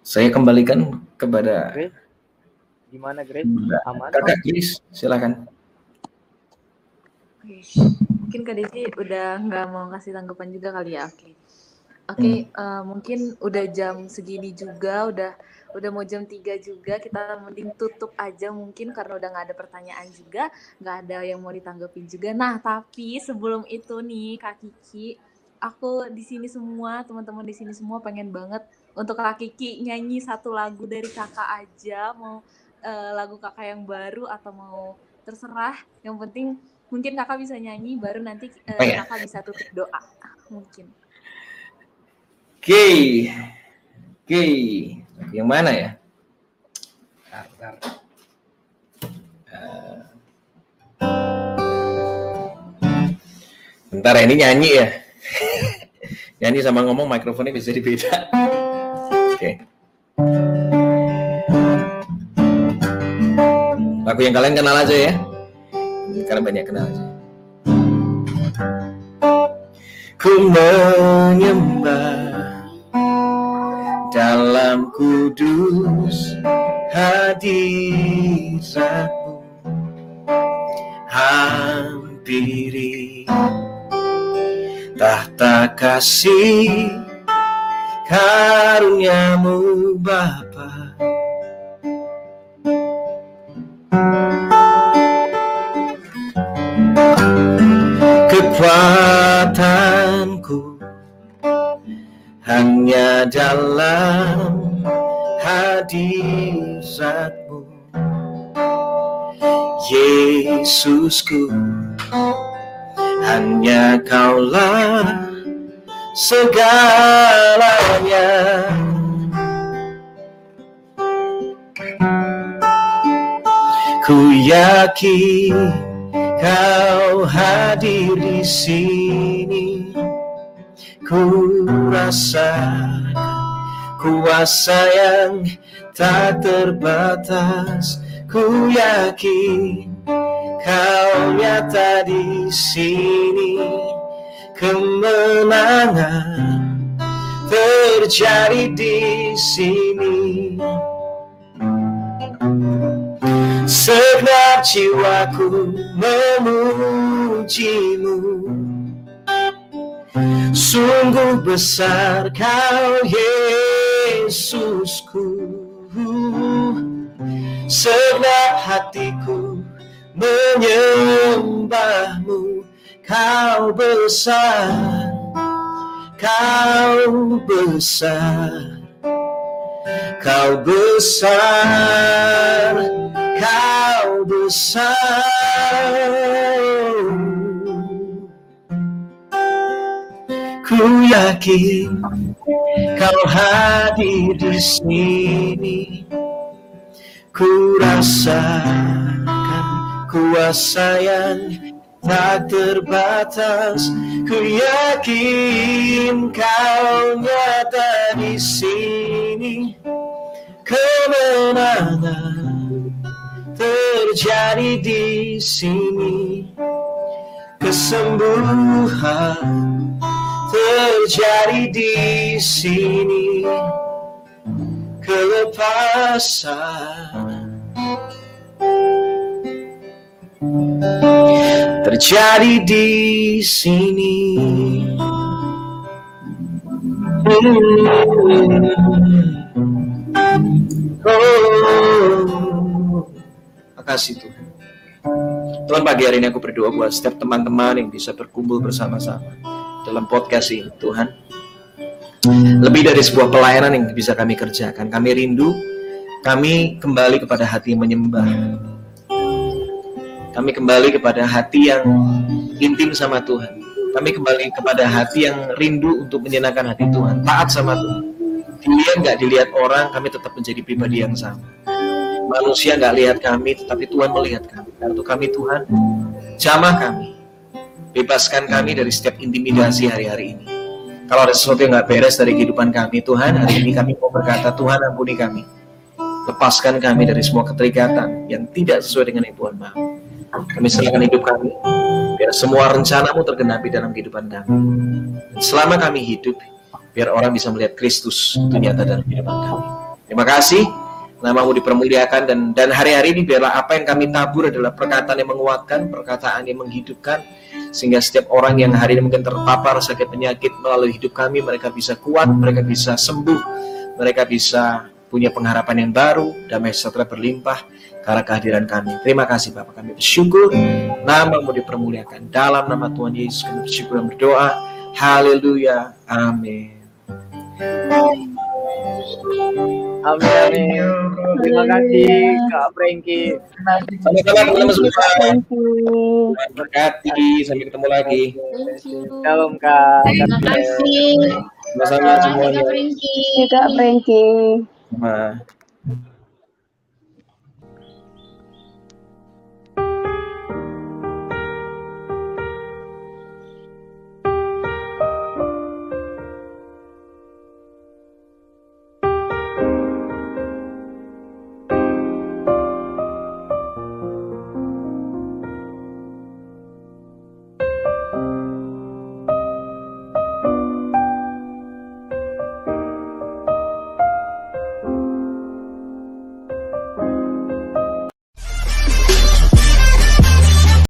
Saya kembalikan kepada Grace. Gimana Grace? Aman? Kakak Grace, silakan. Mungkin Kak Desi udah nggak mau kasih tanggapan juga kali ya. Oke. Oke, okay, hmm. uh, mungkin udah jam segini juga, udah udah mau jam 3 juga, kita mending tutup aja mungkin karena udah nggak ada pertanyaan juga, nggak ada yang mau ditanggepin juga. Nah, tapi sebelum itu nih Kak Kiki, aku di sini semua, teman-teman di sini semua pengen banget untuk Kak Kiki nyanyi satu lagu dari kakak aja mau uh, lagu kakak yang baru atau mau terserah. Yang penting mungkin kakak bisa nyanyi baru nanti uh, oh, ya? kakak bisa tutup doa mungkin. Oke okay. oke okay. yang mana ya? Bentar, Uh, bentar ini nyanyi ya. Nyanyi sama ngomong mikrofonnya bisa dibeda Oke. Lagu yang kalian kenal aja ya. Kalian banyak kenal aja. Ku menyembah dalam kudus hadiratmu hampiri tahta kasih karuniamu Bapa. Kekuatanku hanya dalam hadiratmu Yesusku hanya kaulah segalanya. Ku yakin kau hadir di sini. Ku rasakan kuasa yang tak terbatas. Ku yakin kau nyata di sini. Kemenangan terjadi di sini. Segenap jiwaku memujimu. Sungguh besar kau Yesusku. Segenap hatiku menyembahmu Kau besar Kau besar Kau besar Kau besar. Ku yakin kau hadir di sini. Ku rasakan kuasa yang tak terbatas Ku yakin kau nyata di sini. Kemenangan terjadi di sini. Kesembuhan terjadi di sini. Kelepasan terjadi di sini. Oh, makasih Tuhan. Tuhan pagi hari ini aku berdoa buat setiap teman-teman yang bisa berkumpul bersama-sama dalam podcast ini Tuhan. Lebih dari sebuah pelayanan yang bisa kami kerjakan. Kami rindu, kami kembali kepada hati menyembah. Kami kembali kepada hati yang intim sama Tuhan. Kami kembali kepada hati yang rindu untuk menyenangkan hati Tuhan. Taat sama Tuhan. Dilihat nggak dilihat orang, kami tetap menjadi pribadi yang sama. Manusia nggak lihat kami, tetapi Tuhan melihat kami. Karena itu kami Tuhan, jamah kami. Bebaskan kami dari setiap intimidasi hari-hari ini. Kalau ada sesuatu yang nggak beres dari kehidupan kami, Tuhan, hari ini kami mau berkata, Tuhan ampuni kami. Lepaskan kami dari semua keterikatan yang tidak sesuai dengan yang Tuhan mau. Kami serahkan hidup kami, biar semua rencanamu tergenapi dalam kehidupan kami. Dan selama kami hidup, biar orang bisa melihat Kristus itu nyata dalam kehidupan kami. Terima kasih, namamu dipermuliakan dan dan hari-hari ini biarlah apa yang kami tabur adalah perkataan yang menguatkan, perkataan yang menghidupkan, sehingga setiap orang yang hari ini mungkin terpapar sakit penyakit melalui hidup kami, mereka bisa kuat, mereka bisa sembuh, mereka bisa punya pengharapan yang baru, damai sejahtera berlimpah karena kehadiran kami. Terima kasih Bapak kami bersyukur, namamu dipermuliakan. Dalam nama Tuhan Yesus kami bersyukur dan berdoa. Haleluya. Amin. Amin, amin. Terima kasih Kak Franky. Sama-sama teman-teman semua. Berkati. Sampai ketemu lagi. Shalom Kak. Terima kasih. Sama-sama semuanya. Kak Franky. Kak Frankie. Sama.